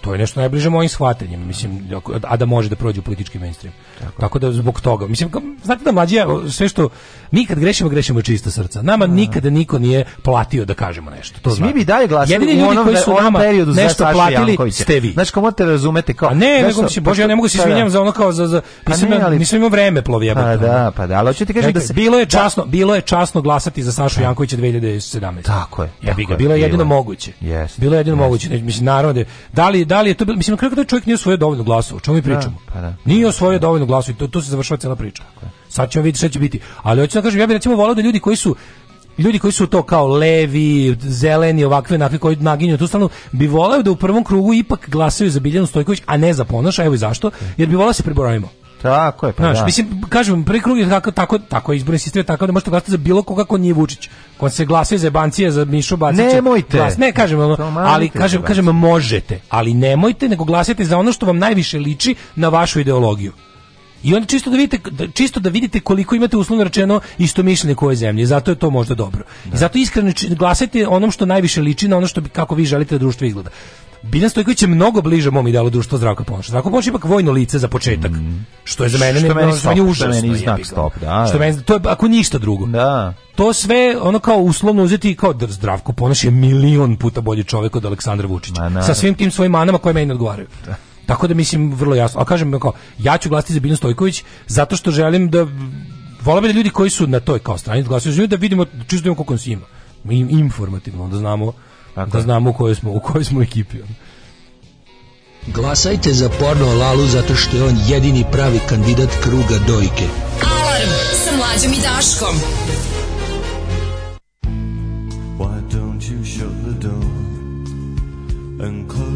to je nešto najbliže mojim shvatanjima mislim a da može da prođe u politički mainstream Tako, Tako da zbog toga. Mislim, kao, znate da mlađi, sve što mi kad grešimo, grešimo čista srca. Nama da. nikada niko nije platio da kažemo nešto. To znači. Mi bi dalje glasili Jedini ljudi u onom, koji su onom nama periodu za nešto Saša platili, ste vi. Znači, kao morate razumete kao... A ne, nešto, nego, se Bože, ja ne mogu se izvinjavam za ono kao za... za pa nisam, ali, nisam imao vreme plovija. Pa da, pa da, ali hoćete ti kažem da se... Bilo je, da. časno, bilo je časno glasati za Sašu da. Jankovića 2017. Tako je. Ja bi ga, bilo jedino moguće. bilo je jedino moguće. Mislim, narode da li, da li je to... Mislim, kako da čovjek nije svoje dovoljno glasova? O čemu mi pričamo? Pa nije svoje dovoljno glasu i to, tu se završava cela priča. Sad ćemo vidjeti šta će biti. Ali hoću da kažem, ja bih recimo volao da ljudi koji su ljudi koji su to kao levi, zeleni, ovakve, onakve koji naginju tu stranu, bi voleo da u prvom krugu ipak glasaju za Biljanu Stojković, a ne za Ponoša, evo i zašto, jer bi voleo da se preborimo. Tako je, pa Znaš, da. Mislim, kažem, prvi krug je tako, tako, tako izborni sistem, tako da možete glasati za bilo koga ko nije Vučić. Ko se glasuje za Bancija, za Mišu Bacića. Nemojte. Glas, ne, kažem, ono, ali kažem, kažem, možete, ali nemojte, nego glasajte za ono što vam najviše liči na vašu ideologiju. I onda čisto da vidite da, čisto da vidite koliko imate uslovno rečeno isto mišljenje koje zemlje. Zato je to možda dobro. Da. I zato iskreno glasajte onom što najviše liči na ono što bi kako vi želite da društvo izgleda. Biljan Stojković je mnogo bliže mom idealu društva Zdravka Ponoša. Zdravko Ponoš ipak vojno lice za početak. Mhm. Što je za mene što meni, stop, užasno, što meni znak stop, da. Što da. meni to je ako ništa drugo. Da. To sve ono kao uslovno uzeti kao da Zdravko Ponoš je milion puta bolji čovek od Aleksandra Vučića. Sa svim tim svojim manama koje meni odgovaraju. Da. Tako da mislim vrlo jasno. A kažem kao ja ću glasati za Biljanu Stojković zato što želim da vole da ljudi koji su na toj kao strani da glasaju da vidimo da čisto da imamo koliko nas ima. informativno da znamo Tako. da znamo u kojoj smo u kojoj smo ekipi. Glasajte za porno Lalu zato što je on jedini pravi kandidat kruga dojke. Alarm sa mlađom i Daškom. Why don't you shut the door and close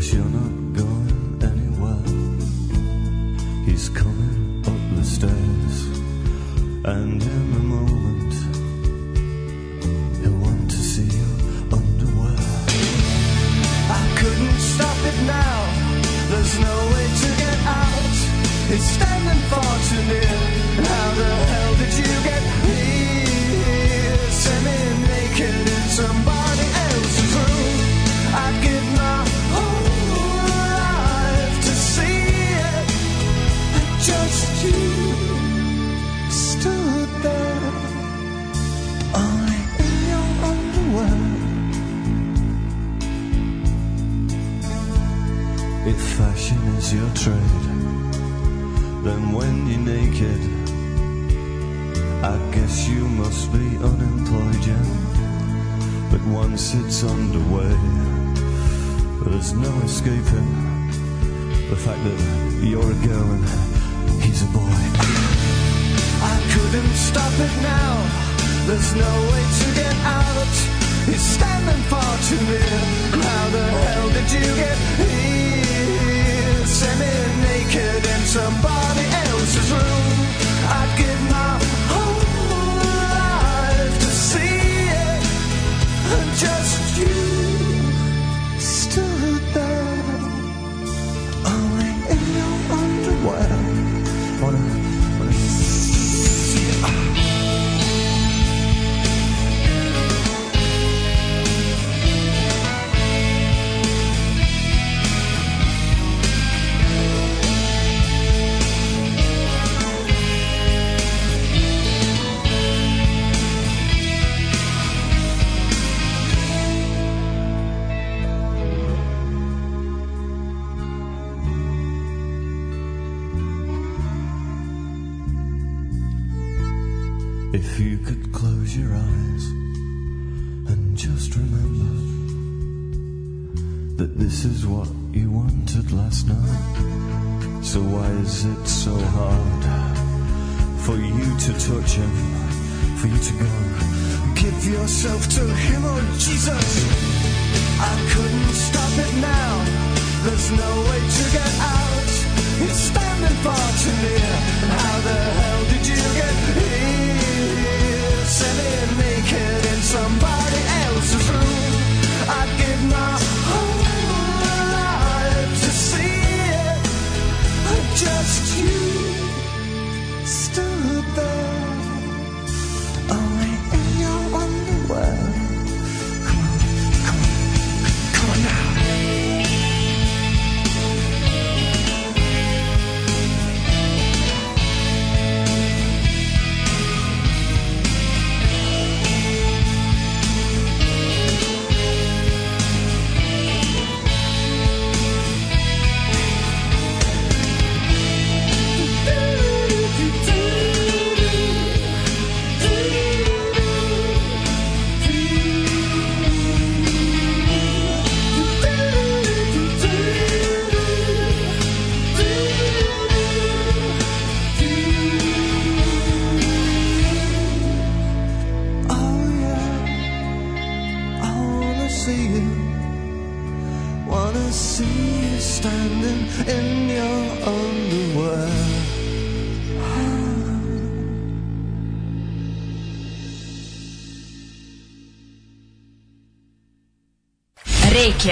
Cause not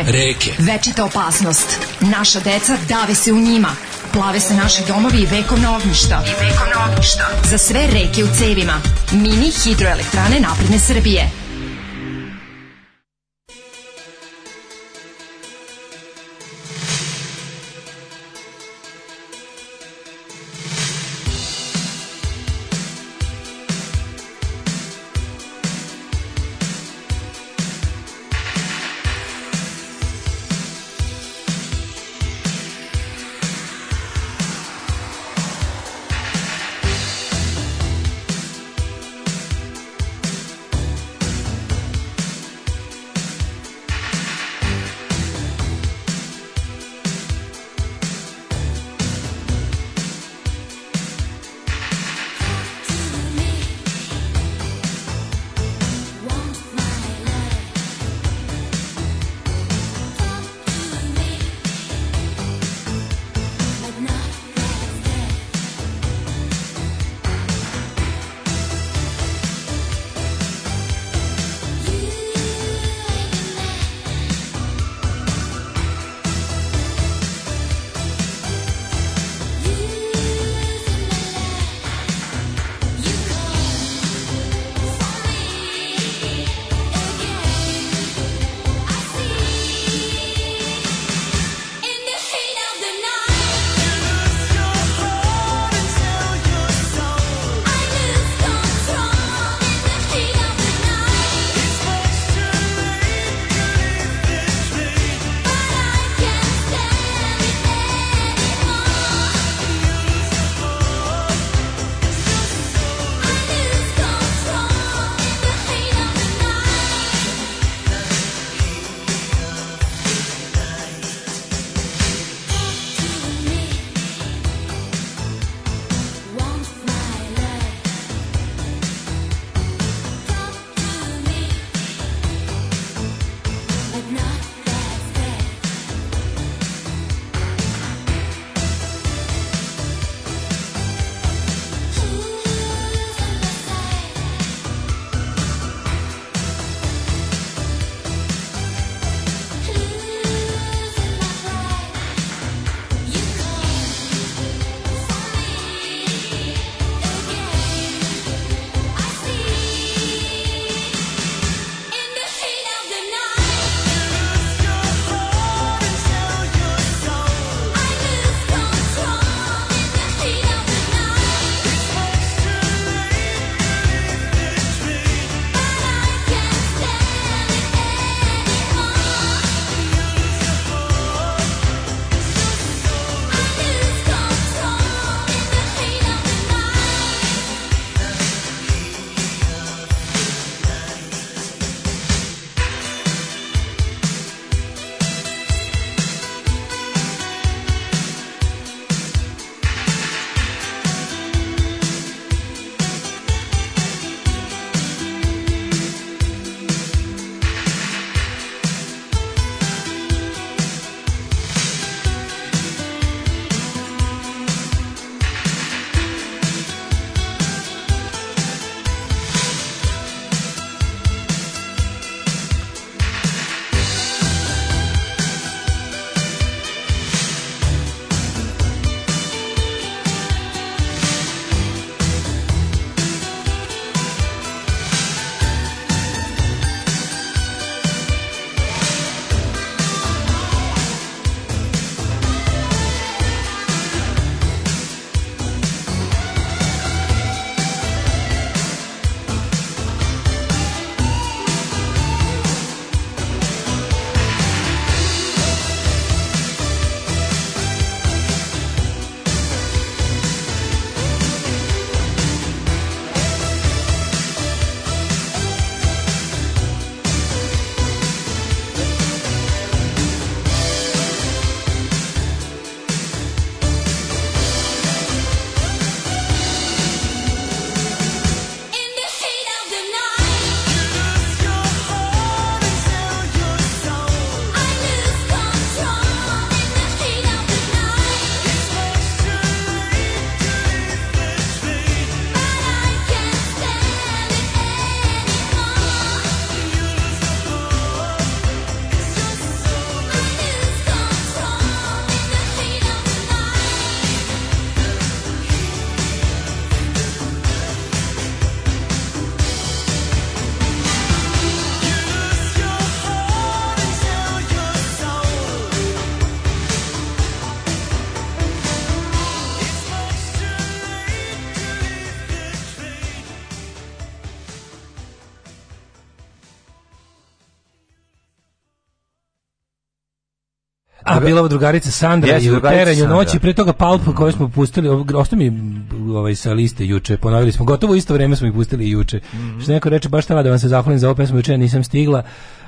reke. Reke. Večita opasnost. Naša deca dave se u njima. Plave se naše domovi i vekovna ognjišta. I vekovna ognjišta. Za sve reke u cevima. Mini hidroelektrane napredne Srbije. a bila je drugarica Sandra yes, i u teranju noći, pre toga Palpu koju smo pustili, ostao mi ovaj, sa liste juče, ponovili smo, gotovo isto vreme smo ih pustili juče. Mm -hmm. Što neko reče, baš tada da vam se zahvalim za ovu pesmu, juče nisam stigla,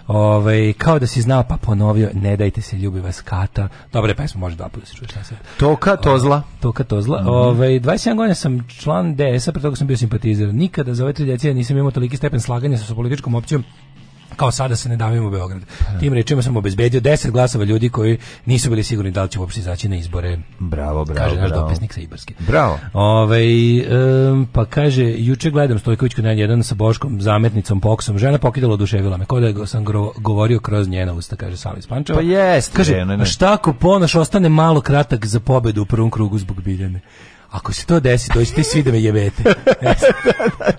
Ove, ovaj, kao da si znao pa ponovio Ne dajte se ljubi vas kata Dobre pesma može dva puta da se čuje Toka ovaj, Tozla Toka Tozla mm -hmm. Ove, 27 godina sam član DS-a Pre toga sam bio simpatizer Nikada za ove tri decije nisam imao toliki stepen slaganja Sa političkom opcijom kao sada se ne davimo u Beograd. Pa da. Tim rečima sam obezbedio 10 glasova ljudi koji nisu bili sigurni da li će uopšte izaći na izbore. Bravo, bravo. Kaže naš bravo. dopisnik sa Ibarske. Bravo. Ove, ovaj, um, pa kaže, juče gledam Stojković Stojkovićku na jedan sa Boškom zametnicom poksom. Žena pokidala oduševila me. Kao da sam govorio kroz njena usta, kaže Salis Spančeva. Pa jeste. Kaže, ne, ne. šta ako ponaš ostane malo kratak za pobedu u prvom krugu zbog Biljane? ako se to desi, dođite svi da me jebete.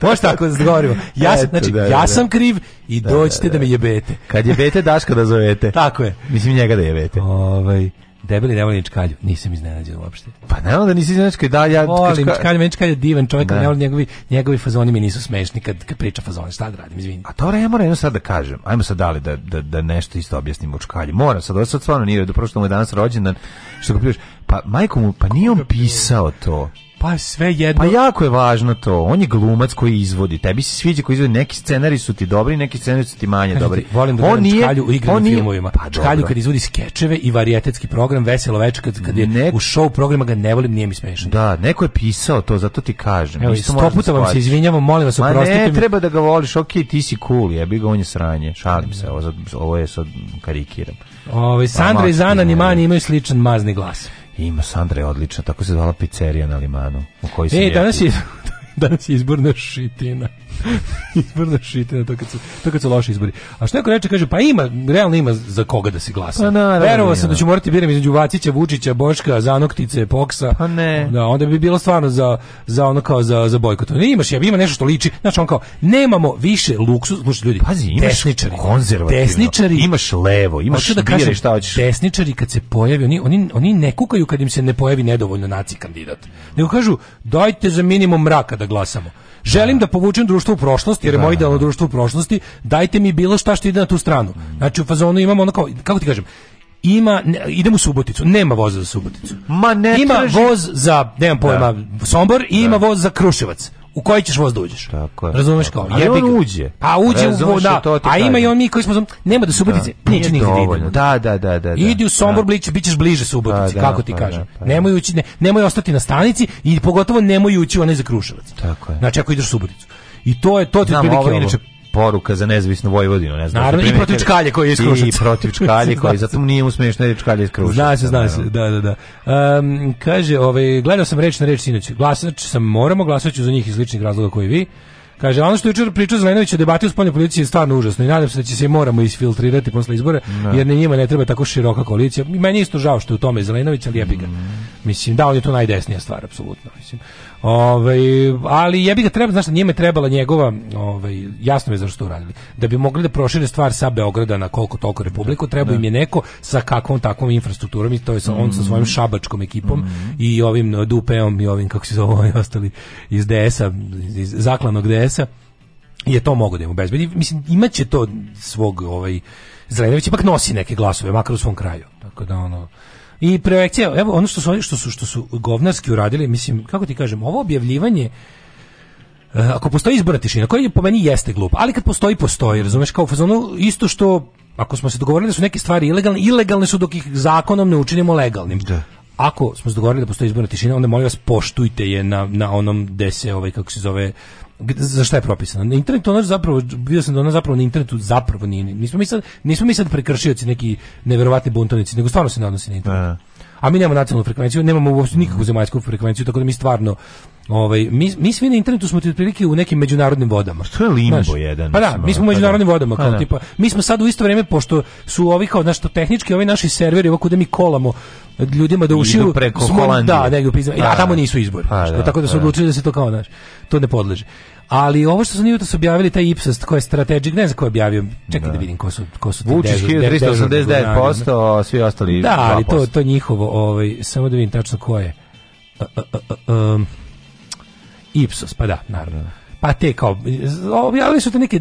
Možete ako da zgovorimo. Ja, sam, znači, da, ja da, da. sam kriv i dođite da, da, da, me da. jebete. Kad jebete, Daška da zovete. Tako je. Mislim njega da jebete. Ovaj... Debeli Nevolin Čkalju, nisam iznenađen uopšte. Pa naravno onda nisi iznenađen da ja... Volim kačka... Čkalju, meni Čkalju je divan čovjek, ne. Da. njegovi, njegovi fazoni mi nisu smešni kad, kad priča fazoni, šta da radim, izvini. A to ja moram jedno sad da kažem, ajmo sad dali da, da, da nešto isto objasnim o Čkalju. Moram sad, ovo sad stvarno nije, da prošlo mu je danas rođendan, što ga priješ, pa majko mu, pa nije on pisao to. Pa sve jedno. Pa jako je važno to. On je glumac koji izvodi. Tebi se sviđa koji izvodi. Neki scenari su ti dobri, neki scenari su ti manje Kažete, dobri. Volim da on nije, Čkalju u igranim on nije, filmovima. Pa Čkalju kad izvodi skečeve i varijetetski program, veselo večer kad, kad je u show programa ga ne volim, nije mi smešan. Da, neko je pisao to, zato ti kažem. Evo, Isto da sto puta vam se izvinjavam, molim vas, oprostite ne, mi. treba da ga voliš, ok, ti si cool, jebi ga, on je sranje. Šalim se, ovo, ovo je sad karikiram. Ove, Sandra pa, i Zana ni Nimani imaju sličan mazni glas. Ima, Sandra je odlična, tako se zvala pizzerija na limanu. U kojoj e, danas je, danas je izborna šitina. Izborna šitina, to kad, su, to kad su loši izbori. A što neko reče, kaže, pa ima, realno ima za koga da se glasa. Pa naravno. Da Verovao sam da ću morati birati između Vacića, Vučića, Boška, Zanoktice, Poksa. Pa ne. Da, onda bi bilo stvarno za, za ono kao za, za bojkot. Ne imaš, ja, ima nešto što liči. Znači, on kao, nemamo više luksuz, slušaj ljudi, Pazi, imaš desničari, konzervativno, desničari, imaš levo, imaš da kažem, šta hoćeš. Desničari kad se pojavi, oni, oni, oni ne kukaju kad im se ne pojavi nedovoljno naci kandidat. Nego kažu, dajte za minimum mraka da glasamo. Želim da, da povučem društvo društvo u prošlosti, jer je da, moje idealno da. društvo u prošlosti, dajte mi bilo šta što ide na tu stranu. Znači u fazonu imamo ono kao, kako ti kažem, ima idemo u Suboticu, nema voza za Suboticu. Ma ne ima traži. voz za, nemam da. pojma, da. Sombor i da. ima voz za Kruševac. U koji ćeš voz da uđeš? Tako je. Razumeš kao? Ali on uđe. Pa uđe Razumeš u da. A ima i on mi koji smo nema do Subotice. Da. Nije nikad dovoljno. Da, da, da, da. Idi u Sombor, da. bliče, bićeš bliže Subotici, da, da, kako ti pa, kažem. Pa da, pa, nemoj ući, ne, nemoj ostati na stanici i pogotovo nemoj ući u onaj za Kruševac. Tako je. Znači ako ideš u Suboticu. I to je to ti prilike. inače poruka za nezavisnu Vojvodinu, ne znam. Naravno, i protiv Čkalje koji je iz Krušaca. I protiv Čkalje koji, zato mu nije mu smiješno je Čkalje iz Krušaca. Zna se, zna se, da, da, da. Um, kaže, ovaj, gledao sam reč na reč sinoć, glasač sam, moramo, glasat za njih iz ličnih razloga koji vi. Kaže, ono što je jučer pričao Zelenović o debati u spoljnoj policiji je stvarno užasno i nadam se da će se i moramo isfiltrirati posle izbora, no. Da. jer ne njima ne treba tako široka koalicija. I meni isto žao što je u tome Zelenović, ali jebi ga. Mm. Mislim, da, on je tu najdesnija stvar, apsolutno. Mislim. Ovaj ali jebi ga treba, znaš, njima je trebala njegova, ovaj jasno je zašto to Da bi mogli da prošire stvar sa Beograda na koliko toliko republiku, da, treba da. im je neko sa kakvom takvom infrastrukturom i to je sa, on sa mm. svojim šabačkom ekipom mm -hmm. i ovim Dupeom i ovim kako se zove ovaj ostali iz DS-a, iz zaklanog DS-a je to mogu da im obezbedi. Mislim, imaće to svog, ovaj, Zrenović ipak nosi neke glasove, makar u svom kraju. Tako da, ono, I projekcija, evo ono što su što su što su govnarski uradili, mislim, kako ti kažem, ovo objavljivanje eh, ako postoji izbora tišina, koji po meni jeste glup, ali kad postoji, postoji, razumeš, kao u fazonu, isto što, ako smo se dogovorili da su neke stvari ilegalne, ilegalne su dok ih zakonom ne učinimo legalnim. Da ako smo se dogovorili da postoji izborna tišina, onda molim vas poštujte je na, na onom gde se, ovaj, kako se zove, za šta je propisano. Internet internetu zapravo bio sam da ona zapravo na internetu zapravo nije. Nismo mi sad nismo mi sad prekršioci neki neverovatni buntovnici, nego stvarno se ne odnosi na internet. Da. A mi nemamo nacionalnu frekvenciju, nemamo uopšte nikakvu zemaljsku frekvenciju, tako da mi stvarno Ovaj mi mi svi na internetu smo ti otprilike u nekim međunarodnim vodama. Pa to je limbo znaš, jedan? Pa da, mi smo u međunarodnim pa da. vodama pa kao da. tipa. Mi smo sad u isto vrijeme pošto su ovi kao znači tehnički ovi naši serveri ovako da mi kolamo ljudima da uširu preko smo, Holandije. Da, negdje pizna. A, da. tamo nisu izbori. A, što, da, tako da su da. odlučili da se to kao, znaš, to ne podleže. Ali ovo što su oni jutros objavili taj Ipsos koji je strategic, ne znam ko je objavio. Čekaj da, da vidim ko su ko su ti Vučić 1389%, svi ostali. Da, ali to to njihovo, ovaj samo da vidim tačno ko je. Uh, uh, uh, um, Ipsos, pa da, naravno. Pa te kao, objavili su te neke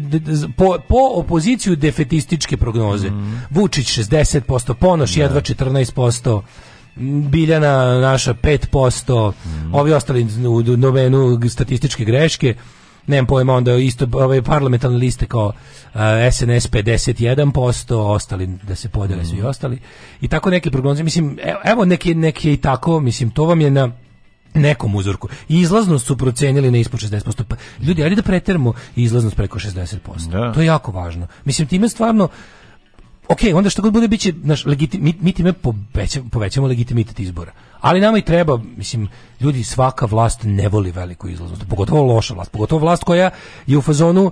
po, po opoziciju defetističke prognoze. Mm. Vučić 60%, Ponoš da. jedva 14%, Biljana naša 5%, mm. ovi ostali u domenu statističke greške, nemam pojma, onda isto ove parlamentarne liste kao uh, SNS 51%, ostali da se podele mm. svi ostali. I tako neke prognoze, mislim, e, evo neke, neke i tako, mislim, to vam je na nekom uzorku. izlaznost su procenili na ispod 60%. Pa, ljudi, ajde da preteramo izlaznost preko 60%. Da. To je jako važno. Mislim, time stvarno ok, onda što god bude biće naš legitim, mi, mi time povećamo, povećamo legitimitet izbora. Ali nama i treba, mislim, ljudi svaka vlast ne voli veliku izlaznost, pogotovo loša vlast, pogotovo vlast koja je u fazonu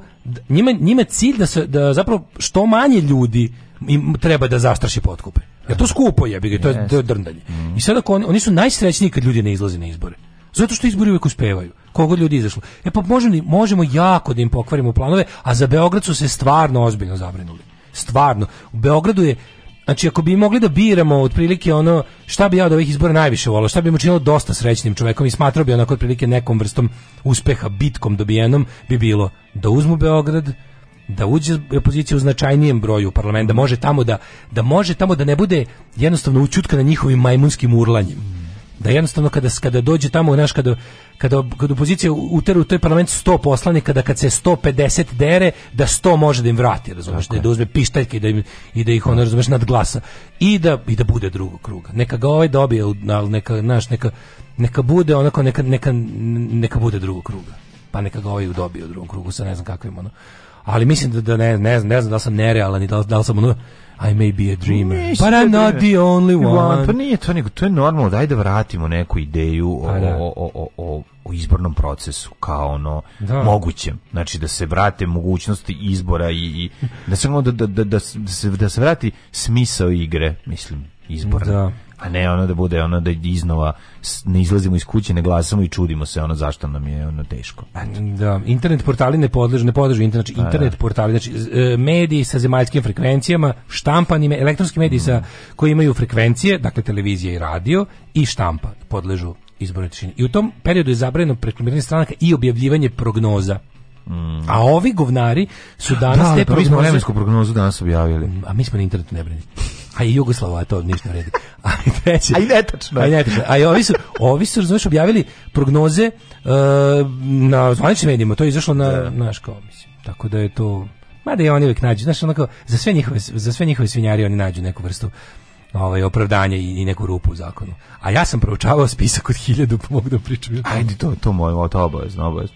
njima, njima cilj da se da zapravo što manje ljudi im treba da zastraši potkupe. Ja to skupo jebi ga, to je drndanje. Mm. I sad ako oni, oni su najsrećniji kad ljudi ne izlaze na izbore. Zato što izbori uvijek uspevaju. Koga ljudi izašlo. E pa možemo, možemo jako da im pokvarimo planove, a za Beograd su se stvarno ozbiljno zabrinuli. Stvarno. U Beogradu je Znači, ako bi mogli da biramo otprilike ono šta bi ja od ovih izbora najviše volao, šta bi mu činilo dosta srećnim čovekom i smatrao bi onako otprilike nekom vrstom uspeha, bitkom dobijenom, bi bilo da uzmu Beograd, da uđe opozicija u značajnijem broju u parlament, da može tamo da, da može tamo da ne bude jednostavno učutka na njihovim majmunskim urlanjem. Da jednostavno kada, kada dođe tamo, znaš, kada, kada, kada opozicija utera u toj parlament 100 poslanika, da kad se 150 dere, da 100 može da im vrati, razumeš, da, da uzme pištaljke i da, im, i da ih ono, razumeš, nadglasa. I da, I da bude drugog kruga. Neka ga ovaj dobije, al neka, znaš, neka, neka bude onako, neka, neka, neka bude drugog kruga. Pa neka ga ovaj dobije u drugom krugu sa ne znam kakvim ono ali mislim da, da ne, ne znam, ne znam da sam nerealan i da, da li sam ono, I may be a dreamer, Nisi but I'm not the only one. Pa nije to nego, to je normalno, daj da vratimo neku ideju da. o, o, o, o, o izbornom procesu kao ono da. mogućem. Znači da se vrate mogućnosti izbora i, i da, se, da, da, da, da, se, da se vrati smisao igre, mislim, izbora. Da a pa ne ono da bude ono da iznova ne izlazimo iz kuće, ne glasamo i čudimo se ono zašto nam je ono teško. Eto. Da, internet portali ne podležu, ne podležu internet, znači pa da. internet da. portali, znači e, mediji sa zemaljskim frekvencijama, štampani, elektronski mediji mm. sa koji imaju frekvencije, dakle televizija i radio i štampa podležu izbornoj tišini. I u tom periodu je zabranjeno preklamiranje stranaka i objavljivanje prognoza. Mm. A ovi govnari su da, danas da, te pa prognoze... Da, prognozu danas objavili. A mi smo na internetu ne brinite a i Jugoslava to ništa redi. A i treće. A i netačno. A i netačno. A i ovi su, ovi su razumeš, objavili prognoze uh, na zvaničnim medijima, to je izašlo na da. naš kao, mislim. Tako da je to mada i oni uvijek nađu, znaš, onako, za sve njihove, za sve njihove svinjari oni nađu neku vrstu ovaj, opravdanje i, i, neku rupu u zakonu. A ja sam proučavao spisak od hiljadu, pomogu pa da pričam. Ajde, to, to moj, to obavezno, obavezno.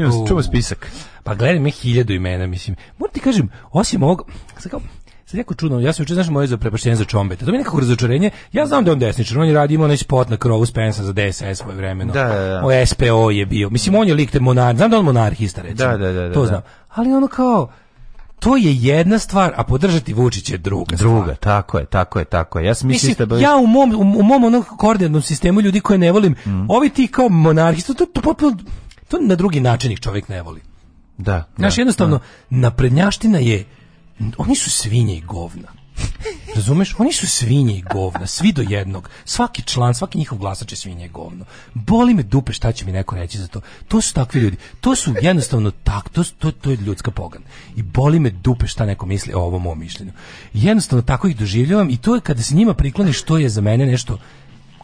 čuvam, čuvam spisak. Pa gledaj me hiljadu imena, mislim. Moram ti kažem, osim ovog, sad kao, sad jako čudno, ja sam učin, znaš, moje za prepaštenje za čombeta, to mi je nekako razočarenje, ja znam da je on desničar, on je radi imao onaj spot na krovu Spensa za DSS svoje vremeno, da, da, da. o SPO je bio, mislim, on je lik te monar, znam da on monarhista, recimo, da, da, da, da, to da. znam, ali ono kao, to je jedna stvar, a podržati Vučić je druga. Druga, stvar. tako je, tako je, tako je. Ja sam mislim, mislim da ja u mom u, mom onom koordinatnom sistemu ljudi koje ne volim, mm. ovi ti kao monarhisti, to, to, to, to to na drugi način ih čovjek ne voli. Da, da. Znaš, jednostavno, da. naprednjaština je, oni su svinje i govna. Razumeš? Oni su svinje i govna, svi do jednog. Svaki član, svaki njihov glasač je svinje i govno. Boli me dupe šta će mi neko reći za to. To su takvi ljudi. To su jednostavno tak, to, to, to je ljudska pogan. I boli me dupe šta neko misli o ovom mom mišljenju. Jednostavno tako ih doživljavam i to je kada se njima prikloniš, to je za mene nešto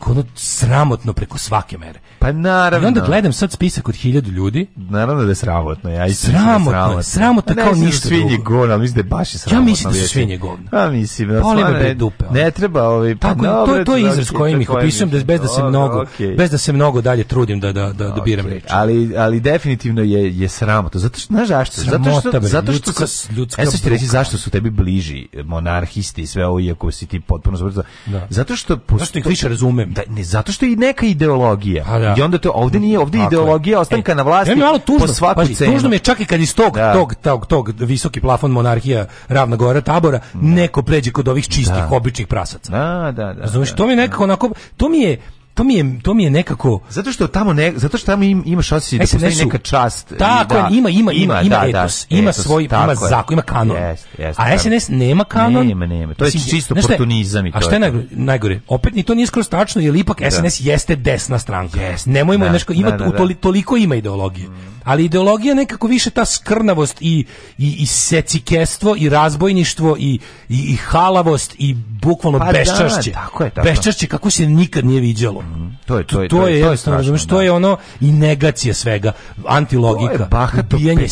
tako ono sramotno preko svake mere. Pa naravno. I onda gledam sad spisak od 1000 ljudi. Naravno da je sramotno. Ja da sramotno, sramotno, je, sramotno kao ne, da ništa svinje govno, ali mislim da je baš sramotno. Ja mislim da su svinje govno. Pa mislim, da ne, dupe, ne treba ovaj... Pa, tako, dobro, to, to je izraz kojim ih opisujem, da, bez, da se mnogo, okay. bez da se mnogo dalje trudim da, da, da, da biram okay. reči. Ali, ali definitivno je, je sramotno. Zato što, znaš zašto? Zato što, zato što, ljudska, ljudska e, ti reći zašto su tebi bliži monarhisti i sve ovo, iako si ti potpuno zbrzo. Da. Zato što... Zato što ih više razumem da ne zato što je i neka ideologija. da. I onda to ovde nije, ovde Tako ideologija e, ostanka e, na vlasti. Ja mi malo tužno, po svaku paži, cenu. tužno mi je čak i kad iz tog, da. tog, tog, tog visoki plafon monarhija Ravna Gora Tabora da. neko pređe kod ovih čistih da. običnih prasaca. Da, da, da. Razumeš, da, to mi je da. nekako onako to mi je to mi je to mi je nekako zato što tamo ne zato što tamo im, imaš osjećaj da postoji neka čast tako da, ima ima ima ima da, da etos, da, ima etos, svoj ima zakon ima kanon jest, jest, a SNS nema kanon nema nema to je Mislim, čisto oportunizam i to a šta je najgore, najgore opet ni to nije skroz tačno jer ipak da. SNS jeste desna stranka yes, nemojmo da, nešto ima da, da, toli, toliko ima ideologije mm. ali ideologija nekako više ta skrnavost i i i secikestvo i razbojništvo i i, i halavost i bukvalno pa beščašće tako beščašće kako se nikad nije viđalo Mhm. to je to je to, to je, to je, to je, to da. je ono i negacija svega, antilogika, to je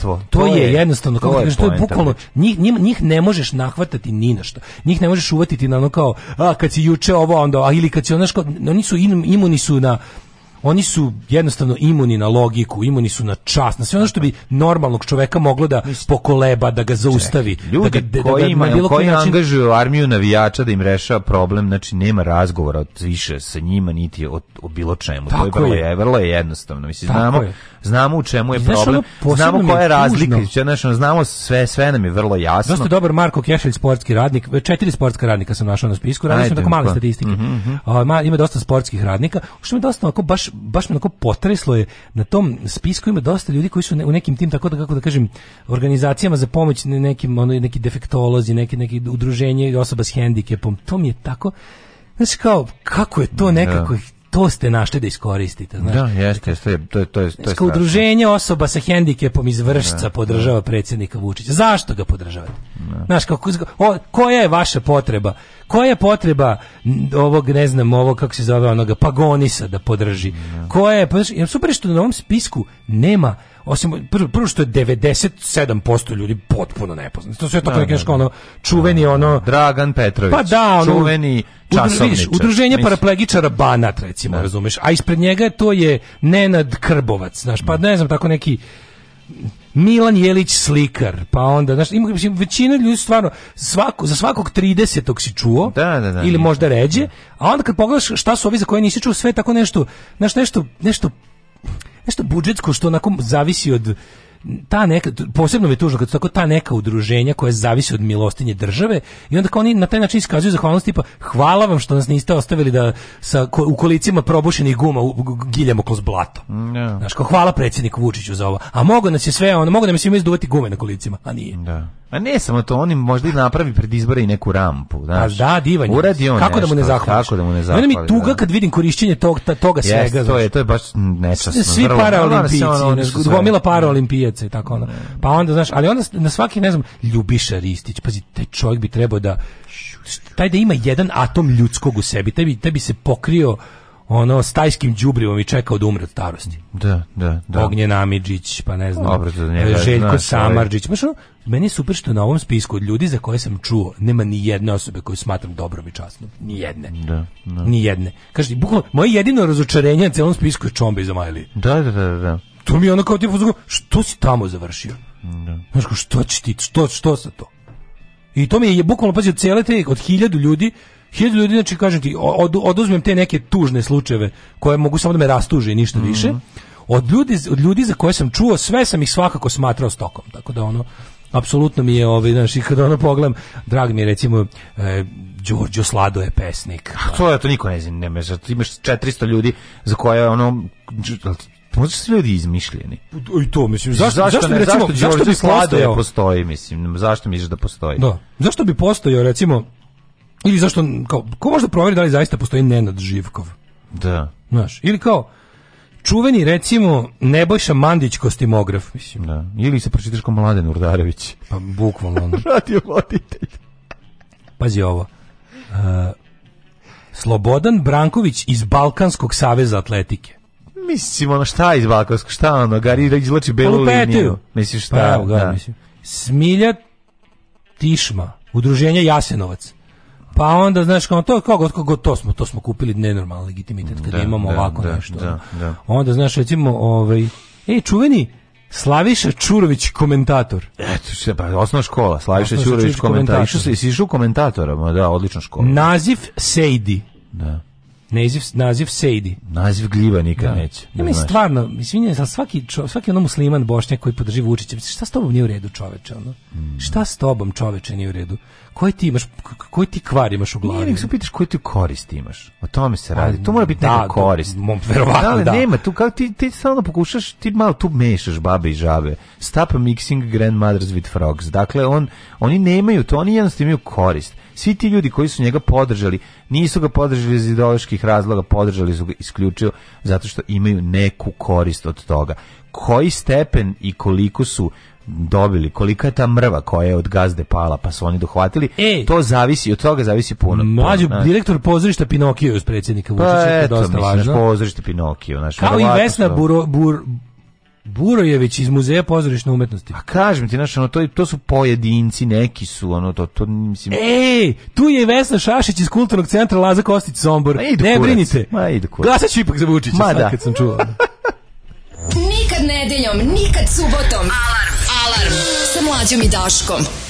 To, to je jednostavno kako da kažeš, to je bukvalno njih, njih, njih ne možeš nahvatati ni na šta. Njih ne možeš uvatiti na ono kao a kad si juče ovo onda a ili kad si ono što oni su imun, imuni su na oni su jednostavno imuni na logiku, imuni su na čast, na sve ono što bi normalnog čoveka moglo da pokoleba, da ga zaustavi. Ček, da ljudi da ga, koji, da ga, ima, na koji način... angažuju armiju navijača da im rešava problem, znači nema razgovora više sa njima, niti o, o bilo čemu. Tako to je vrlo, je. vrlo je jednostavno. Mislim, znamo, je. znamo u čemu je problem, znamo koja je razlika, znači, znaš, znamo sve, sve nam je vrlo jasno. Dosta dobar Marko Kešelj, sportski radnik, četiri sportska radnika sam našao na spisku, radio sam tako male pa. statistike. Mm -hmm. o, ima dosta sportskih radnika, što je dosta ako baš baš, baš me onako potreslo je, na tom spisku ima dosta ljudi koji su ne, u nekim tim, tako da kako da kažem, organizacijama za pomoć nekim, ono, neki defektolozi, neki, neki udruženje osoba s hendikepom, to mi je tako, znači kao, kako je to da. nekako, to ste našli da iskoristite. Znaš. Da, jeste, jeste, to je, to je, to je udruženje osoba sa hendikepom iz Vršca da, da, podržava predsjednika Vučića. Zašto ga podržavate? Da. Znaš, kako, o, koja je vaša potreba? Koja je potreba ovog, ne znam, ovo kako se zove onoga, Pagonisa da podrži? Da. Koja je, podrži? Pa jer super što na ovom spisku nema osim prvo, prvo što je 97% ljudi potpuno nepoznati. To sve to da, da, ono da. čuveni ono Dragan Petrović. Pa da, ono, čuveni časovnik. udruženje paraplegičara Banat recimo, da. razumeš? A ispred njega to je Nenad Krbovac, znaš, pa da. ne znam tako neki Milan Jelić slikar, pa onda, znaš, ima, mislim, većina ljudi stvarno, svako, za svakog 30. si čuo, da, da, da, ili da. možda ređe, a onda kad pogledaš šta su ovi za koje nisi čuo, sve tako nešto, znaš, nešto, nešto nešto budžetsko što onako zavisi od ta neka posebno mi tužno kad su tako ta neka udruženja koja zavisi od milostinje države i onda kao oni na taj način iskazuju zahvalnost tipa hvala vam što nas niste ostavili da sa u kolicima probušenih guma u, giljamo kroz blato. No. Mm, Znaš, kao hvala predsjedniku Vučiću za ovo. A mogu nas je sve, on mogu da mi svima izduvati gume na kolicima, a nije. Da. A ne samo to, oni im možda i napravi pred izbore i neku rampu, znaš. A da, divanje. Uradi on kako nešto, da mu ne zahvali. Kako da mu ne da zahvali. Mene mi tuga da. kad vidim korišćenje tog ta, toga yes, svega. Jeste, to je, to je baš nečasno. Svi paraolimpijci, gomila da paraolimpijaca tako ono. Pa onda, znaš, ali onda na svaki, ne znam, Ljubiša Ristić, pazi, taj čovjek bi trebao da taj da ima jedan atom ljudskog u sebi, taj bi, taj bi se pokrio ono s tajskim đubrivom i čekao da umre od starosti. Da, da, da. Ognjen Amidžić, pa ne znam. Dobro, njega, Željko znaš, ovaj- Samardžić. Maš, meni je super što na ovom spisku od ljudi za koje sam čuo nema ni jedne osobe koju smatram dobrom i časnom. Ni jedne. Da, da. Ni jedne. Kaži, bukvalno, moje jedino razočarenje na celom spisku je Čombe iz Omajli. Da, da, da, da. To mi je ono kao tipu, što si tamo završio? Da. Znaš, što će ti, što, što sa to? I to mi je, bukvalno, pazi, od cele te, od hiljadu ljudi, Hiljadu ljudi, znači, kažem ti, od, oduzmem te neke tužne slučajeve koje mogu samo da me rastuže i ništa mm -hmm. više. Od ljudi, od ljudi za koje sam čuo, sve sam ih svakako smatrao stokom. Tako da, ono, apsolutno mi je, ovaj, znaš, i kada ono pogledam, drag mi je, recimo, e, Đorđo Slado je pesnik. A to je, to niko ne zna, ne meza. Imaš 400 ljudi za koje, ono, možda su ljudi izmišljeni. Pa, I to, mislim, zašto, zašto, zašto, ne, recimo, zašto, zašto bi postojao? postoji, mislim, zašto misliš da postoji? Da. Zašto bi postojao, recimo, Ili zašto, kao, ko može da proveri da li zaista postoji Nenad Živkov? Da. Znaš, ili kao, čuveni recimo Nebojša Mandić kostimograf mislim. Da. Ili se pročitaš kao Mladen Urdarević. Pa bukvalno ono. Radio voditelj. Pazi ovo. Uh, Slobodan Branković iz Balkanskog saveza atletike. Mislim ono šta iz Balkanskog, šta ono, Gari da izlači belu liniju. Mislim šta. Pa, evo, ga, da. mislim. Smilja Tišma, udruženje Jasenovac. Pa onda, znaš, kao to, kao, kao, to, smo, to smo kupili nenormalan legitimitet kada da, imamo da, ovako da, nešto. Da, da. Onda, znaš, recimo, ovaj, ej, čuveni, Slaviša Čurović komentator. Eto, se pa osnovna škola, Slaviša osnovna Čurović komentator. komentator. Išao se išao komentatora, da, odlična škola. Naziv Sejdi. Da. Naziv, naziv Sejdi. Naziv gljiva nikad da. neće. Ja da mislim, stvarno, izvinjam, svaki, čo, svaki ono musliman bošnjak koji podrži Vučića, šta s tobom nije u redu čoveče? Ono? Mm. Šta s tobom čoveče nije u redu? Koje ti imaš, koji ti kvar imaš u glavi? Nije, nek se pitaš koju ti korist imaš. O tome se radi. Pa, to mora biti da, neka da, korist. Mom, verovatno, da, da. Nema, tu, kao, ti, ti stalno pokušaš, ti malo tu mešaš babe i žabe. Stop mixing grandmothers with frogs. Dakle, on, oni nemaju to, oni jednostavno imaju korist Svi ti ljudi koji su njega podržali, nisu ga podržali iz ideoloških razloga, podržali su ga isključio zato što imaju neku korist od toga. Koji stepen i koliko su dobili, kolika je ta mrva koja je od gazde pala, pa su oni dohvatili, e, to zavisi, od toga zavisi puno. Mlađu, puno, direktor pozorišta Pinokio uz predsjednika pa Vučića, pa, to je dosta mislim, važno. Pozorište Pinokio. Naš, Kao i Vesna Buro, Bur, Burojević iz muzeja pozorišne umetnosti. A kažem ti, znaš, ono, to, to su pojedinci, neki su, ono, to, to mislim... Ej, tu je Vesna Šašić iz kulturnog centra Laza Kostić Sombor. Ne brinite. Ma idu kurac. Glasat ću ipak za Vučića, da. sad da. kad sam čuo. nikad nedeljom, nikad subotom. Alarm. Alarm. Sa mlađom i Daškom.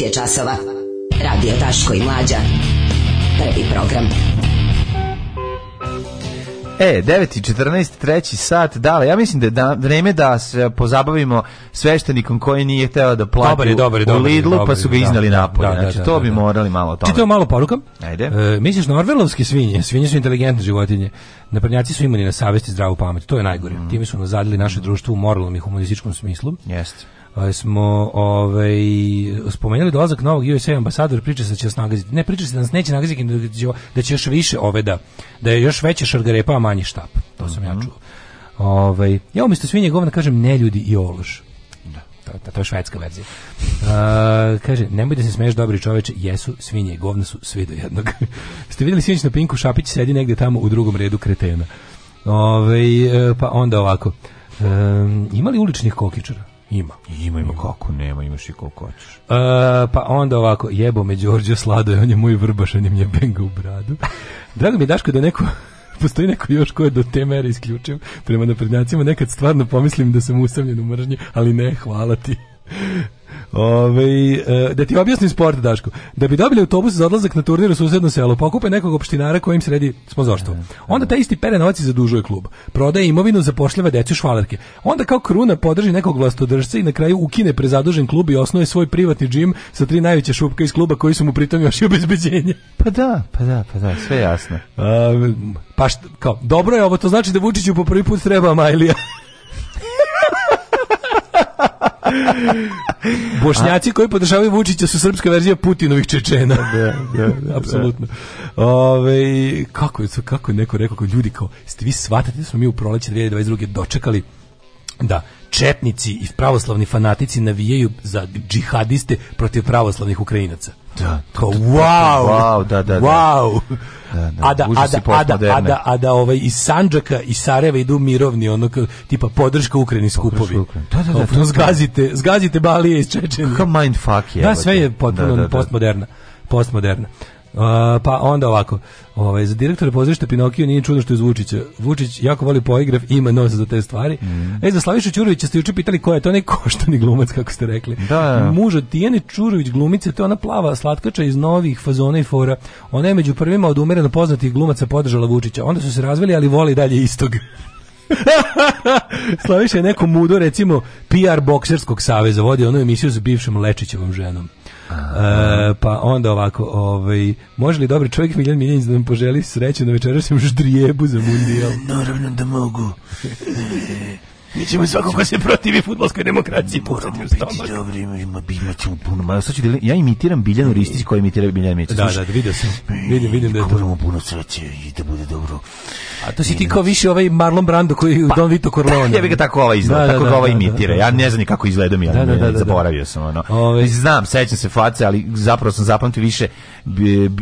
9 je časova. Radio Taško i Mlađa. Prvi program. E, 9.14, treći sat, dale, ja mislim da je da, vreme da se pozabavimo sveštenikom koji nije hteo da plati dobar je, dobar u Lidlu, pa su ga da. iznali da, napolje. Da, znači, da, znači, to da, bi morali malo o tome. Čitao malo poruka. Ajde. E, misliš na svinje? Svinje su inteligentne životinje. Naprednjaci su imali na savesti zdravu pamet. To je najgore. Mm. Time su nazadili naše društvo u moralnom i humanističkom smislu. Jeste smo ovaj, spomenuli dolazak novog USA ambasadora, priča se da će nas nagaziti. Ne, priča se da nas neće nagaziti, da, da će još više ove da da je još veće šargarepa, a manji štap. To sam mm -hmm. ja mhm. čuo. Ovaj, ja umjesto svinje govna kažem ne ljudi i ološ. Da. To, to, to je švedska verzija. A, kaže, nemoj da se smeješ dobri čoveče, jesu svinje i govna su svi do jednog. Ste videli svinjeć na pinku, Šapić sedi negde tamo u drugom redu kretena. Ove, ovaj, pa onda ovako. E, ima uličnih kokičara? Ima. Ima, ima, kako nema, imaš i koliko hoćeš. E, pa onda ovako, jebo me Đorđo Sladoje, on je moj vrbaš, on je mjebenga u bradu. Drago mi je Daško da neko postoji neko još ko je do te mere isključio prema naprednjacima, nekad stvarno pomislim da sam usamljen u mržnji, ali ne, hvala ti. Ove, e, da ti objasnim sport, Daško. Da bi dobili autobus za odlazak na turnir u susedno selo, pokupe nekog opštinara kojim sredi sponzorstvo. Onda taj isti pere novac i zadužuje klub. Prodaje imovinu, zapošljava decu švalerke. Onda kao kruna podrži nekog vlastodržca i na kraju ukine prezadužen klub i osnuje svoj privatni džim sa tri najveće šupka iz kluba koji su mu pritom još i obezbeđenje. Pa da, pa da, pa da, sve jasno. A, pa šta, kao, dobro je ovo, to znači da Vučiću po prvi put treba Majlija. Bošnjaci koji podržavaju Vučića su srpska verzija Putinovih Čečena. da, da, da, apsolutno. Ove, kako je kako je neko rekao, ljudi kao, ste vi shvatati da smo mi u proleće 2022. dočekali da četnici i pravoslavni fanatici navijaju za džihadiste protiv pravoslavnih Ukrajinaca. Da, kao da, da, da, wow, wow, da, da, wow. Da, da, a da, a da, a da, a da, a da ovaj, iz Sanđaka i Sarajeva idu mirovni, ono, tipa podrška Ukrajini skupovi. Da, da, da, da, zgazite, zgazite Balije iz Čečenije. mind fuck je. Da, sve je potpuno postmoderna. Postmoderna pa onda ovako, ovaj, za direktora pozorišta Pinokio nije čudo što je Vučić. Vučić jako voli poigrav, ima nos za te stvari. Mm. E, za Slavišu Ćurovića ste juče pitali ko je to, što ni glumac, kako ste rekli. Da. Muž od Tijene Čurović to je ona plava slatkača iz novih fazona i fora. Ona je među prvima od umereno poznatih glumaca podržala Vučića. Onda su se razveli, ali voli dalje istog. Slaviša je neko mudo, recimo, PR bokserskog saveza, vodi onu emisiju s bivšom Lečićevom ženom. E, pa onda ovako, ovaj, može li dobar čovjek Miljan Miljanić da nam poželi sreću na večerašnjem ždrijebu za mundijal? Naravno da mogu. Mi ćemo svako ko se protivi futbolskoj demokraciji pucati u stomak. Dobro, ima, ima ćemo puno. Ma, sad ću da ja imitiram Biljanu Ristić koja imitira Biljanu Mića. Da, da, da, vidio sam. Vidim, vidim da je to. puno sreće i da bude dobro. A to si ti kao više ovaj Marlon Brando koji je pa, Don Vito Corleone. Ja bih ga tako ova izgleda, da, da, tako da, ga ova imitira. Ja ne znam ni kako izgleda mi, ali da, zaboravio sam ono. Ove... Ovaj- znam, sećam se face, ali zapravo sam zapamtio više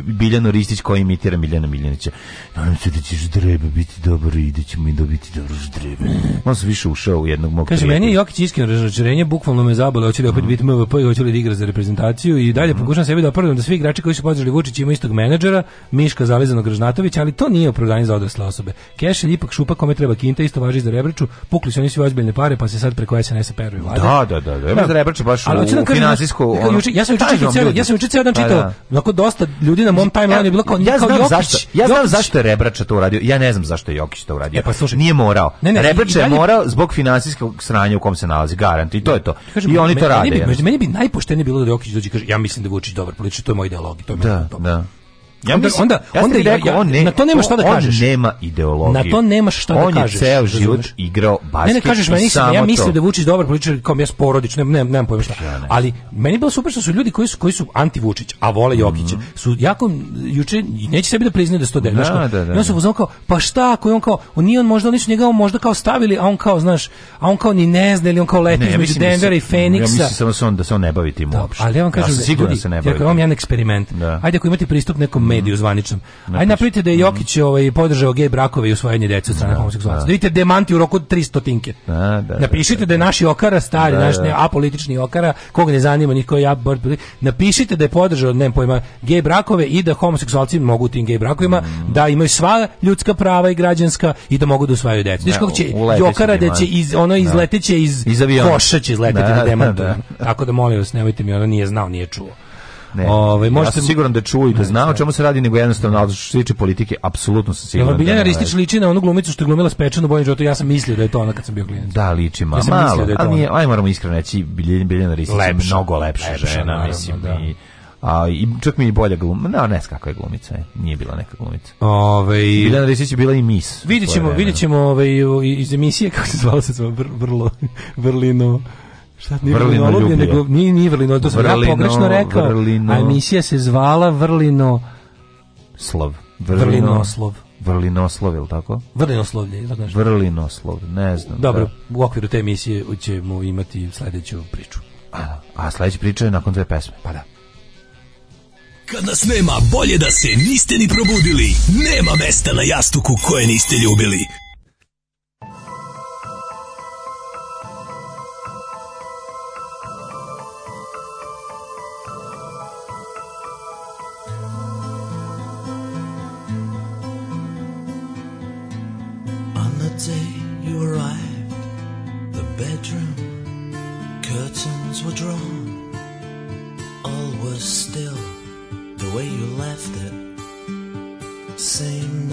Biljanu Ristić koja imitira Miljana Miljanića. Nadam se da ćeš drebe biti dobro i da ćemo i dobiti dobro ždrebe. Malo sam više ušao ušao u jednog mog Kaže, meni je Jokić iskreno razočarenje, bukvalno me zabole, hoće li opet biti MVP i hoće li da igra za reprezentaciju i dalje mm. pokušam sebi da opravdam da svi igrači koji su podržali Vučić imaju istog menadžera, Miška Zalezanog Gražnatović ali to nije opravdanje za odrasle osobe. Kešelj ipak šupa kome treba Kinta, isto važi za Rebraču, pukli su oni svi ozbiljne pare, pa se sad preko SNS-a peru i vlade. Da, da, da, da, da. za Rebraču baš ali, u, u da da finansijsku... Ono, ja sam e, učio ceo dan pa čitao, onako dosta ljudi na mom timeline je bilo kao, ja znam zašto, ja znam zašto je Rebrača to uradio, ja ne znam zašto je Jokić to uradio. E, pa slušaj, nije morao. Rebrača je morao zbog zbog finansijskog sranja u kom se nalazi, garant. I to je to. Kažem, I oni to rade. Meni bi, meni bi najpoštenije bilo da Jokić dođe kaže ja mislim da Vučić dobar političar, to je moj ideolog, to je da, to. Da. Ja onda, mislim, onda, ja onda ja, on ne, na to nema šta da kažeš. On nema ideologiju. Na to nema šta on da kažeš. On je ceo život razumeš. igrao basket ne, ne kažeš, meni, samo ja mislim da Vučić dobar političar, kao ja porodično, ne, ne, nemam pojma šta. Ja, ne. Ali meni je bilo super što su ljudi koji su, koji su anti-Vučić, a vole Jokića, mm -hmm. su jako, juče, neće sebi da priznaju da su to deli. Da, da, da, da. I on su da. kao, pa šta, ako je on kao, on nije on možda, oni su njega možda kao stavili, a on kao, znaš, a on kao ni ne zna, ili on kao leti između ja da Denvera i Feniksa. Ja mislim samo da se on da ne bavi tim uopšte. Ali ja vam kažem, ja, ljudi, se ne bavi. Ja vam jedan eksperiment. Ajde, ako imate pristup nekom mediju mhm. zvaničnom. Aj napravite da je mhm. Jokić ovaj, podržao gej brakove i usvajanje dece od strane da, homoseksualaca. Da vidite demanti u roku od 300 tinke. Da, da, Napišite da je naši okara stari, naš ne, apolitični okara, kog ne zanima niko ja Napišite da je podržao, ne pojma, gej brakove i da homoseksualci mogu tim gej brakovima, mhm. da imaju sva ljudska prava i građanska i da mogu da usvajaju decu. Znaš kako će Jokara da će iz, ono izleteće iz, iz koša će izleteti na demantu. Tako da molim vas, nemojte mi, ono nije znao, nije čuo. Ne. Ovaj možete ja siguran da čuje da zna o čemu se radi, nego jednostavno ali što se tiče politike apsolutno sam siguran. Jel Biljana da Ristić liči na onu glumicu što je glumila spečeno Bojan Đoto, ja sam mislio da je to ona kad sam bio klinac. Da, liči ma, ja malo, da ali nije, aj moramo iskreno reći, Biljana, Biljana Ristić je mnogo lepša, lepša žena, naravno, mislim, da. i a i čak mi je bolja gluma. Ne, ne, kakva je glumica, nije bila neka glumica. Ovaj Biljana Risić je bila i mis. Videćemo, videćemo ovaj iz emisije kako se zvala se vrlo vrlino Šta, nije vrlino nego, nije, nije vrlino, to sam vrlino, ja pogrešno rekao, vrlino, a emisija se zvala Vrlino... Slav. Vrlino, vrlinoslov. Vrlinoslov, ili tako? Vrlinoslov, ne, tako Vrlinoslov, ne znam. Da. Dobro, da. u okviru te emisije ćemo imati sledeću priču. A, a sljedeća priča je nakon dve pesme. Pa da. Kad nas nema, bolje da se niste ni probudili. Nema mesta na jastuku koje niste ljubili.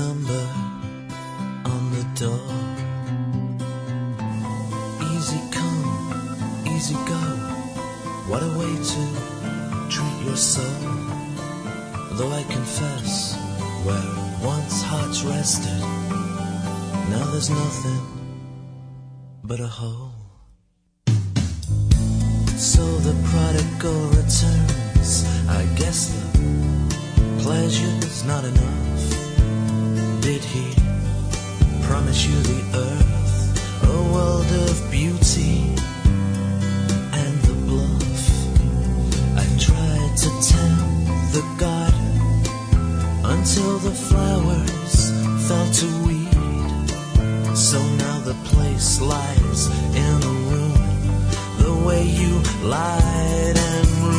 number on the door. Easy come, easy go. What a way to treat your soul. Though I confess, where once hearts rested, now there's nothing but a hole. So the prodigal returns. I guess the pleasure's not enough did he promise you the earth, a world of beauty and the bluff? I tried to tell the garden until the flowers fell to weed. So now the place lies in a ruin, the way you lied and ruined.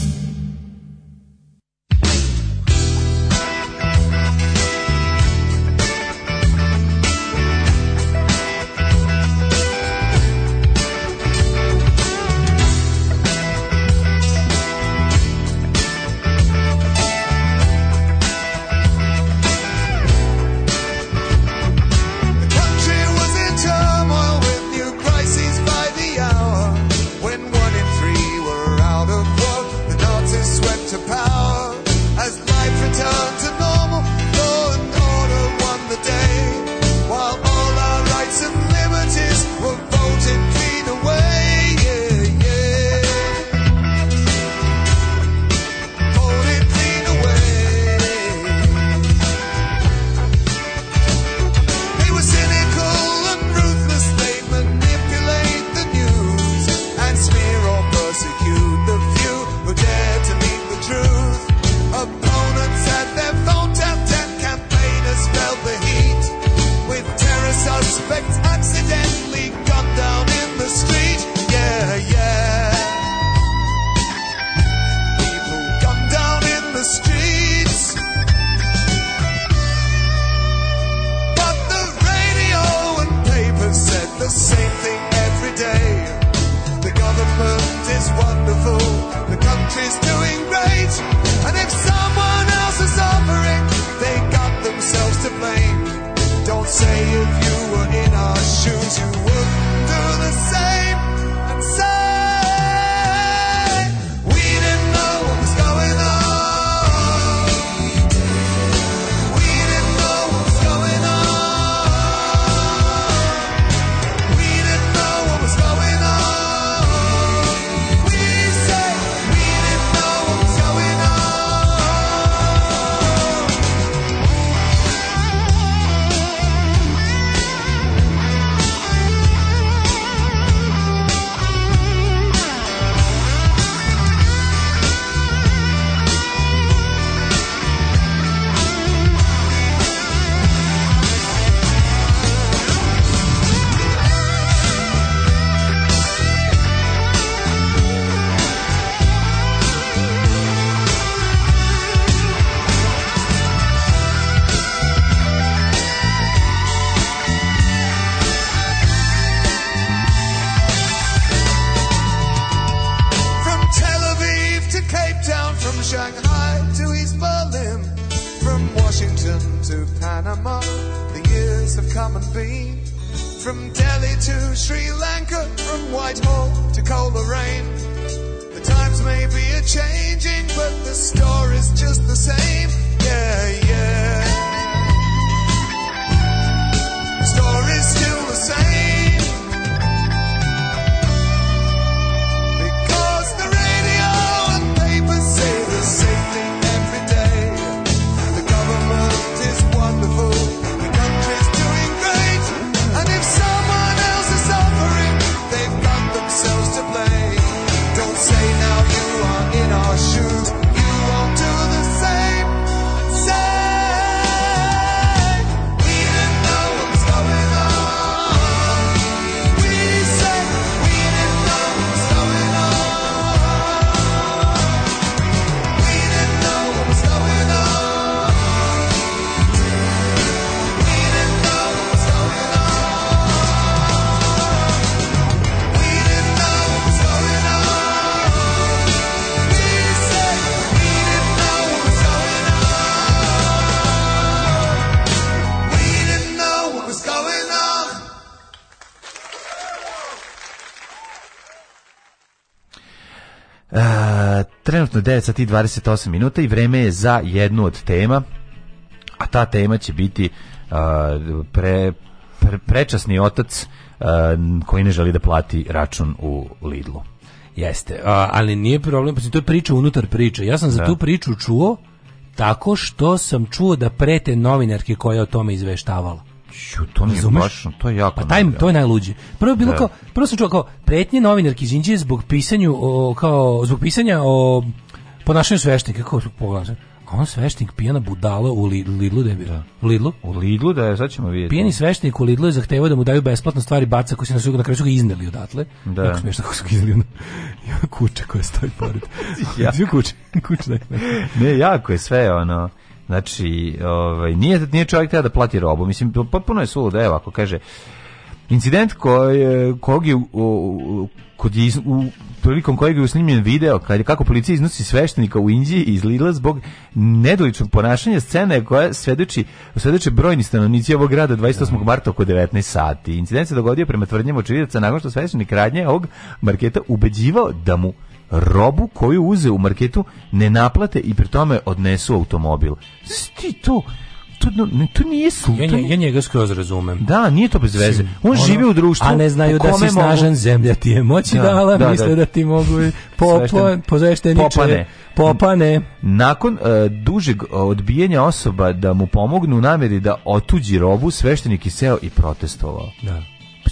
Uh, trenutno 9 sati 28 minuta i vreme je za jednu od tema, a ta tema će biti uh, pre, pre, prečasni otac uh, koji ne želi da plati račun u Lidlu. Jeste, ali nije problem, pa to je priča unutar priče. Ja sam za da. tu priču čuo tako što sam čuo da prete novinarke koja je o tome izveštavala. Ju, to mi je baš, to je jako. Pa taj, to je najluđe. Prvo bilo da. kao, prvo sam čuo kao pretnje novinarki Đinđije zbog pisanju o, kao zbog pisanja o ponašanju sveštenika, kako pogledam. A on sveštenik pijana budala u Lidlu da je bio. Da. U Lidlu? U Lidlu da je, sad ćemo vidjeti. Pijani sveštenik u Lidlu je zahtevao da mu daju besplatno stvari baca koji se na, sugu, na kraju su ga izneli odatle. Da. Jako smiješno kako su ga izneli. Ona, kuća koja stoji pored. ja. kuća, kuća, ne, ne, jako je sve ono. Znači, ovaj, nije, nije čovjek treba da plati robu. Mislim, potpuno je suludo, evo, ako kaže, incident koji kog je u, kod je u prilikom kojeg je snimljen video kad je kako policija iznosi sveštenika u Indiji iz Lidla zbog nedoličnog ponašanja scene koja svedoči svedoče brojni stanovnici ovog grada 28. Da. marta oko 19 sati. Incident se dogodio prema tvrdnjama očevidaca nakon što sveštenik radnje ovog marketa ubeđivao da mu robu koju uze u marketu ne naplate i pri tome odnesu automobil. Sti to to, to nije slučaj. Ja, ja njega skroz razumem. Da, nije to bez veze. On ono, živi u društvu. A ne znaju da si snažan, mogu... zemlja ti je moći da, dala, da, misle da, da ti mogu po, po, pozešteniče. Popane. Popane. Nakon uh, dužeg e, odbijenja osoba da mu pomognu u nameri da otuđi robu, sveštenik je seo i protestovao. Da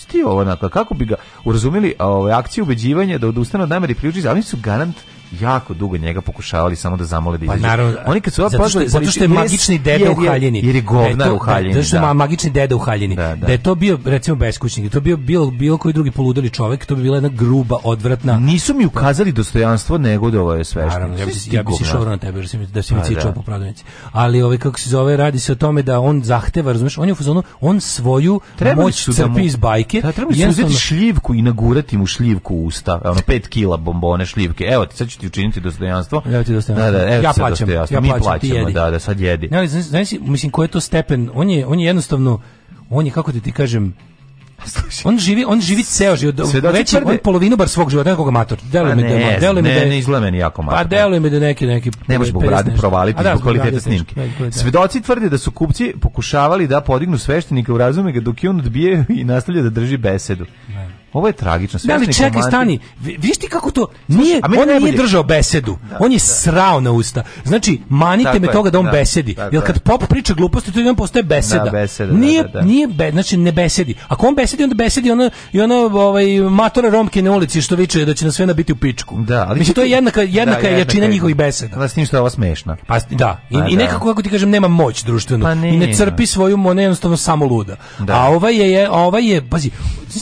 ti ovo, onako, kako bi ga urazumili ovaj, akciju ubeđivanja da odustane od namere i priuči, ali su garant jako dugo njega pokušavali samo da zamole da pa izađe. Pa naravno, oni kad su ova zato, što, zato što je magični deda u haljini. Jer je da govnar u da haljini. Zato što je da. magični deda u haljini. Da, da. da, je to bio recimo beskućnik, da to bio bilo, bilo koji drugi poludeli čovjek, to bi bila jedna gruba, odvratna. Nisu mi ukazali dostojanstvo, nego negodovao je sve. Naravno, ja bi se ja bi se šao na tebe, da si mi da si mi pa cičao po prodavnici. Ali ovaj kako se zove, radi se o tome da on zahteva, razumeš, on je u fazonu, on svoju trebali moć crpi da mu, iz bajke. Da, treba uzeti šljivku i nagurati mu šljivku u usta, ono 5 kg bombone šljivke. Evo, ti sad ću ti učiniti dostojanstvo. Ja ti dostojanstvo. Da, da, evo ja plaćam, dostojanstvo. ja mi plaćamo, ti da, da, sad jedi. Ne, znaš, znaš, mislim, ko je to stepen, on je, on je jednostavno, on je, kako da ti kažem, on živi, on živi ceo život, Već od polovinu bar svog života nekog pa amator. Deluje mi da ne, deluje mi da ne izgleda meni jako amator. Pa deluje mi da neki neki ne može da, zbog radi provaliti zbog kvalitete snimke. Svedoci tvrde da su kupci pokušavali da podignu sveštenika u razume ga dok je on odbije i nastavlja da drži besedu. Ne. Ovo je tragično. Sve da li čekaj, stani. Vidiš ti kako to? Nije, Sluš, on najbolje... nije držao besedu. Da, on je da. srao na usta. Znači, manite tako me toga da on da, besedi. Jer kad pop priča gluposti, to jedan postaje da, beseda. beseda da, nije, da, nije be, znači ne besedi. Ako on besedi, onda besedi ono, i ono ovaj, matora Romke na ulici što viče da će na sve nabiti u pičku. Da, ali Mislim, to je jednaka, jednaka je jačina njihovih beseda. Da, s tim što je ovo smešno. Pa, da. I, pa i nekako, kako ti kažem, nema moć društvenu. Pa I ne crpi svoju, ona jednostavno samo luda. A ova je, ova je, pazi,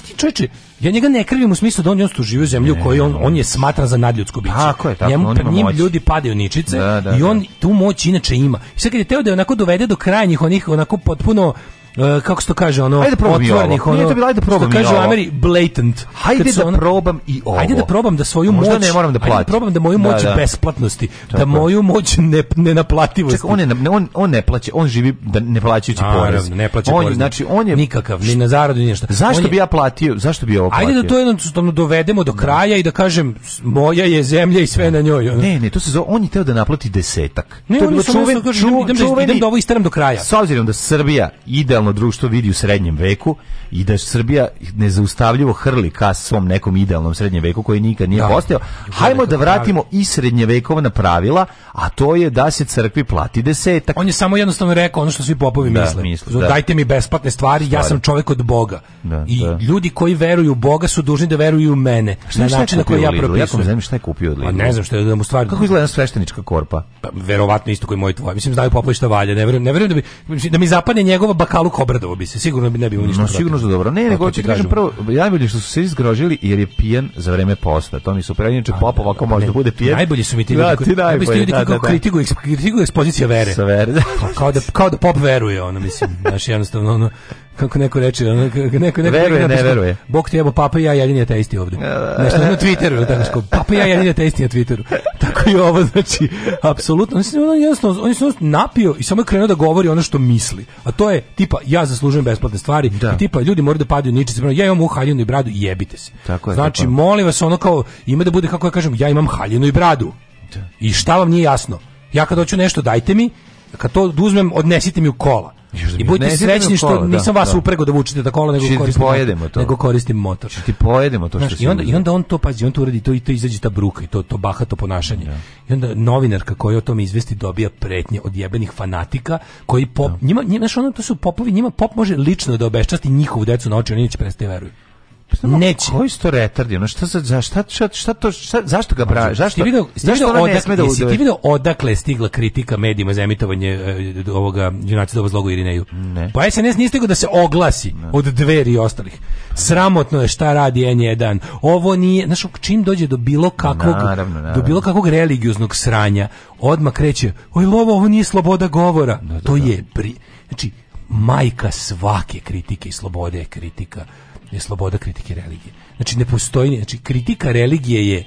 ti čoveče, Ja njega ne krivim u smislu da on jednostavno živi u zemlji u kojoj on, on je smatran za nadljudsko biće. Tako je, tako. Njemu, on njim moć. ljudi padaju ničice da, da, i on da. tu moć inače ima. I sad kad je teo da je onako dovede do kraja njih onih onako potpuno uh, kako se to kaže ono ajde probam otvornih ono, Nije to bilo, ajde probam kaže u Ameri blatant ajde da ono, probam i ovo ajde da probam da svoju Možda moć ne moram da, da platim probam da moju da, moć da, da. besplatnosti Tako. da moju moć ne ne nenaplativosti Čekaj, on, ne, on, on ne plaća on živi da ne plaćajući porez ne plaća on, porez znači on je nikakav ni na zaradu ni ništa zašto je, bi ja platio zašto bi ovo platio ajde da to jednostavno dovedemo do da. kraja i da kažem moja je zemlja i sve na njoj ono. ne ne to se zove on je teo da naplati desetak ne, to je bilo čuven, čuven, idem, idem da ovo isteram do kraja s obzirom da Srbija idealno liberalno društvo vidi u srednjem veku i da Srbija nezaustavljivo hrli ka svom nekom idealnom srednjem veku koji nikad nije da, postao. Hajmo da, da vratimo pravi. i srednjevekovna pravila, a to je da se crkvi plati desetak. On je samo jednostavno rekao ono što svi popovi da, misle. misle da. Dajte mi besplatne stvari, stvari, ja sam čovjek od Boga. Da, I da. ljudi koji veruju u Boga su dužni da veruju u mene. Šta na način na koji ja propisujem. Ja sam znam šta je kupio od pa Lidl. A ne znam što je da mu stvari... Kako izgleda sveštenička korpa? Pa, verovatno isto koji moj tvoj. Mislim znaju popovi šta valja. Ne verujem, ne verujem da bi da mi zapadne njegova bakalu Marluk obradovo bi se, sigurno bi ne bi ništa. No, sigurno je dobro. Ne, nego ti da kažem prvo, najbolje što su se izgrožili jer je pijan za vreme posta. To mi su pre inače pop da, da, može da bude pijan. Najbolje su mi ti ljudi. Koji, najbolji su ljudi kako kritiku kritiku ekspozicija vere. Sa vere. Pa kao da kao da pop veruje, ono mislim, znači jednostavno ono kako neko reče, ono, kako neko, neko veruje, ne veruje. Bog ti jebo, papa i ja jedini ateisti ovde. Da, da, da. Nešto na Twitteru, tako što, papa i ja jedini ateisti na Twitteru. Tako i ovo, znači, apsolutno, mislim on, je on je jednostavno napio i samo je krenuo da govori ono što misli. A to je, tipa, ja zaslužujem besplatne stvari, da. i tipa, ljudi moraju da padaju ničice, ja imam u haljinu i bradu, jebite se. Tako je, znači, tako. molim vas, ono kao, ima da bude, kako ja kažem, ja imam haljinu i bradu. Da. I šta vam nije jasno? Ja kad hoću nešto, dajte mi, kad to uzmem, odnesite mi u kola. Da I budite srećni što kola, da, nisam vas da. uprego da vučete da kola nego Čiti koristim to. nego koristim motor. ti pojedemo to što Znaš, i onda i onda on to pazi, on to uradi to i to izađe ta bruka i to to bahato ponašanje. Da. I onda novinarka koja o tome izvesti dobija pretnje od jebenih fanatika koji pop da. njima njima što ono to su popovi, njima pop može lično da obeščasti njihovu decu na oči, oni neće prestati da veruju. Pa Neće. Koji sto retardi? Ono šta za za šta, šta, šta to šta, zašto ga bra? Zašto? Ti video, ti video odakle, da jesi ti video odakle je stigla kritika medijima za emitovanje uh, ovoga Junacida zlogu Irineju. Ne. Pa SNS nije stigao da se oglasi ne. od dveri i ostalih. Sramotno je šta radi N1. Ovo nije, znaš, čim dođe do bilo kakvog naravno, naravno. do bilo kakvog religioznog sranja, odmah kreće: "Oj lovo, ovo nije sloboda govora." Da, da, to da. je pri, znači majka svake kritike i slobode je kritika je sloboda kritike religije. Znači ne postoji, znači kritika religije je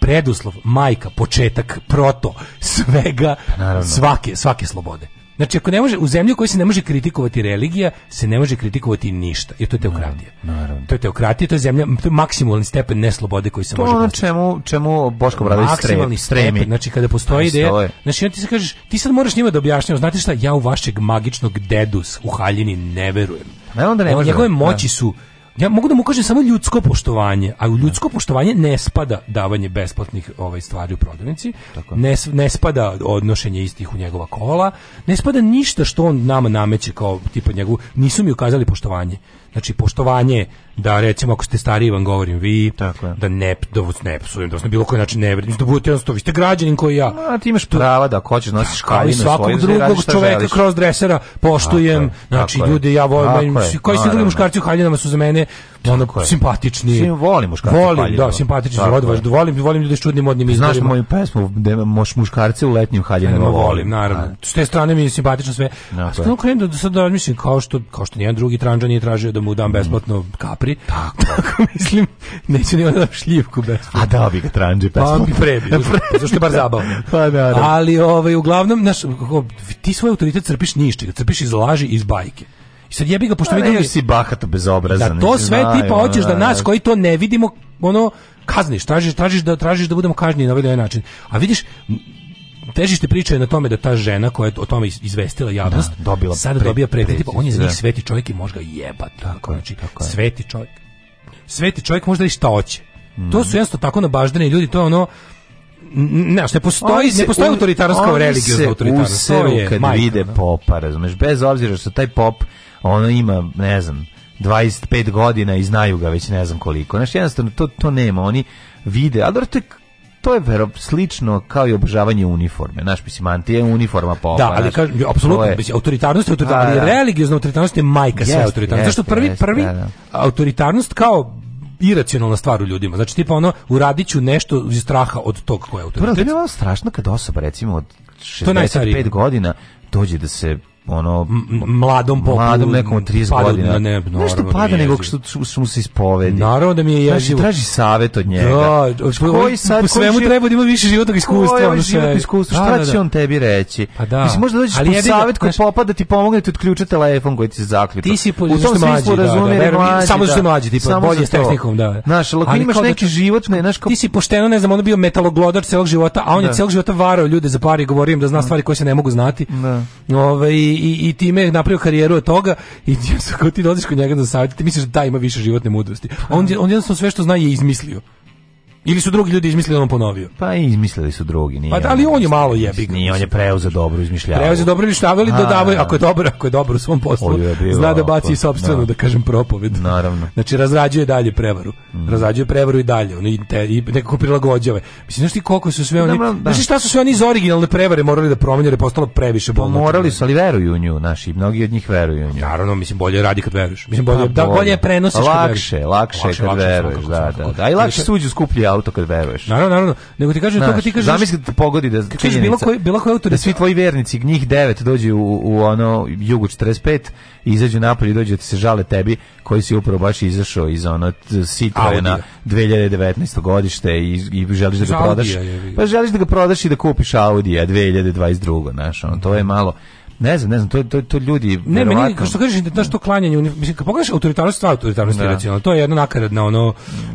preduslov, majka, početak, proto, svega, pa svake, svake slobode. Znači, ako ne može, u zemlji u kojoj se ne može kritikovati religija, se ne može kritikovati ništa, jer to je teokratija. Da, naravno. To je teokratija, to je zemlja, to je maksimalni stepen neslobode koji se to može To postići. čemu, čemu Boško Bradović Maksimalni stepen, znači kada postoji ideja, znači onda ti se kažeš, ti sad moraš njima da objašnjavaš, znate šta, ja u vašeg magičnog dedu u haljini ne verujem. Ne, onda ne, Njegove moći da. su ja mogu da mu kažem samo ljudsko poštovanje, a u da. ljudsko poštovanje ne spada davanje besplatnih ovaj stvari u prodavnici, Ne, ne spada odnošenje istih u njegova kola, ne spada ništa što on nama nameće kao tipa njegovu, nisu mi ukazali poštovanje. Znači, poštovanje da recimo ako ste stariji vam govorim vi Tako je. da ne da vas ne psujem da vas na bilo koji način ne vredim da budete jednostavno vi ste građanin koji ja a ti imaš prava da hoćeš nosiš kao i svakog da drugog čoveka kroz dresera poštujem tako, znači tako ljude ja volim koji se drugi muškarci u haljinama su za mene ono Tako simpatični. Sim, volim muškarce volim, haljine. da, simpatični, odvaž, volim, volim ljude s čudnim modnim izborima. Znaš moju pesmu, da moš muškarce u letnjim haljinama volim. volim. naravno. A. S te strane mi je simpatično sve. Stvarno krenem da, da sad da mislim kao što kao što nijedan drugi tranđa nije tražio da mu dam mm. besplatno kapri. Tako. Tako mislim, neće ni onda šljivku besplatno. A da bi ga tranđe pa besplatno. Pa prebi, zašto je bar zabavno. Pa da, Ali ovaj uglavnom naš ti svoj autoritet crpiš ništa, crpiš iz laži, iz bajke. I sad jebi ga pošto mi da si bahat bezobrazan. Da to sve tipa hoćeš da nas koji to ne vidimo ono kazniš, tražiš, tražiš da tražiš da budemo kažnjeni na ovaj način. A vidiš težište priče je na tome da ta žena koja je o tome izvestila javnost da, dobila sada dobija pretnje on je za njih sveti da. čovjek i možda jeba tako znači tako sveti čovjek sveti čovjek možda i šta hoće mm. to su jednostavno tako nabaždeni ljudi to je ono ne, što postoji, se, ne postoji autoritarnost kao religija autoritarnost. Oni se useru kad majka, vide da. popa, razumeš, bez obzira što taj pop ono ima, ne znam, 25 godina i znaju ga već ne znam koliko. Znači, jednostavno, to, to nema. Oni vide, ali to je to je vero, slično kao i obožavanje uniforme. Naš mislim antije uniforma pa. Da, ali kažem da. apsolutno je... autoritarnost, autoritarnost, ali religiozna autoritarnost je majka yes, sve autoritarnosti. Yes, Zašto prvi yes, prvi da, da. autoritarnost kao iracionalna stvar u ljudima. Znači tipa ono uradiću nešto iz straha od tog koja je autoritet. Prvo, je strašno kad osoba recimo od 65 godina dođe da se ono mladom popu, mladom nekom 30 godina. Ne, ne, da ne pada nego što, što mu se ispovedi. Naravno da mi je jezivo. traži savet od njega. Da, koji ovaj- sad, po svemu treba da ima više životnog iskustva. Koji životnog iskustva, šta da, da, će da. on tebi reći? Pa da. Mislim, možda dođeš po savjet koji popa da ti pomogne da ti odključe telefon koji ti se zaključa. Ti si u tom smislu razumije mlađi. Samo što mlađi, tipa, bolje s tehnikom, da. Znaš, ako imaš neki život, ne, znaš, ti si pošteno, ne znam, on bio metaloglodač celog života, a on je celog života varao ljude za par i govorio da zna stvari koje se ne mogu znati. Ovaj i, i time je napravio karijeru od toga i ti, ti dođeš kod njega na savjet, ti misliš da ima više životne mudrosti. On, pa. on jednostavno sve što zna je izmislio. Ili su drugi ljudi izmislili on ponovio? Pa izmislili su drugi, nije. Pa da, ali on je malo jebi Nije, on je preuzeo dobro izmišljavao. Preuzeo dobro izmišljavali da davaju, ako je dobro, ako je dobro u svom poslu, bio, zna da baci i sopstvenu, da. da kažem, propoved. Naravno. Znači, razrađuje dalje prevaru. Mm. Razrađuje prevaru i dalje, oni te, i nekako prilagođave. Mislim, znaš ti koliko su sve da, oni, da, da. znaš šta su sve oni iz originalne prevare morali da promene, jer je postalo previše bolno. Morali su, ali veruju u nju, naši, mnogi od njih veruju u nju. Naravno, mislim, bolje radi kad veruješ. Mislim, bolje, pa da, bolje prenosiš lakše, kad veruješ. Lakše, lakše kad veruješ, da, da, da. A i lakše suđu skuplji auto kad veruješ. Naravno, naravno. Nego ti kažem to kad ti kažeš. Zamisli da pogodi da činjenica. Bilo koji bilo koji auto da, da svi tvoji vernici, njih devet dođe u, u ono jugu 45 i izađu napolje i dođe da se žale tebi koji si upravo baš izašao iz ono Citroena 2019. godište i, i želiš da ga prodaš. Pa želiš da ga prodaš i da kupiš Audija 2022. Znaš, ono, to je malo Ne znam, ne znam, to to to ljudi Ne, verovatno... meni što kažeš da što klanjanje, mislim kad pogledaš autoritarnost, stvar autoritarnost da. to je jedno nakaradno ono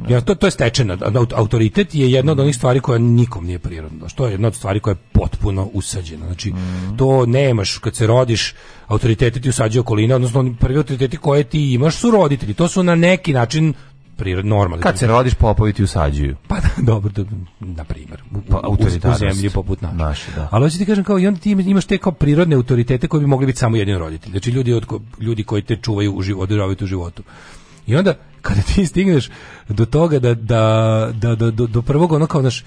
ja to to je stečena da, autoritet je jedna od onih stvari koja nikom nije prirodna. Što je jedna od stvari koja je potpuno usađena. Znači mm. to nemaš kad se rodiš, autoriteti ti usađuje okolina, odnosno prvi autoriteti koje ti imaš su roditelji. To su na neki način prirod normalno. Kad se rodiš popovi ti usađuju. Pa da, dobro, do, na primjer. Pa autoritarnost u zemlji poput naše. naše da. Ali hoćete ti kažem kao i onda ti imaš te kao prirodne autoritete koji bi mogli biti samo jedini roditelj. Znači ljudi od ljudi koji te čuvaju u životu, u životu. I onda kada ti stigneš do toga da da da, da do, do prvog ono kao naš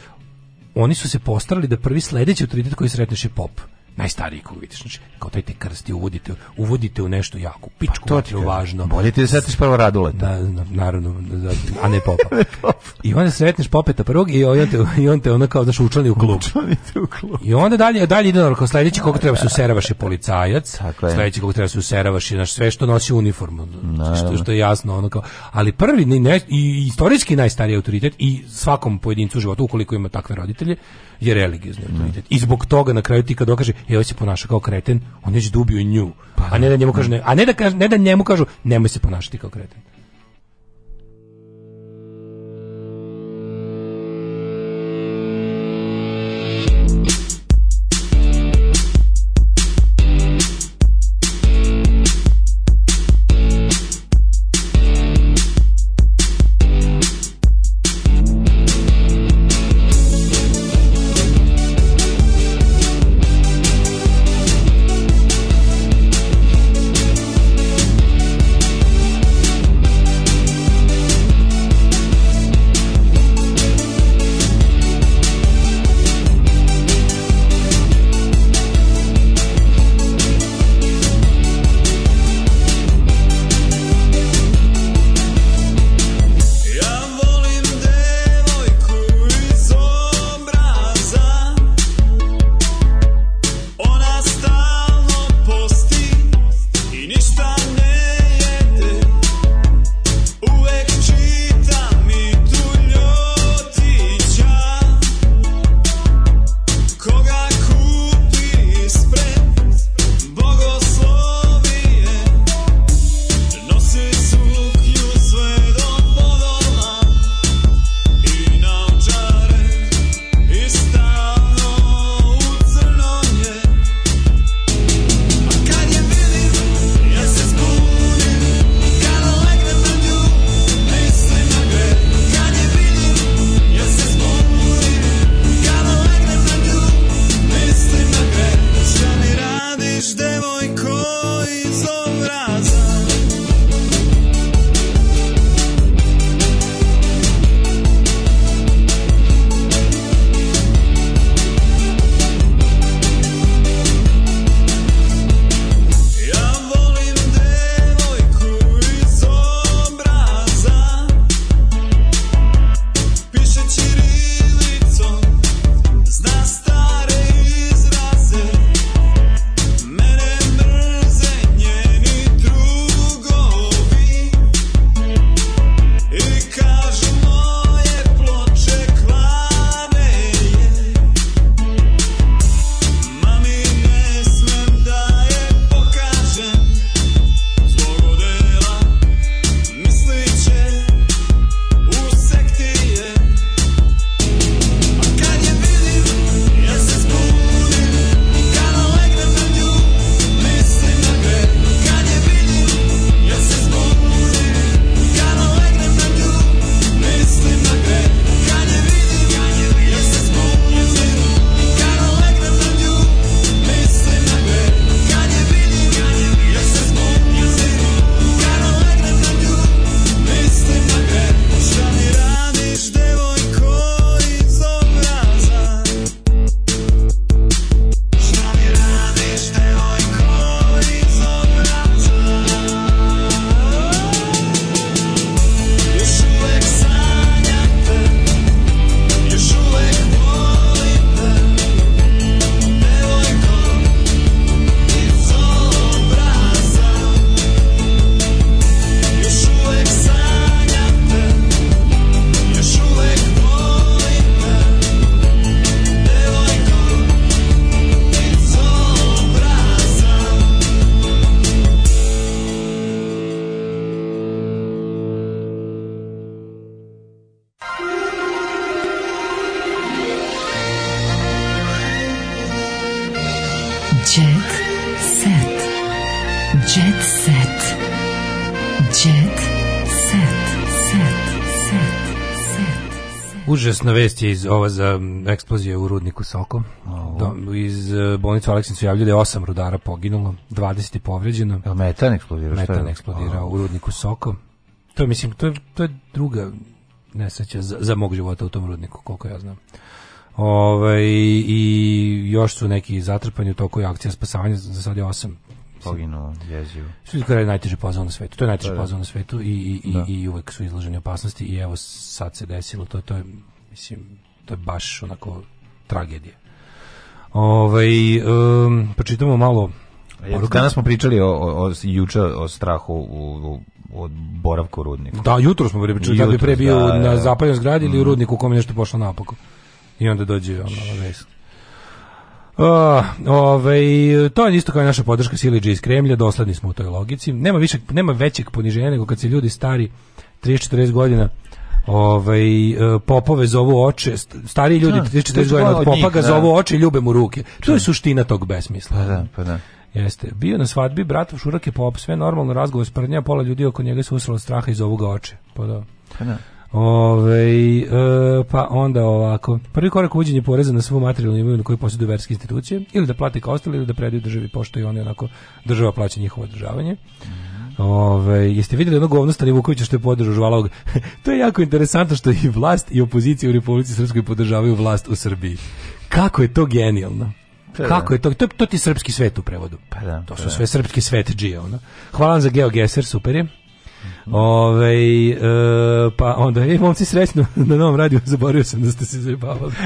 oni su se postarali da prvi sljedeći autoritet koji sretneš je pop najstariji koga vidiš. Znači, kao taj te krsti uvodite, uvodite u nešto jako, pičku, pa to je važno. Bolje ti da setiš prvo Raduleta. Da, na, naravno, da, a ne popa. I onda sretneš popeta prvog i on te, i on te ono kao, znaš, učlani u klub. Učlanite u klub. I onda dalje, dalje ide, kao sledeći kog treba da se useravaš je policajac, je. sledeći kog treba da se useravaš je naš sve što nosi uniformu, što, što je jasno, ono kao. Ali prvi, ne, ne, i istorijski najstariji autoritet i svakom pojedincu u životu, ukoliko ima takve roditelje, je religiozni autoritet. I zbog toga na kraju ti kad dokaže, je ovaj se ponaša kao kreten, on već dubio nju. Pa a ne da, da njemu kaže, a ne da, kaže, ne da njemu kažu, nemoj se ponašati kao kreten. Dostupna vest je iz ova za eksplozije u rudniku Soko. Do, da, iz e, bolnice Aleksincu javljaju da je osam rudara poginulo, 20 je povređeno. Jel metan eksplodirao? Metan eksplodirao u rudniku Soko. To je, mislim, to je, to je druga nesreća za, za mog života u tom rudniku, koliko ja znam. Ove, ovaj, I još su neki zatrpani u toku akcija spasavanja, za sad je osam poginuo jezivo. Sve je najteže pozvao na svetu. To je najteže da, da. pozvao na svetu i i, i, i uvek su izloženi opasnosti i evo sad se desilo to to je Mislim, to je baš onako tragedija. Ovaj um, počitamo malo e, Poruka. Danas smo pričali o, o, o juče o strahu u, u od boravka u rudniku. Da, jutro smo pričali, da bi pre bio da, na da, da. zapadnoj zgradi mm. ili u mhm. rudniku u kom nešto pošlo napako. I onda dođe ona vest. Uh, ovaj, to je isto kao i naša podrška Sili iz Kremlja, dosledni smo u toj logici. Nema, više, nema većeg poniženja nego kad se ljudi stari 30-40 godina ovaj e, popove zovu oče, stari ljudi 40 da, godina od popa njih, ga da. zovu oče i ljube mu ruke. To je da. suština tog besmisla. Pa da, pa da. Jeste. Bio na svadbi bratov Šurak je pop, sve normalno razgovor s prnja, pola ljudi oko njega su usrali straha iz ovoga oče. Pa da. Pa da. Ove, ovaj, e, pa onda ovako. Prvi korak uvođenje poreza na svu materijalnu imovinu koju posjeduju verske institucije, ili da plate kao ostali, ili da predaju državi, pošto i oni onako država plaća njihovo održavanje. Mm. Ove, jeste vidjeli ono govno Stanivukovića što je podržao Žvalovog? to je jako interesantno što i vlast i opozicija u Republici Srpskoj podržavaju vlast u Srbiji. Kako je to genijalno? Pa da. Kako je to? To, to ti srpski svet u prevodu. Pa da, to pa su da. sve srpski svet džije. Ono. Hvala vam za Geo super je. Ove, e, pa onda, e, momci srećno na novom radiju, zaboravio sam da ste se zajebavali.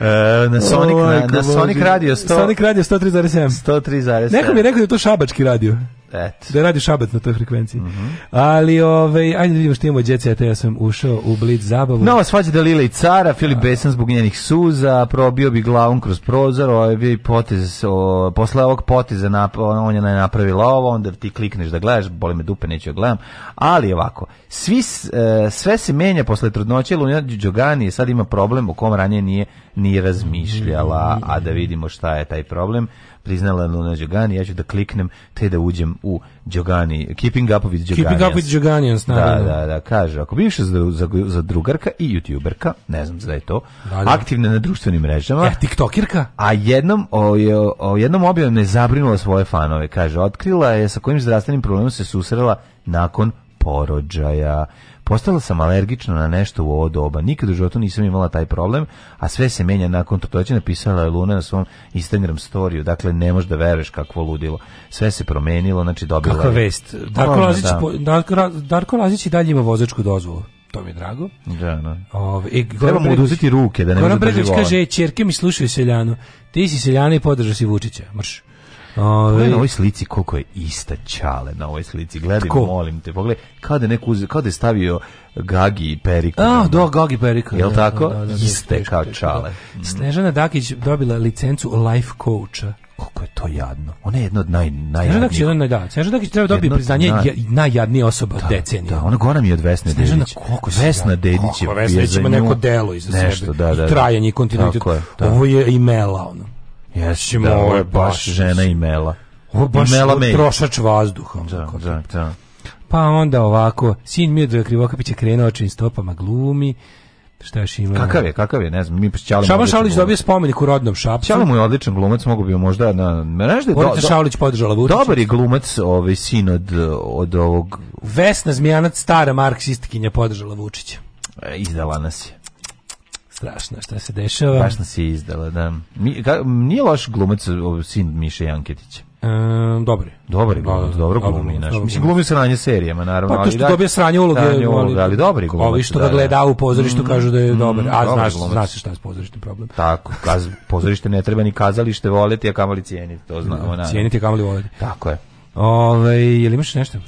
E, na Sonic, na, na Sonic radio 100. Sonic radio 103,7. 103,7. Neko mi je rekao da je to šabački radio. Et. Da radi šabat na toj frekvenciji. Mm -hmm. Ali, ove, ovaj, ajde da vidimo što imamo djece, ja sam ušao u blic zabavu. Nova svađa Delila i cara, Filip da. Besan zbog njenih suza, probio bi glavom kroz prozor, ovaj bi potez, o, posle ovog poteza nap, on je napravila ovo, onda ti klikneš da gledaš, boli me dupe, neću da gledam. Ali ovako, svi, e, sve se menja posle trudnoće, Lunja Đogani sad ima problem u kom ranije ranije nije ni razmišljala, a da vidimo šta je taj problem. Priznala Luna Đogani, ja ću da kliknem te da uđem u Đogani, Keeping Up with Đoganians. Keeping Up with Đoganians, da, naravno. Da, da, da, kaže, ako bivša za za, drugarka i youtuberka, ne znam da je to, da, da. aktivna na društvenim mrežama. E, tiktokirka? A jednom, o, o jednom objavom ne zabrinula svoje fanove, kaže, otkrila je sa kojim zdravstvenim problemom se susrela nakon porođaja. Postala sam alergična na nešto u ovo doba. Nikad u životu nisam imala taj problem, a sve se menja nakon to. To će napisala je Luna na svom Instagram storiju. Dakle, ne možeš da veruješ kakvo ludilo. Sve se promenilo, znači dobila... je... Kakva vest. Darko, Darko Lazić, da. po, Darko, Darko Lazić i dalje ima vozačku dozvolu to mi je drago. Da, da. Ove, e, Treba mu oduzeti ruke da ne može da kaže, čerke mi slušaju Seljanu, ti si Seljana i podržao si Vučića, mrš. Ove... na ovoj slici koliko je ista čale na ovoj slici. Gledaj, Tko? molim te, pogledaj, kao da, neku, kao da je stavio Gagi i Periku. A, do, da, Gagi Periku. Je Jel' da, tako? Da, da, da Iste kao čale. Snežana Dakić dobila licencu life coacha koliko je to jadno. Ona je jedna od naj najjadnijih. Snežana Dakić, Snežana Dakić treba dobiti priznanje na... najjadnija osoba da, decenije. Da, ona gona mi od Vesne Dedić. Snežana koliko se Vesna Dedić je Vesna Dedić ima neko delo iza nešto, sebe. Da, da, da. I trajanje i kontinuitet. Ovo je imela ono. Jesi, da, ovo je baš žena i mela. Ovo baš mela trošač vazduha. Da, da, da. Pa onda ovako, sin Mirdoja Krivokapića krenuo očim stopama glumi, Šta još ima? Kakav je, kakav je, ne znam, mi pa Ćalem. Šaban Šaulić dobio spomenik u rodnom Šapcu. Ćalem je odličan glumac, mogu bi možda na mrežde. da do, Šaulić podržala Vučića. Dobar je glumac, ovaj sin od, od ovog Vesna Zmijanac, stara marksistkinja podržala Vučića. E, izdala nas je strašno šta se dešava. Baš nas je izdala, da. Mi, ka, nije loš glumac sin Miše Janketića. E, dobar je. Dobro je da, glumac, dobro da, glumi. Da, Naš. Mislim, glumi se ranje serijama, naravno. Pa to što ali, dobije sranje uloge. Sranje uloge, ali dobro je glumac. Ovi što ga gleda u pozorištu mm, kažu da je mm, dobar. A znaš, znaš šta je s pozorištem problem. Tako, kaz, pozorište ne treba ni kazalište voleti, a kamali cijeniti, to znamo. Naravno. Cijeniti, a kamali voleti. Tako je. Ove, je li imaš nešto?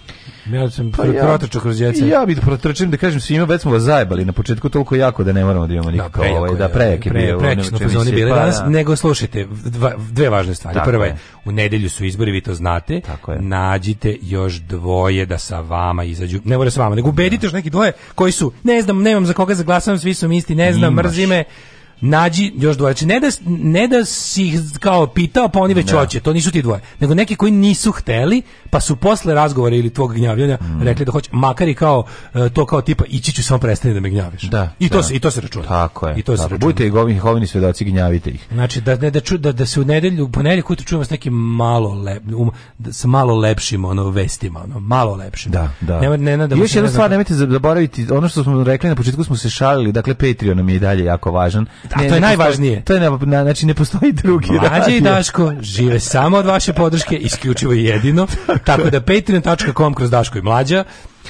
Ja sam pa protrčao ja, kroz djece. Ja bih da protrčim da kažem svima, već smo vas zajebali na početku toliko jako da ne moramo da imamo nikako da, ovaj, da prejaki pre, bio. Pre, bili pa, danas, da. nego slušajte, dva, dve važne stvari. Prva je, u nedelju su izbori, vi to znate, Tako je. nađite još dvoje da sa vama izađu, ne mora sa vama, nego ubedite još neki dvoje koji su, ne znam, nemam za koga zaglasam, svi su mi isti, ne znam, mrzime nađi još dvoje. Znači, ne da, ne da si ih kao pitao, pa oni već da. hoće, to nisu ti dvoje. Nego neki koji nisu hteli, pa su posle razgovora ili tvog gnjavljanja mm. rekli da hoće, makar i kao e, to kao tipa ići ću samo prestani da me gnjaviš. Da, I, to da. Se, I to se računa. Tako je. I to tako. se računa. Budite i govini, govini svedoci, gnjavite ih. Znači, da, ne, da, ču, da, da se u nedelju, u ponedeljak ujutru čujemo s nekim malo, lep, um, da, sa malo lepšim ono, vestima, ono, malo lepšim. Da, da. Ne, ne, ne, da još jedna stvar, nemojte zaboraviti, ono što smo rekli na početku smo se šalili, dakle Patreon nam je i dalje jako važan Da, ne, to je najvažnije. To je ne, znači ne postoji drugi Mlađe i Daško žive samo od vaše podrške, isključivo i jedino. tako da patreon.com kroz Daško i Mlađa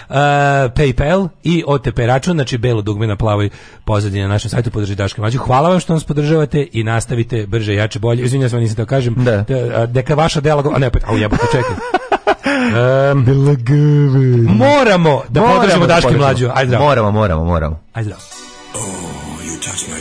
Uh, PayPal i OTP račun, znači belo dugme na plavoj pozadini na našem sajtu podrži Daška Mađu. Hvala vam što nas podržavate i nastavite brže, jače, bolje. Izvinjavam se, nisam to da kažem. Da. De, da, deka vaša dela, a ne opet, au jebote, čekaj. Um, moramo da moramo podržimo da Daške mlađu. Ajde, zdravo. Moramo, moramo, moramo. Ajde, zdravo. Oh, you touch my